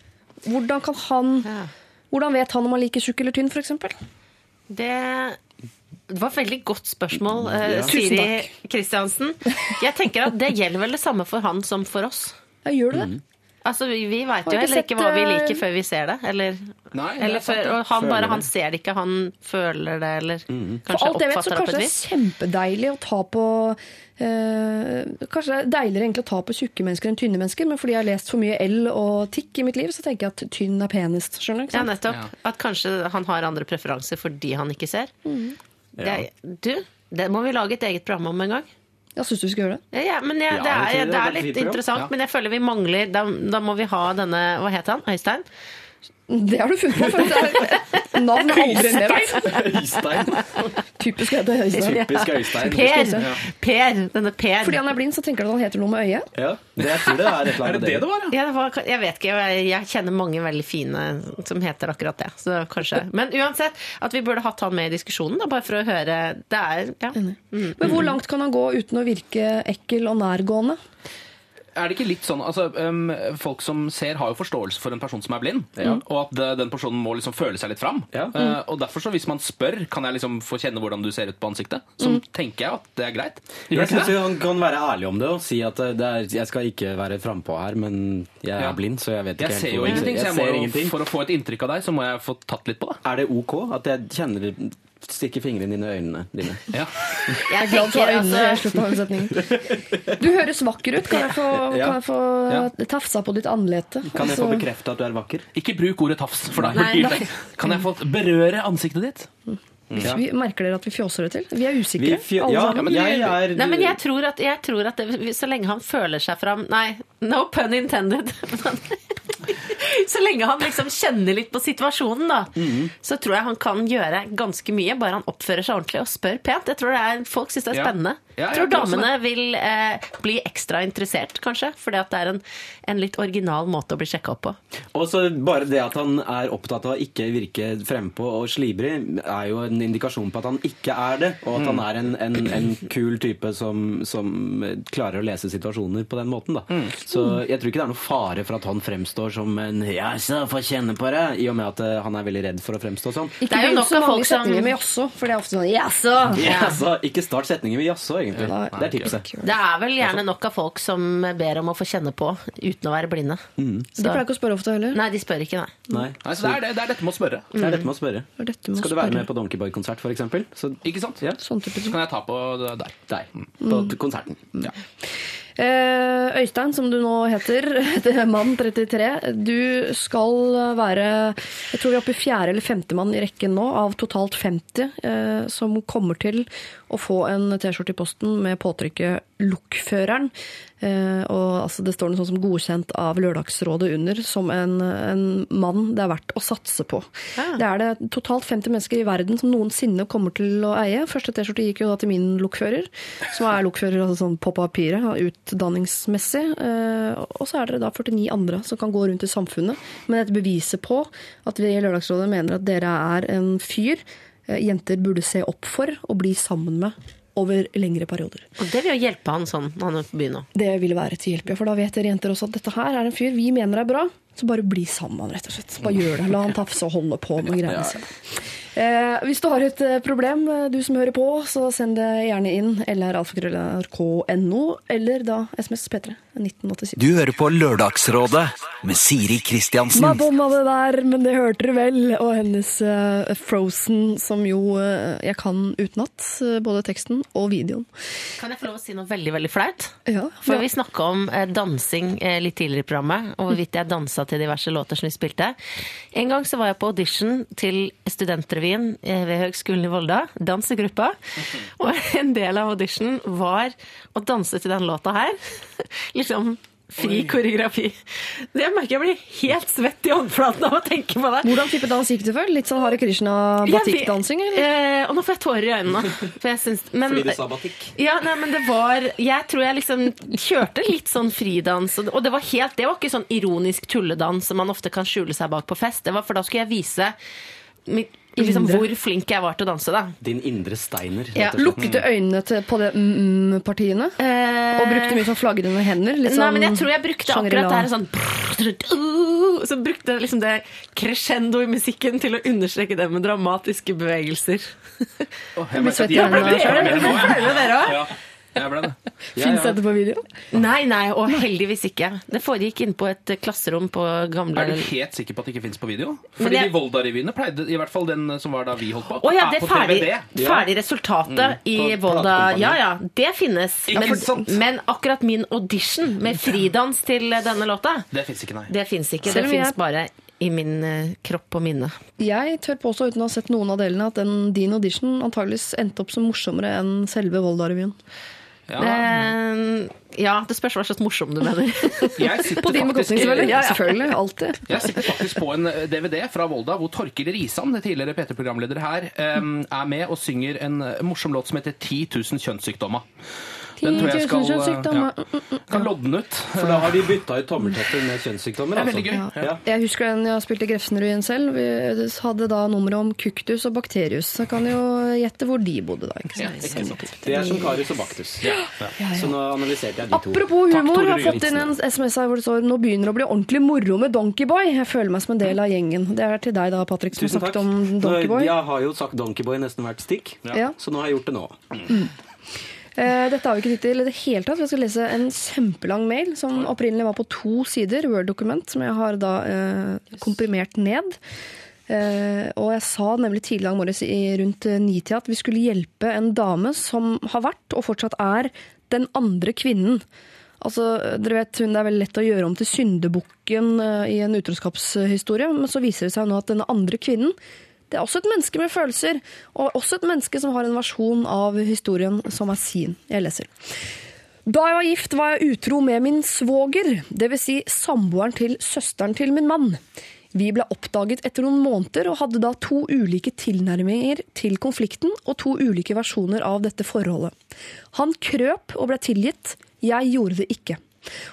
Hvordan kan han Ja. Hvordan vet han om han liker tjukk eller tynn, f.eks.? Det, det var et veldig godt spørsmål, eh, Ja. Siri Kristiansen. Jeg tenker at det gjelder vel det samme for han som for oss. Ja, gjør det? det? Altså, Vi, veit jo ikke heller ikke hva vi eh, liker før vi ser det. Eller, Nei, det er eller før, og han bare han ser det ikke, han føler det, eller For kanskje alt jeg vet, så oppfatter det på kanskje det er kjempedeilig å ta på eh, Kanskje det er deiligere egentlig å ta på tjukke mennesker enn tynne mennesker, men fordi jeg har lest for mye L og tikk i mitt liv, så tenker jeg at tynn er penest. Skjønner du? Ja, nettopp. nettopp. At kanskje han har andre preferanser fordi han ikke ser. Mm. Det, er- du, det må vi lage et eget program om en gang. Jeg syns du skal gjøre det. Ja, men jeg, Ja, det, er, det er er litt interessant, men jeg føler vi mangler da, da må vi ha denne Hva het han? Øystein? Det har du funnet på, for det er navn er aldri nevnt. Øystein. Typisk heter Øystein. Typisk Øystein. Per. Per. Denne Per. Fordi han er blind, så tenker du at han heter noe med øyet. Ja, det, jeg tror det er et eller annet det. var, Ja, det var, jeg vet ikke, jeg, jeg kjenner mange veldig fine som heter akkurat det. Så kanskje. Men uansett, at vi burde hatt han med i diskusjonen, da, bare for å høre Det er ja. Mm. Men hvor langt kan han gå uten å virke ekkel og nærgående? Er det ikke litt sånn, altså um, Folk som ser, har jo forståelse for en person som er blind. Og at uh, den personen må liksom føle seg litt fram. Uh, og derfor så hvis man spør kan jeg liksom få kjenne hvordan du ser ut på ansiktet, så tenker jeg at det er greit. Gjør Jeg syns han kan være ærlig om det og si at det er, jeg skal ikke være frampå her, men jeg er Ja. blind, så jeg vet ikke Jeg ser jo ingenting, så jeg må ser jo, ingenting. for å få et inntrykk av deg, så må jeg få tatt litt på det. Er det ok at jeg kjenner stikker fingrene inn i øynene dine? Ja. Jeg Glad for øynene jeg altså, slutten av den. Du høres vakker ut. Kan jeg få, Ja. kan jeg få Ja. tafsa på ditt anlete? Kan jeg få Altså, bekrefte at du er vakker? Ikke bruk ordet tafs, for da Nei, blir nei. det Kan jeg få berøre ansiktet ditt? vi, merker dere at vi fjåser det til? Vi er usikre. vi alle ja, sammen. men jeg er Nei, men jeg tror at, jeg tror at det, så lenge han føler seg fram Nei, no pun intended. så lenge han liksom kjenner litt på situasjonen, da, så tror jeg han kan gjøre ganske mye, bare han oppfører seg ordentlig og spør pent. Jeg tror det er, Folk syns det er spennende. Ja, jeg tror jeg tror damene vil eh, bli ekstra interessert, kanskje, fordi at det er en, en litt original måte å bli sjekka opp på. Og så bare det at han er opptatt av å ikke virke frempå og slibrig, er jo en indikasjon på at han ikke er det, og at han er en, en, en kul type som, som klarer å lese situasjoner på den måten. Da. Så jeg tror ikke det er noe fare for at han fremstår som en 'ja, så få kjenne på det', i og med at eh, han er veldig redd for å fremstå sånn. Ikke Det er jo begynn nok så av mange folk som- setninger med jaså, for det er ofte sånn jaså. Ja, ikke start setninger med 'jaså', egentlig. Nei. Det er tipset. Det er vel gjerne nok av folk som ber om å få kjenne på uten å være blinde. De pleier ikke å spørre ofte heller. Nei, de spør ikke, nei. Nei, Nei, så det er, det, det er dette med å spørre. det er dette med å spørre. Det dette med Skal du være med på Donkeyboy-konsert, f.eks.? Så Ikke sant? Ja. Sånn type Så kan jeg ta på der. der. På konserten. Ja. Eh, Øystein, som du nå heter, det er mann 33. Du skal være Jeg tror vi er oppe i fjerde eller femte mann i rekken nå, av totalt 50, eh, som kommer til å få en T-skjorte i posten med påtrykket 'Lokføreren'. Eh, og altså, Det står noe sånt som 'godkjent av Lørdagsrådet' under, som en, en mann det er verdt å satse på. Det er det totalt 50 mennesker i verden som noensinne kommer til å eie. Første T-skjorte gikk jo da til min lokfører, som er lokfører altså sånn på papiret, utdanningsmessig. Eh, og så er dere da 49 andre som kan gå rundt i samfunnet med dette beviset på at vi i Lørdagsrådet mener at dere er en fyr eh, jenter burde se opp for og bli sammen med over lengre perioder. Og det vil jo hjelpe han sånn når han er på byen nå. Det vil være til hjelp, ja, for da vet dere jenter også at dette her er en fyr vi mener er bra. Så bare bli sammen, rett og slett. Bare gjør det. La han tafse og holde på med greiene sine. Eh, hvis du har et eh, problem, eh, du som hører på, så send det gjerne inn. lralfakrøll.nrk.no, eller da SMS P3 1987. Du hører på Lørdagsrådet med Siri Kristiansen. Madonna det der, men det hørte dere vel. Og hennes uh, Frozen, som jo uh, jeg kan utenat. både teksten og videoen. Kan jeg få lov å si noe veldig, veldig flaut? Ja, For vi snakka om uh, dansing litt tidligere i programmet, og hvorvidt jeg dansa til diverse låter som vi spilte. En gang så var jeg på audition til studentrevyen eh, ved Høgskolen i Volda, dansegruppa. Og en del av audition var å danse til den låta her. liksom fri koreografi. Det merker jeg blir helt svett i håndflaten av å tenke på det. Hvordan type dans gikk du for? Litt sånn Hare Krishna batikkdansing, eller? Eh, og nå får jeg tårer i øynene. For syns, men, Fordi du sa batikk. Ja, nei, men det var Jeg tror jeg liksom kjørte litt sånn fridans. Og det var helt Det var ikke sånn ironisk tulledans som man ofte kan skjule seg bak på fest. Det var For da skulle jeg vise mitt, liksom, hvor flink jeg var til å danse, da. Din indre steiner. Ja, Lukket du. Lukket øynene til, på det mm-partiene? Og brukte mye sånn flagrende hender? Liksom, Nei, sånn men jeg tror jeg brukte akkurat det her sånn Så brukte jeg liksom det crescendo i musikken til å understreke det med dramatiske bevegelser. Jeg blir svett i jeg det. selv. Jeg ble det. Ja, jeg ble det. Fins dette på video? Nei, nei, og heldigvis ikke. Det foregikk inne på et klasserom på gamle Er du helt sikker på at det ikke fins på video? Fordi jeg- de Volda-revyene pleide, i hvert fall den som var da vi holdt på, Å ja, det er ferdig, ferdig resultatet i på Volda. Ja ja, det finnes. Ikke Men, sant? men akkurat min audition med fridans til denne låta, Det fins ikke, nei. det fins ikke. Selv Det fins bare i min eh, kropp og minne. Jeg tør påstå, uten å ha sett noen av delene, at den, din audition antageligvis endte opp som morsommere enn selve Volda-revyen. Ja. Eh, ja, det spørs hva slags morsom du mener. På din bekostning, selvfølgelig. Ja, ja. Selvfølgelig. Alltid. Jeg sitter faktisk på en eh, DVD fra Volda hvor Torkil Risan, tidligere P3-programleder her, eh, er med og synger en eh, morsom låt som heter 10 000 kjønnssykdommer. Den tror jeg 10 000 skal kjønnssykdommer. ja, kan lodne ut. For da har de bytta ut tommeltotter med kjønnssykdommer. Det er altså. veldig gøy. Ja. Jeg husker den jeg spilte Grefsenrevyen selv. Vi hadde da nummeret om Kuktus og Bakterius. Så jeg kan jo gjette hvor de bodde da. ikke Ja, sant? ikke. Det er som Karius og Baktus. Så nå analyserte jeg de to. Apropos humor, jeg har fått inn en SMS her hvor det står nå begynner det å bli ordentlig moro med Donkeyboy. Jeg føler meg som en del av gjengen. Det er til deg da, Patrick, som Tusen har takk. om Donkeyboy. Jeg har jo sagt Donkeyboy nesten hvert stikk, Ja. så nå har jeg gjort det nå. Eh, Dette har vi ikke tid til i det hele tatt. Jeg skal lese en kjempelang mail som opprinnelig var på to sider, Word-dokument, som jeg har da eh, komprimert ned. Eh, og jeg sa nemlig tidligere i morges rundt eh, nitida at vi skulle hjelpe en dame som har vært, og fortsatt er, den andre kvinnen. Altså, dere vet, hun Det er veldig lett å gjøre om til syndebukken eh, i en utroskapshistorie, men så viser det seg nå at denne andre kvinnen det er også et menneske med følelser, og også et menneske som har en versjon av historien som er sin. Jeg leser. Da jeg var gift, var jeg utro med min svoger, dvs. Si samboeren til søsteren til min mann. Vi ble oppdaget etter noen måneder og hadde da to ulike tilnærminger til konflikten og to ulike versjoner av dette forholdet. Han krøp og ble tilgitt, jeg gjorde det ikke.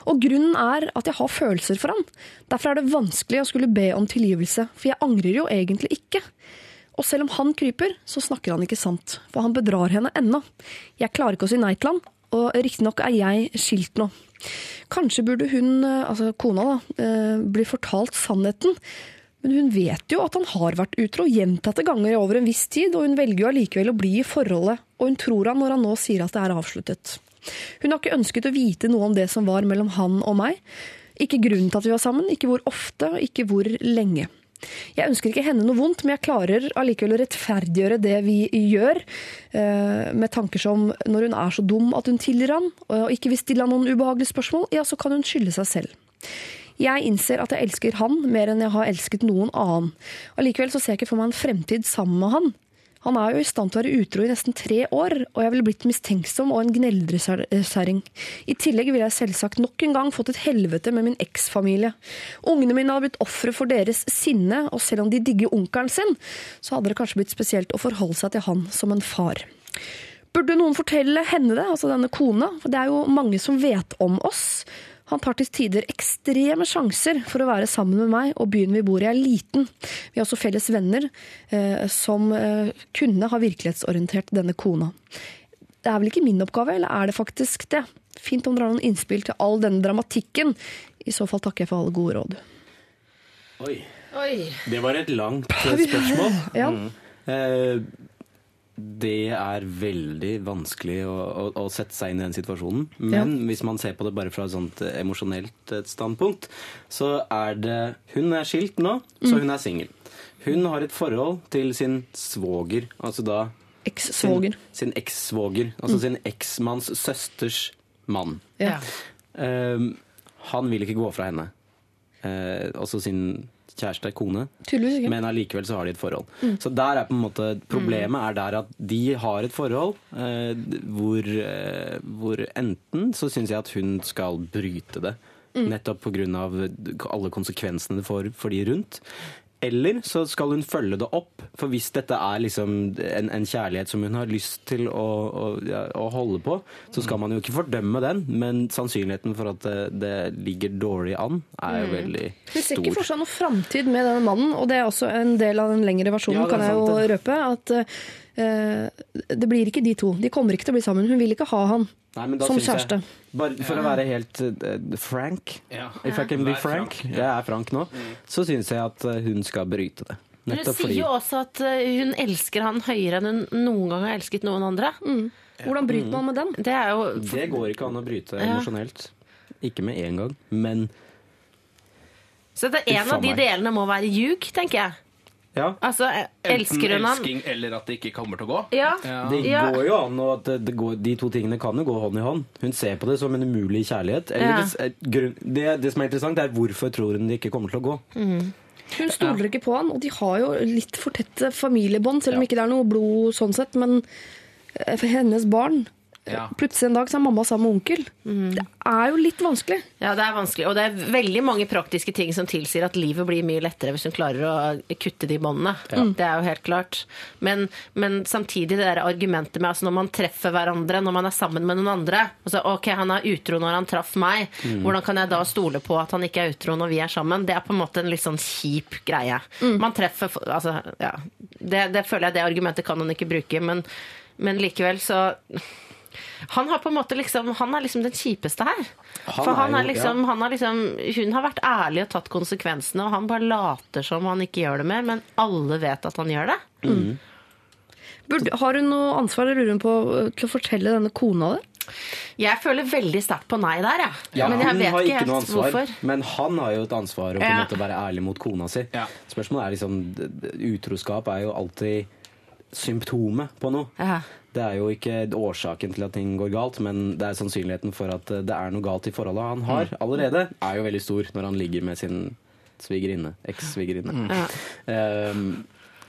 Og grunnen er at jeg har følelser for han. Derfor er det vanskelig å skulle be om tilgivelse, for jeg angrer jo egentlig ikke. Og selv om han kryper, så snakker han ikke sant, for han bedrar henne ennå. Jeg klarer ikke å si nei til han, og riktignok er jeg skilt nå. Kanskje burde hun, eh, altså kona da, eh, bli fortalt sannheten, men hun vet jo at han har vært utro gjentatte ganger i over en viss tid, og hun velger jo allikevel å bli i forholdet, og hun tror han når han nå sier at det er avsluttet. Hun har ikke ønsket å vite noe om det som var mellom han og meg. Ikke grunnen til at vi var sammen, ikke hvor ofte, ikke hvor lenge. Jeg ønsker ikke henne noe vondt, men jeg klarer allikevel å rettferdiggjøre det vi gjør, eh, med tanker som når hun er så dum at hun tilgir han, og ikke vil stille han noen ubehagelige spørsmål, ja, så kan hun skylde seg selv. Jeg innser at jeg elsker han mer enn jeg har elsket noen annen. Allikevel så ser jeg ikke for meg en fremtid sammen med han. Han er jo i stand til å være utro i nesten tre år, og jeg ville blitt mistenksom og en gneldresæring. I tillegg ville jeg selvsagt nok en gang fått et helvete med min eksfamilie. Ungene mine hadde blitt ofre for deres sinne, og selv om de digger onkelen sin, så hadde det kanskje blitt spesielt å forholde seg til han som en far. Burde noen fortelle henne det, altså denne kona? For det er jo mange som vet om oss. Han tar til tider ekstreme sjanser for å være sammen med meg, og byen vi bor i er liten. Vi har også felles venner eh, som eh, kunne ha virkelighetsorientert denne kona. Det er vel ikke min oppgave, eller er det faktisk det? Fint om dere har noen innspill til all denne dramatikken. I så fall takker jeg for alle gode råd. Oi. Oi. Det var et langt spørsmål. Ja. Eh, det er veldig vanskelig å, å, å sette seg inn i den situasjonen. Men hvis man ser på det bare fra et sånt eh, emosjonelt eh, standpunkt, så er det Hun er skilt nå, så hun er singel. Hun har et forhold til sin svoger, altså da Eks-svoger. Sin, eks-svoger. Altså sin eksmanns søsters mann. Ja. Eh, han vil ikke gå fra henne. Uh, også sin kjæreste, kone. Men allikevel så har de et forhold. Så der er på en måte Problemet er der at de har et forhold eh, hvor, eh, hvor enten så syns jeg at hun skal bryte det. Nettopp pga. alle konsekvensene det får for de rundt. Eller så skal hun følge det opp. For hvis dette er liksom en, en kjærlighet som hun har lyst til å, å, å holde på, så skal man jo ikke fordømme den. Men sannsynligheten for at det, det ligger dårlig an, er jo veldig stor. Hun ser ikke for seg noe framtid med denne mannen, og det er også en del av den lengre versjonen, Ja, kan jeg jo røpe. At eh, det blir ikke de to. De kommer ikke til å bli sammen. Hun vil ikke ha han Nei, som kjæreste. jeg-. Bare for å være helt uh, frank, Ja. if I can be frank, jeg er frank nå, så syns jeg at eh, hun skal bryte det. Men hun Nettopp sier jo også at eh, hun elsker han høyere enn hun noen gang har elsket noen andre. Hvordan bryter man med den? Det er jo Det går ikke an å bryte Ja. emosjonelt. Ikke med en gang, men Så det er en Uffa av de meg. delene må være ljug, tenker jeg. Ja. Altså, elsker hun han? elsking eller at det ikke kommer til å gå. Ja. Det går jo an, og at det, går, de to tingene kan jo gå hånd i hånd. Hun ser på det som en umulig kjærlighet. Eller Ja. grunn, det, det som er interessant, er hvorfor tror hun det ikke kommer til å gå. Hun stoler ikke på han, og de har jo litt for tette familiebånd, selv om ikke det er noe blod sånn sett. Men eh, for hennes barn Ja. Plutselig en dag så er mamma sammen med onkel. Det er jo litt vanskelig. Ja, det er vanskelig. Og det er veldig mange praktiske ting som tilsier at livet blir mye lettere hvis hun klarer å kutte de båndene. Det er jo helt klart. Men, men samtidig det der argumentet med altså når man treffer hverandre, når man er sammen med noen andre altså, Ok, han er utro når han traff meg. Hvordan kan jeg da stole på at han ikke er utro når vi er sammen? Det er på en måte en litt sånn kjip greie. Man treffer Altså, ja. Det, det føler jeg det argumentet kan hun ikke bruke, men, men likevel så han har på en måte liksom Han er liksom den kjipeste her. Han For han er er jo- liksom, han har liksom Hun har vært ærlig og tatt konsekvensene, og han bare later som han ikke gjør det mer, men alle vet at han gjør det. Burde, har hun noe ansvar lurer hun på, til å fortelle denne kona det? Jeg føler veldig sterkt på nei der, jeg. Ja, men jeg hun vet har ikke noe helt ansvar, hvorfor. men han har jo et ansvar å på en Ja. måte være ærlig mot kona si. Ja. Spørsmålet er liksom Utroskap er jo alltid symptomet på noe. Aha. Det er jo ikke årsaken til at ting går galt, men det er sannsynligheten for at det er noe galt i forholdet han har allerede, er jo veldig stor når han ligger med sin svigerinne. Eks-svigerinne. Ehm,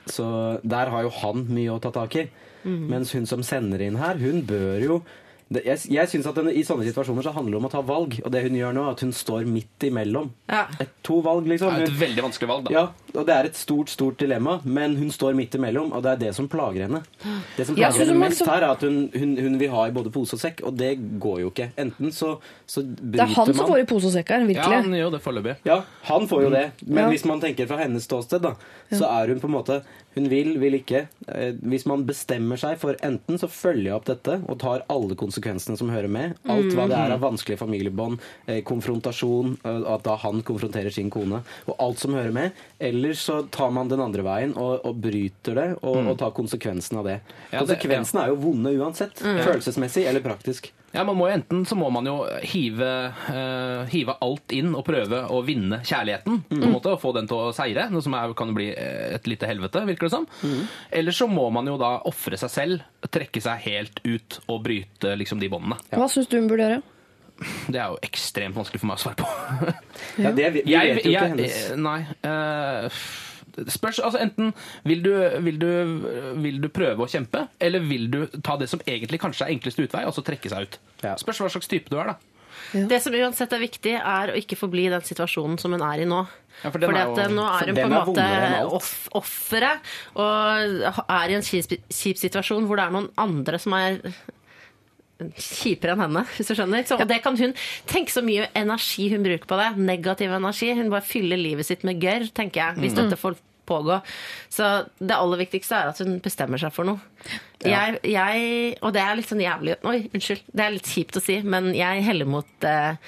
så der har jo han mye å ta tak i. Mens hun som sender inn her, hun bør jo Jeg, jeg synes at den, I sånne situasjoner så handler det om å ta valg, og det hun gjør nå, er at hun står midt imellom. Ja. Et, to valg, liksom. Det er et veldig vanskelig valg, da. ja, og det er et stort, stort dilemma, men hun står midt imellom, og det er det som plager henne. Det som plager henne man mest så- her, er at hun, hun, hun vil ha i både pose og sekk, og det går jo ikke. Enten så, så bryter Det er han som får i pose og sekk her, virkelig. Ja, han gjør det foreløpig. ja, han får jo det. Men Ja. hvis man tenker fra hennes ståsted, da, så er hun på en måte Hun vil, vil ikke. Eh, Hvis man bestemmer seg for enten så følger jeg opp dette og tar alle konsekvensene som hører med, alt hva det er av vanskelige familiebånd, eh, konfrontasjon, eh, at da han konfronterer sin kone, og alt som hører med, eller så tar man den andre veien og, og bryter det og, og tar konsekvensen av det. Konsekvensene er jo vonde uansett. Følelsesmessig eller praktisk. Ja, man må jo Enten så må man jo hive, uh, hive alt inn og prøve å vinne kjærligheten. på en måte, Og få den til å seire, noe som er, kan jo bli eh, et lite helvete, virker det som. Eller så må man jo da ofre seg selv, trekke seg helt ut og bryte liksom de båndene. Hva syns du hun burde gjøre? Det er jo ekstremt vanskelig for meg å svare på. Ja, det, vi, vi vet jo ikke jeg, hennes nei. eh, spørs, altså Enten vil du, vil, du, vil du prøve å kjempe, eller vil du ta det som egentlig kanskje er enkleste utvei, altså trekke seg ut. Ja. Spørs hva slags type du er, da. Det som uansett er viktig, er å ikke forbli i den situasjonen som hun er i nå. Ja, for Fordi Fordi er at jo- nå er hun på en måte off offeret, og er i en kjip, kjip situasjon hvor det er noen andre som er kjipere enn henne, hvis du skjønner. Så, og det kan hun Tenk så mye energi hun bruker på det. Negativ energi. Hun bare fyller livet sitt med gørr, tenker jeg, hvis dette får pågå. Så det aller viktigste er at hun bestemmer seg for noe. Jeg, jeg, og det er litt sånn jævlig Oi, unnskyld. Det er litt kjipt å si, men jeg heller mot eh,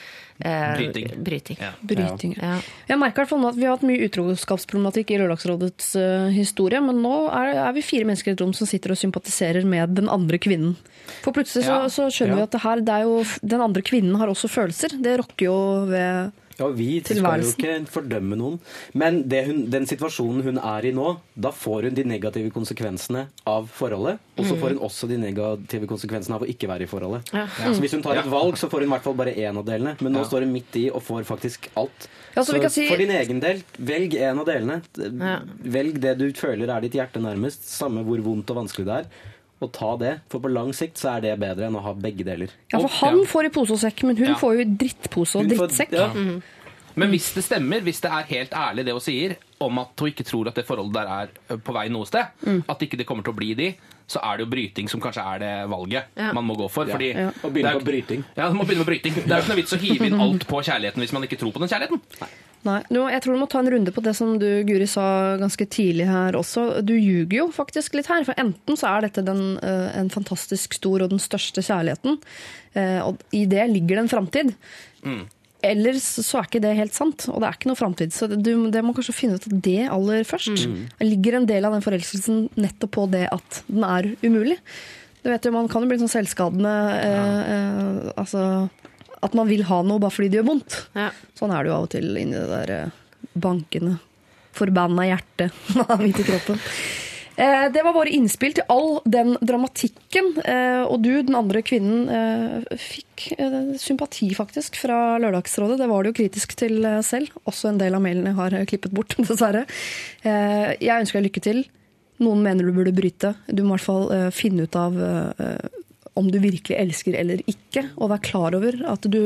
eh, Bryting. bryting. Ja. Bryting. Ja. Jeg merker i hvert fall nå at Vi har hatt mye utroskapsproblematikk i Lørdagsrådets uh, historie, men nå er, er vi fire mennesker i et rom som sitter og sympatiserer med den andre kvinnen. For plutselig så, Ja. så skjønner vi at det her, det er jo, den andre kvinnen har også følelser. Det rokker jo ved Ja, Vi skal jo ikke fordømme noen. Men det hun, den situasjonen hun er i nå, da får hun de negative konsekvensene av forholdet. Og så får hun også de negative konsekvensene av å ikke være i forholdet. Så hvis hun tar et valg, så får hun i hvert fall bare én av delene. Men nå står hun midt i og får faktisk alt. Ja, så vi kan si- for din egen del, velg en av delene. Ja. Velg det du føler er ditt hjerte nærmest, samme hvor vondt og vanskelig det er. Og ta det, for på lang sikt så er det bedre enn å ha begge deler. Ja, for han får i pose og sekk, men hun Ja. får jo i drittpose og drittsekk. får- drittsekk. -hmm. Men hvis det stemmer, hvis det er helt ærlig det hun sier, om at hun ikke tror at det forholdet der er på vei noe sted, at ikke det kommer til å bli de, så er det jo bryting som kanskje er det valget Ja. man må gå for. Fordi Ja. Og begynne på bryting. Ja, man må begynne med bryting. Det er jo ikke noe vits å hive inn alt på kjærligheten hvis man ikke tror på den kjærligheten. Nei, du, jeg tror du må ta en runde på det som du, Guri, sa ganske tidlig her også. Du ljuger jo faktisk litt her, for enten så er dette den, eh, en fantastisk stor og den største kjærligheten, eh, og i det ligger det en framtid. Eller så så er ikke det helt sant, og det er ikke noe framtid. Så det, du, det må kanskje finne ut av det aller først. Det ligger en del av den forelskelsen nettopp på det at den er umulig. Du vet jo, Man kan jo bli sånn selvskadende eh, eh, altså, At man vil ha noe bare fordi det gjør vondt. Ja. Sånn er det jo av og til inni det der eh, bankende, forbanna hjertet midt i kroppen. Eh, Det var våre innspill til all den dramatikken. eh, Og du, den andre kvinnen, eh, fikk eh, sympati faktisk fra Lørdagsrådet. Det var du jo kritisk til eh, selv. Også en del av mailene har klippet bort, dessverre. Eh, Jeg ønsker deg lykke til. Noen mener du burde bryte. Du må i hvert fall finne ut av eh, om du virkelig elsker eller ikke. Og vær klar over at du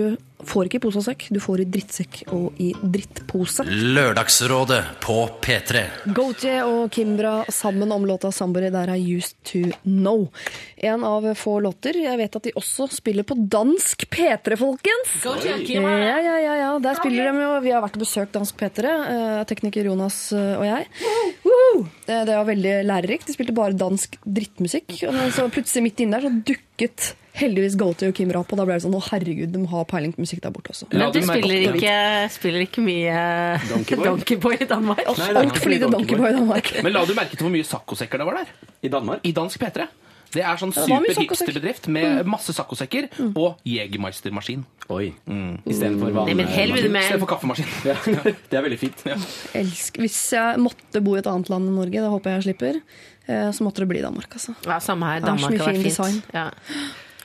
får ikke i pose og sekk, du får i drittsekk og i drittpose. Lørdagsrådet på P3. Gautier og Kimbra sammen om låta 'Somebody That I Used To Know'. En av få låter. Jeg vet at de også spiller på dansk P3, folkens! Gautier og Ja, Kimbra. ja, ja, ja. Der spiller de jo. Vi har vært og besøkt dansk P3, eh, tekniker Jonas eh, og jeg. Woohoo! Eh, Det var veldig lærerikt. De spilte bare dansk drittmusikk. Og så plutselig midt inne der så dukket heldigvis go og Kim Rapp, og da ble det sånn å herregud, de har peiling på musikk der borte også. Men du spiller ikke, spiller ikke mye Donkeyboy? Donkey i Danmark? Nei, det er Altfor lite Donkeyboy i Danmark. Men la du merke til hvor mye saccosekker det var der? I Danmark? I dansk P3. Det er sånn det super hipsterbedrift med masse saccosekker og Jegermeister-maskin. Oi. Istedenfor for men helvete vanlig Istedenfor kaffemaskin. ja, Det er veldig fint. Elsk. Hvis jeg måtte bo i et annet land enn Norge, det håper jeg jeg slipper, eh, så måtte det bli Danmark, altså. Ja, samme her. Det er Danmark har vært fint. design. Ja.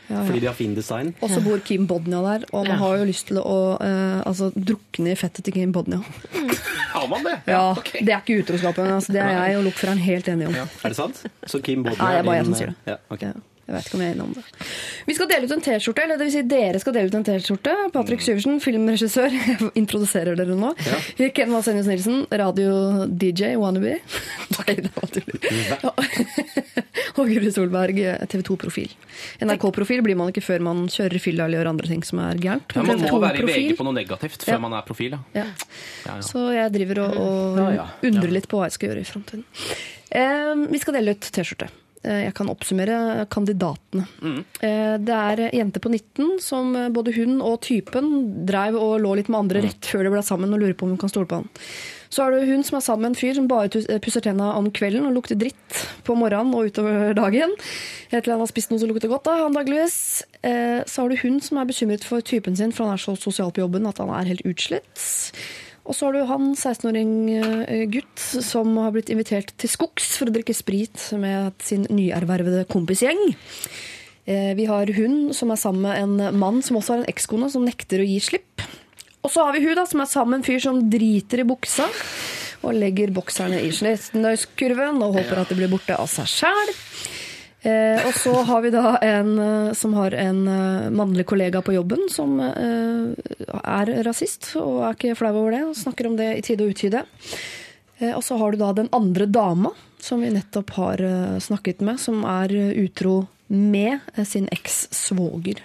Ja, Fordi de har fin design. Og så bor Kim Bodnia der, og man Ja. har jo lyst til å eh, altså, drukne i fettet til Kim Bodnia. Har man det? Ja, okay. Det er ikke utroskap, men altså, det er jeg og Lokføreren helt enige om. Er det sant? Så Kim Bodnia Nei, det er bare jeg som sier det. Ja, ok. Ja, jeg vet ikke om jeg er innom det. Vi skal dele ut en T-skjorte, eller det vil si dere skal dele ut en T-skjorte. Patrick Syversen, filmregissør, jeg introduserer dere nå. Ken Vasenius Nilsen, radio-DJ, wannabe. Nei, det var tull. Ja. Og Guri Solberg, TV 2-profil. NRK-profil blir man ikke før man kjører fylla eller gjør andre ting som er gærent. Ja, man må være i TV2-profil. VG på noe negativt før Ja. man er profil. Ja. Ja, ja. Så jeg driver og, og Ja, ja. undrer litt på hva jeg skal gjøre i framtiden. Eh, vi skal dele ut T-skjorte. Eh, jeg kan oppsummere kandidatene. Mm. det er jente på 19 som eh, både hun og typen dreiv og lå litt med andre rett før de ble sammen og lurer på om hun kan stole på han. Så er det hun som er sammen med en fyr som bare eh, pusser tenna om kvelden og lukter dritt på morgenen og utover dagen. Etter han har spist noe som lukter godt, da, antageligvis. Eh, så har du hun som er bekymret for typen sin, for han er så sosial på jobben at han er helt utslitt. Og så har du han 16-åring eh, gutt som har blitt invitert til skogs for å drikke sprit med sin nyervervede kompisgjeng. Eh, Vi har hun som er sammen med en mann som også har en ekskone som nekter å gi slipp. Og så har vi hun da, som er sammen med en fyr som driter i buksa og legger bokserne i snøyskurven og håper at det blir borte av seg sjæl. Eh, og så har vi da en eh, som har en eh, mannlig kollega på jobben som eh, er rasist og er ikke flau over det, og snakker om det i tide og utide. Eh, og så har du da den andre dama som vi nettopp har eh, snakket med, som er utro med sin eks-svoger.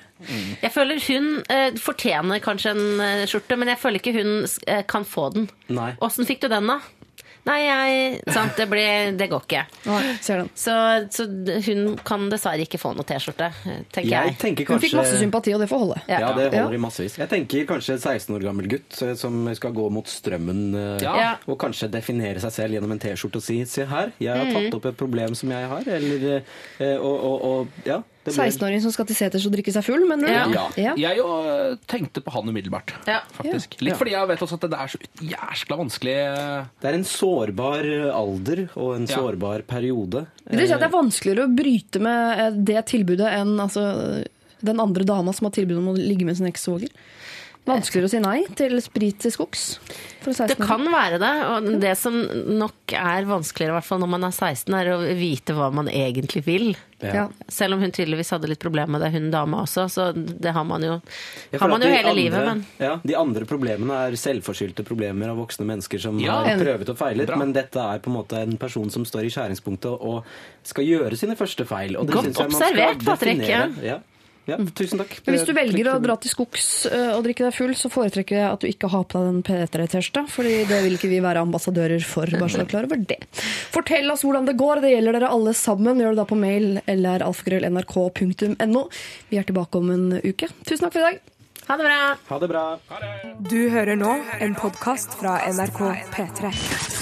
Jeg føler hun eh, fortjener kanskje en skjorte, men jeg føler ikke hun eh, kan få den. Åssen fikk du den, da? Nei, jeg Sant, det, blir, det går ikke. Så, så hun kan dessverre ikke få noe T-skjorte, tenker Jeg jeg. tenker Hun fikk masse sympati, og det får holde. Ja. Ja, det Ja. holder i massevis. Jeg tenker kanskje 16 år gammel gutt eh, som skal gå mot strømmen eh, Ja. Og kanskje definere seg selv gjennom en T-skjorte og si 'se her, jeg har tatt opp et problem som jeg har', eller eh, og, og, og ja. Ble- 16-åring som skal til seters og drikke seg full, mener du? Ja. ja. Jeg jo øh, tenkte på han umiddelbart, Ja. faktisk. Ja. Litt fordi jeg vet også at det er så jæskla vanskelig øh, Det er en sårbar alder og en Ja. sårbar periode. Det vil si at det er vanskeligere å bryte med eh, det tilbudet enn altså, den andre dama som har tilbud om å ligge med sin ekssvoger. Vanskeligere å si nei til sprit til skogs. For Det kan være det, og det som nok er vanskeligere, i hvert fall når man er 16, er å vite hva man egentlig vil. Ja. Selv om hun tydeligvis hadde litt problemer med det, hun dama også, så det har man jo, har man jo hele andre, livet, men ja, De andre problemene er selvforskyldte problemer av voksne mennesker som Ja, har prøvet og feilet, Bra. men dette er på en måte en person som står i skjæringspunktet og skal gjøre sine første feil. Og det Godt observert, Patrick. Ja. Ja, tusen takk. Men hvis du velger å dra til skogs eh, og drikke deg full, så foretrekker jeg at du ikke har på deg den P3-T-skjorta, fordi det vil ikke vi være ambassadører for. bare så klar over det. Fortell oss hvordan det går. Det gjelder dere alle sammen. Gjør det da på mail eller alfakrøll.nrk.no. Vi er tilbake om en uke. Tusen takk for i dag. ha det bra! Ha det bra. Du hører nå en podkast fra NRK P3.